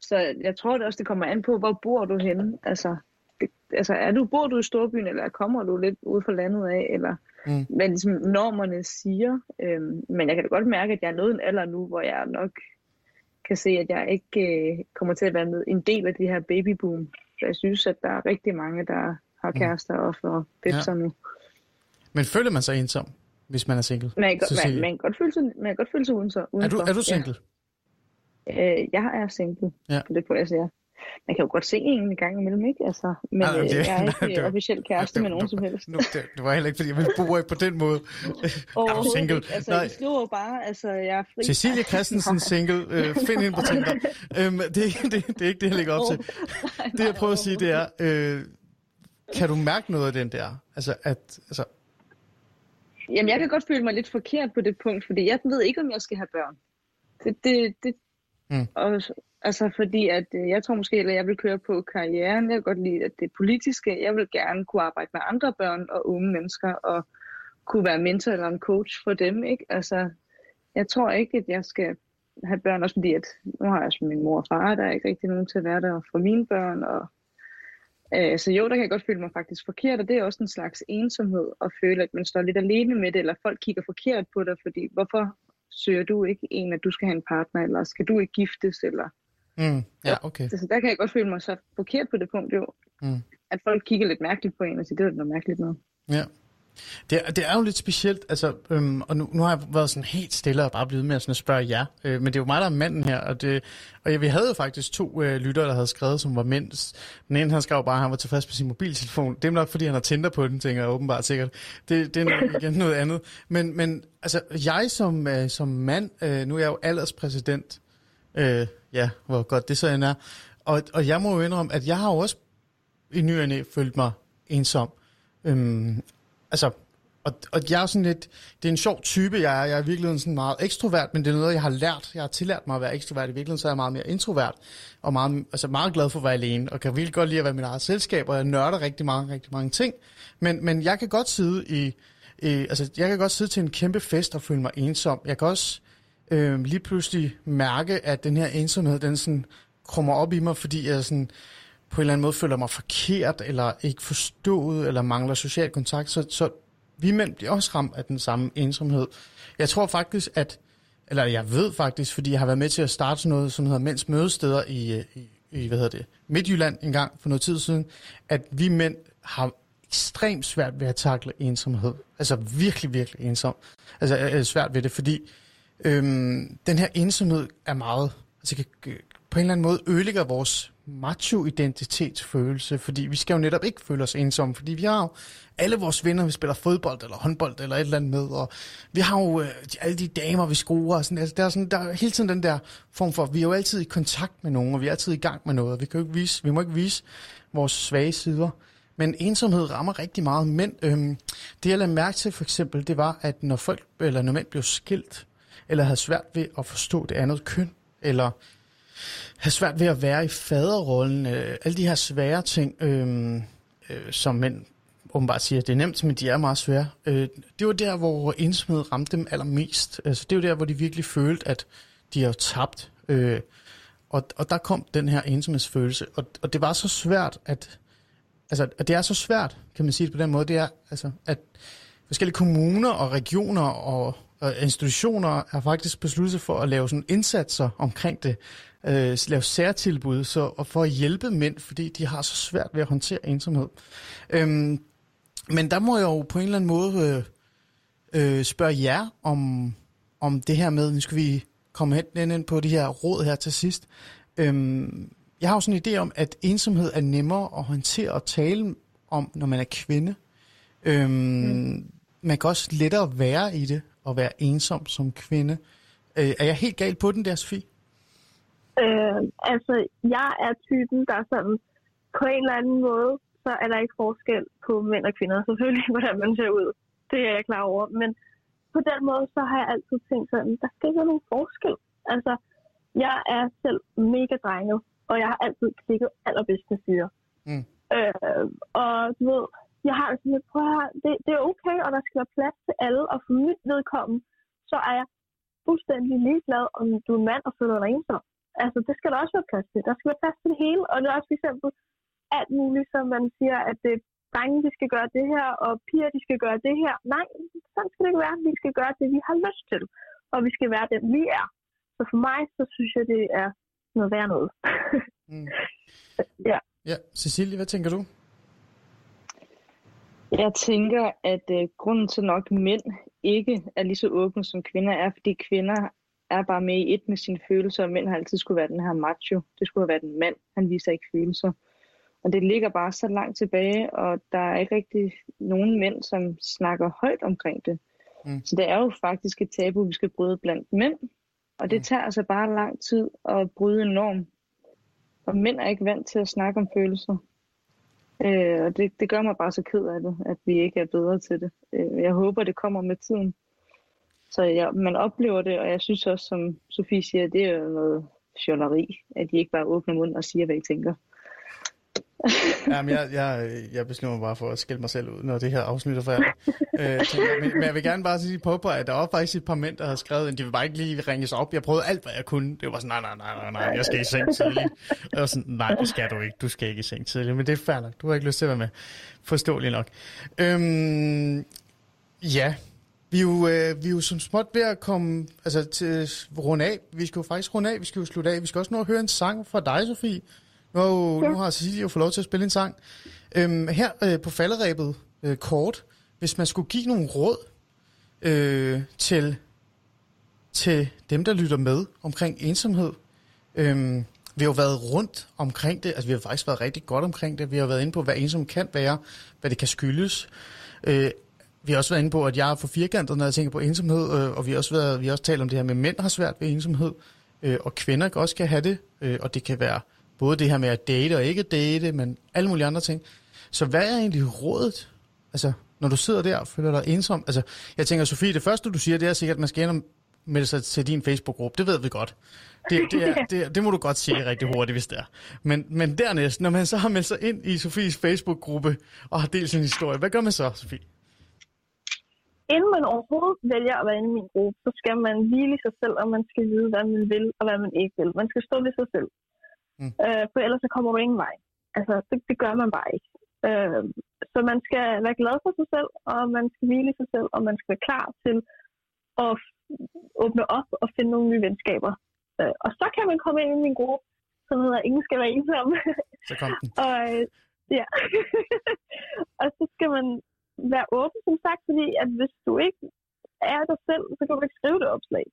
så jeg tror det også, det kommer an på, hvor bor du henne? Altså, det, altså er du, bor du i storbyen, eller kommer du lidt ude fra landet af, eller Mm. hvad ligesom normerne siger. Øhm, men jeg kan da godt mærke, at jeg er nået en alder nu, hvor jeg nok kan se, at jeg ikke øh, kommer til at være med en del af det her babyboom. For jeg synes, at der er rigtig mange, der har kærester og får bebser ja. nu. Men føler man sig ensom, hvis man er single? Man kan, godt, man, man, kan godt føle sig, man kan godt føle sig udenfor. Er du, er du single? Ja. Øh, jeg er single, Ja. det på jeg siger. Man kan jo godt se en gang imellem, ikke? Altså, men Ah, øh, det- jeg er nej, ikke det var- officielt kæreste det med nogen som helst. Nu, det, det var heller ikke, fordi jeg ville bruge på den måde. er du single? ikke. Altså, Nej. Skriver jo bare, altså, jeg er fri. Cecilie Christensen single. Øh, find hende på Tinder. Øhm, det, er ikke- det, det er ikke det, jeg lægger op til. Det, jeg prøver at sige, det er, øh, kan du mærke noget af den der? Altså, at, altså, Jamen, jeg kan godt føle mig lidt forkert på det punkt, fordi jeg ved ikke, om jeg skal have børn. Det, det, det, Mm. og, altså, fordi at, øh, jeg tror måske, at jeg vil køre på karrieren. Jeg kan godt lide at det politiske. Jeg vil gerne kunne arbejde med andre børn og unge mennesker, og kunne være mentor eller en coach for dem. Ikke? Altså, jeg tror ikke, at jeg skal have børn, også fordi at nu har jeg også min mor og far, der er ikke rigtig nogen til at være der for mine børn, og Øh, så jo, der kan jeg godt føle mig faktisk forkert, og det er også en slags ensomhed at føle, at man står lidt alene med det, eller folk kigger forkert på dig, fordi hvorfor søger du ikke en, at du skal have en partner, eller skal du ikke giftes, eller... mm, ja, okay. Så der kan jeg godt føle mig så forkert på det punkt, jo. Mm. At folk kigger lidt mærkeligt på en, og siger, det er noget mærkeligt noget. Ja. Det er, det er jo lidt specielt, altså, øhm, og nu, nu har jeg været sådan helt stille og bare blevet med at, sådan at spørge jer, øh, men det er jo mig, der er manden her, og, det, og ja, vi havde jo faktisk to øh, lyttere, der havde skrevet, som var mænd. Den ene, han skrev bare, at han var tilfreds med sin mobiltelefon. Det er nok, fordi han har Tinder på den, tænker jeg åbenbart sikkert. Det, det er nok igen noget andet. Men, men altså, jeg som, øh, som mand, øh, nu er jeg jo alderspræsident, øh, ja, hvor godt det så end er, og, og jeg må jo indrømme, at jeg har jo også i ny og følt mig ensom. Øhm, altså, og, og jeg er sådan lidt, det er en sjov type, jeg er. Jeg er i virkeligheden sådan meget ekstrovert, men det er noget, jeg har lært. Jeg har tillært mig at være ekstrovert. I virkeligheden så er jeg meget mere introvert, og meget, altså meget glad for at være alene, og kan virkelig godt lide at være i mit eget selskab, og jeg nørder rigtig mange, rigtig mange ting. Men, men jeg kan godt sidde i, i, altså jeg kan godt sidde til en kæmpe fest og føle mig ensom. Jeg kan også øh, lige pludselig mærke, at den her ensomhed, den sådan krummer op i mig, fordi jeg sådan på en eller anden måde føler mig forkert, eller ikke forstået, eller mangler social kontakt. Så, så vi mænd bliver også ramt af den samme ensomhed. Jeg tror faktisk, at, eller jeg ved faktisk, fordi jeg har været med til at starte sådan noget, som hedder Mænds Mødesteder i, i, i hvad hedder det, Midtjylland en gang for noget tid siden, at vi mænd har ekstremt svært ved at takle ensomhed. Altså virkelig, virkelig ensom. Altså er svært ved det, fordi øhm, den her ensomhed er meget, altså kan, på en eller anden måde ødelægger vores macho-identitetsfølelse, fordi vi skal jo netop ikke føle os ensomme, fordi vi har jo alle vores venner, vi spiller fodbold eller håndbold eller et eller andet med, og vi har jo øh, de- alle de damer, vi skruer, og sådan, altså, der, er sådan, der er hele tiden den der form for, vi er jo altid i kontakt med nogen, og vi er altid i gang med noget, og vi, kan jo ikke vise, vi må ikke vise vores svage sider. Men ensomhed rammer rigtig meget mænd. Øhm, det jeg lagde mærke til for eksempel, det var, at når folk, eller når mænd blev skilt, eller havde svært ved at forstå det andet køn, eller have svært ved at være i faderrollen, øh, alle de her svære ting, øh, øh, som mænd åbenbart siger, det er nemt, men de er meget svære. Øh, det var der, hvor ensomhed ramte dem allermest. Altså, det var der, hvor de virkelig følte, at de har tabt. Øh, og, og der kom den her ensomhedsfølelse, og, og det var så svært, at altså, at det er så svært, kan man sige det på den måde, det er, altså, at forskellige kommuner og regioner og, og institutioner har faktisk besluttet sig for at lave sådan indsatser omkring det, øh, lave særtilbud så, og for at hjælpe mænd, fordi de har så svært ved at håndtere ensomhed. Øhm, men der må jeg jo på en eller anden måde øh, øh, spørge jer om, om det her med, nu skal vi komme hen ind på de her råd her til sidst. Øhm, jeg har jo sådan en idé om, at ensomhed er nemmere at håndtere og tale om, når man er kvinde. Øhm, mm. Man kan også lettere være i det, og være ensom som kvinde. Øh, er jeg helt galt på den der, Sofie? Øh, altså, jeg er typen, der er sådan, på en eller anden måde, så er der ikke forskel på mænd og kvinder. Selvfølgelig, hvordan man ser ud. Det er jeg klar over. Men på den måde, så har jeg altid tænkt sådan, der skal ikke være nogen forskel. Altså, jeg er selv mega drenget, og jeg har altid klikket allerbedst med fyre. Mm. Øh, og du ved, jeg har sådan lidt, prøv at det, det er okay, og der skal være plads til alle, og for mit vedkommende, så er jeg fuldstændig ligeglad, om du er mand og føler dig ensom. Altså, det skal der også være plads til. Der skal være plads til det hele, og det er også for eksempel alt muligt, som man siger, at det drenge, de skal gøre det her, og piger, de skal gøre det her. Nej, sådan skal det ikke være. Vi skal gøre det, vi har lyst til, og vi skal være dem, vi er. Så for mig, så synes jeg, det er noget værd noget. Mm. ja. Ja, Cecilie, hvad tænker du? Jeg tænker, at øh, grunden til nok mænd ikke er lige så åbne som kvinder er, fordi kvinder er bare med i et med sine følelser, og mænd har altid skulle være den her macho. Det skulle have været en mand. Han viser ikke følelser. Og det ligger bare så langt tilbage, og der er ikke rigtig nogen mænd, som snakker højt omkring det. Mm. Så det er jo faktisk et tabu, vi skal bryde blandt mænd. Og det mm. tager altså bare lang tid at bryde en norm. Og mænd er ikke vant til at snakke om følelser. Øh, og det, det gør mig bare så ked af det, at vi ikke er bedre til det. Øh, jeg håber, det kommer med tiden. Så ja, man oplever det, og jeg synes også, som Sofie siger, det er jo noget fjolleri, at de ikke bare åbner munden og siger, hvad I tænker. Jamen, jeg, jeg, jeg beslutter mig bare for at skille mig selv ud, når det her afsnit er færdigt. øh, men, men jeg vil gerne bare sige på, at der var faktisk et par mænd, der havde skrevet, at de vil bare ikke lige ringes op. Jeg prøvede alt, hvad jeg kunne. Det var sådan, nej, nej, nej, nej, nej jeg skal i seng tidligt. Og jeg var sådan, nej, det skal du ikke. Du skal ikke i seng tidligt. Men det er fair nok. Du har ikke lyst til at være med. Forståeligt nok. Øhm, ja, vi er, jo, øh, vi er jo som småt ved at komme altså, til runde af. Vi skal jo faktisk runde af. Vi skal jo slutte af. Vi skal også nå at høre en sang fra dig, Sofie. Nu, ja. nu har Cecilie jo fået lov til at spille en sang. Øhm, her øh, på falderæbet, øh, kort, hvis man skulle give nogle råd øh, til, til dem, der lytter med omkring ensomhed. Øhm, vi har jo været rundt omkring det, altså vi har faktisk været rigtig godt omkring det. Vi har været inde på, hvad ensom kan være, hvad det kan skyldes. Øh, vi har også været inde på, at jeg er for firkantet, når jeg tænker på ensomhed, øh, og vi har også, været, vi har også talt om det her med, at mænd har svært ved ensomhed, øh, og kvinder også kan have det, øh, og det kan være både det her med at date og ikke date, men alle mulige andre ting. Så hvad er egentlig rådet, altså, når du sidder der og føler dig ensom? Altså, jeg tænker, Sofie, det første, du siger, det er sikkert, at man skal ind melde sig til din Facebook-gruppe. Det ved vi godt. Det, det, er, det, det må du godt sige rigtig hurtigt, hvis det er. Men, men dernæst, når man så har meldt sig ind i Sofies Facebook-gruppe og har delt sin historie, hvad gør man så, Sofie? Inden man overhovedet vælger at være inde i min gruppe, så skal man hvile sig selv, og man skal vide, hvad man vil og hvad man ikke vil. Man skal stå ved sig selv. Mm. Øh, for ellers så kommer du ingen vej. Altså, det, det gør man bare ikke. Øh, så man skal være glad for sig selv, og man skal hvile sig selv, og man skal være klar til at åbne op og finde nogle nye venskaber. Øh, og så kan man komme ind i min gruppe, som hedder Ingen skal være ensom. Så kom den. og, øh, ja. og så skal man være åben, som sagt, fordi at hvis du ikke er dig selv, så kan du ikke skrive det opslag.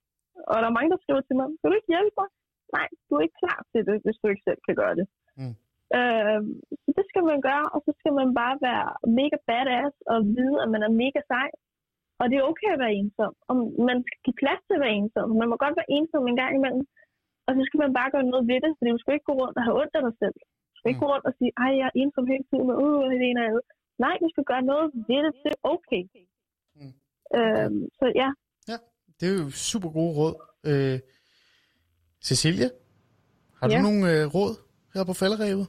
Og der er mange, der skriver til mig, kan du ikke hjælpe mig? Nej, du er ikke klar til det, hvis du ikke selv kan gøre det. Mm. Øh, så det skal man gøre, og så skal man bare være mega badass og vide, at man er mega sej. Og det er okay at være ensom. Og man skal give plads til at være ensom. Man må godt være ensom en gang imellem. Og så skal man bare gøre noget ved det, fordi du skal ikke gå rundt og have ondt af dig selv. Du skal ikke mm. gå rundt og sige, ej, jeg er ensom hele tiden, og uh, det ene og andet. Nej, du skal gøre noget ved det. Det er okay. Mm. Øhm, så ja. Ja, det er jo super gode råd. Øh, Cecilie, har ja. du nogle øh, råd her på falderæbet?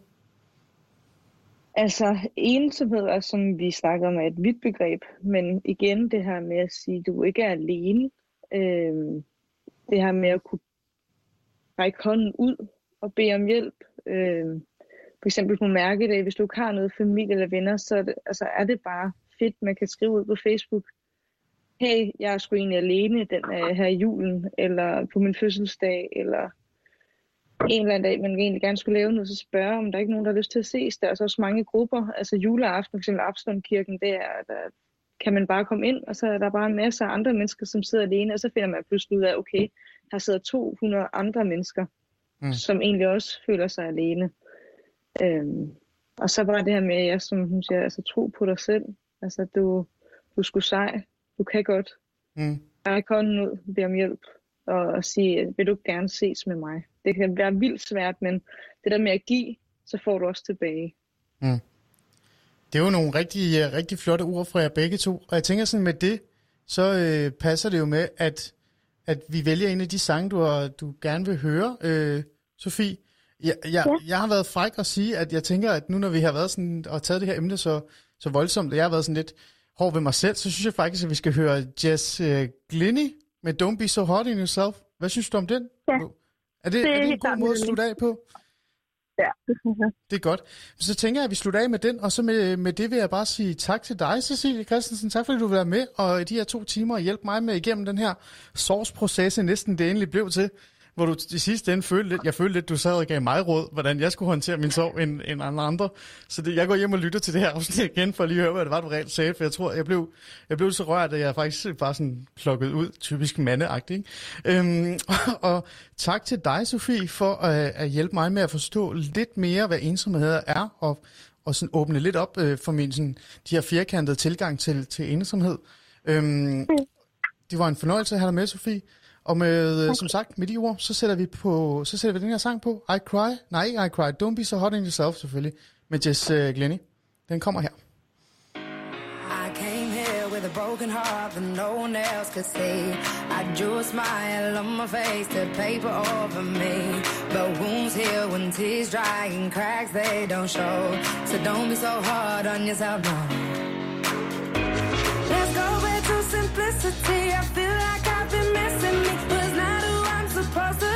Altså, ensomhed er, som vi snakker om, er et vidt begreb, men igen det her med at sige, at du ikke er alene. Øh, det her med at kunne række hånden ud og bede om hjælp. Øh, for eksempel på mærkedag, hvis du ikke har noget familie eller venner, så er det, altså, er det bare fedt, man kan skrive ud på Facebook, hey, jeg er sgu egentlig alene den uh, her julen, eller på min fødselsdag, eller en eller anden dag, man egentlig gerne skulle lave noget, så spørge, om der er ikke nogen, der har lyst til at ses. Der er så også mange grupper, altså juleaften, f.eks. Abstundkirken, der, der kan man bare komme ind, og så er der bare en masse andre mennesker, som sidder alene, og så finder man pludselig ud af, okay, her sidder 200 andre mennesker, mm. som egentlig også føler sig alene. Øhm, og så var det her med, at jeg, som hun siger, altså tro på dig selv. Altså, du, du skulle sej. Du kan godt. Mm. Ræk hånden ud, bed om hjælp, og, og sige, vil du gerne ses med mig? Det kan være vildt svært, men det der med at give, så får du også tilbage. Mm. Det er jo nogle rigtig, øh, rigtig flotte ord fra jer begge to. Og jeg tænker sådan med det, så øh, passer det jo med, at, at vi vælger en af de sange, du, har, du gerne vil høre, øh, Sofie. Ja, ja, ja. Jeg har været fræk at sige, at jeg tænker, at nu når vi har været sådan, og taget det her emne så, så voldsomt, og jeg har været sådan lidt hård ved mig selv, så synes jeg faktisk, at vi skal høre Jess uh, Glynny med Don't Be So Hard In Yourself. Hvad synes du om den? Ja. Er det, det er, det en god måde at slutte af på? Ja, det synes jeg. Det er godt. Så tænker jeg, at vi slutter af med den, og så med, med det vil jeg bare sige tak til dig, Cecilie Christensen. Tak fordi du vil være med, og i de her to timer og hjælpe mig med igennem den her source-proces, næsten det endelig blev til. Hvor du i sidste ende følte lidt, jeg følte lidt, du sad og gav mig råd, hvordan jeg skulle håndtere min sorg end, end andre. Så det, jeg går hjem og lytter til det her afsnit igen, for at lige høre, hvad det var, du reelt sagde, for jeg tror, jeg blev, jeg blev så rørt, at jeg faktisk bare sådan plukket ud, typisk mandeagtigt. Øhm, og, og, tak til dig, Sofie, for at, at hjælpe mig med at forstå lidt mere, hvad ensomhed er, og, og sådan åbne lidt op øh, for min sådan, de her firkantede tilgang til, til ensomhed. Øhm, det var en fornøjelse at have dig med, Sofie. Og med, okay. som sagt, med de ord, så sætter vi på, så sætter vi den her sang på. I Cry. Nej, ikke I Cry. Don't Be So Hot In Yourself, selvfølgelig. Med Jess uh, Glenny. Den kommer her. I came here with a broken heart that no one else could see. I drew a smile on my face to paper over me. But wounds heal when tears dry and cracks they don't show. So don't be so hard on yourself, no. Let's go back to simplicity. I feel like been me. Was not who I'm supposed to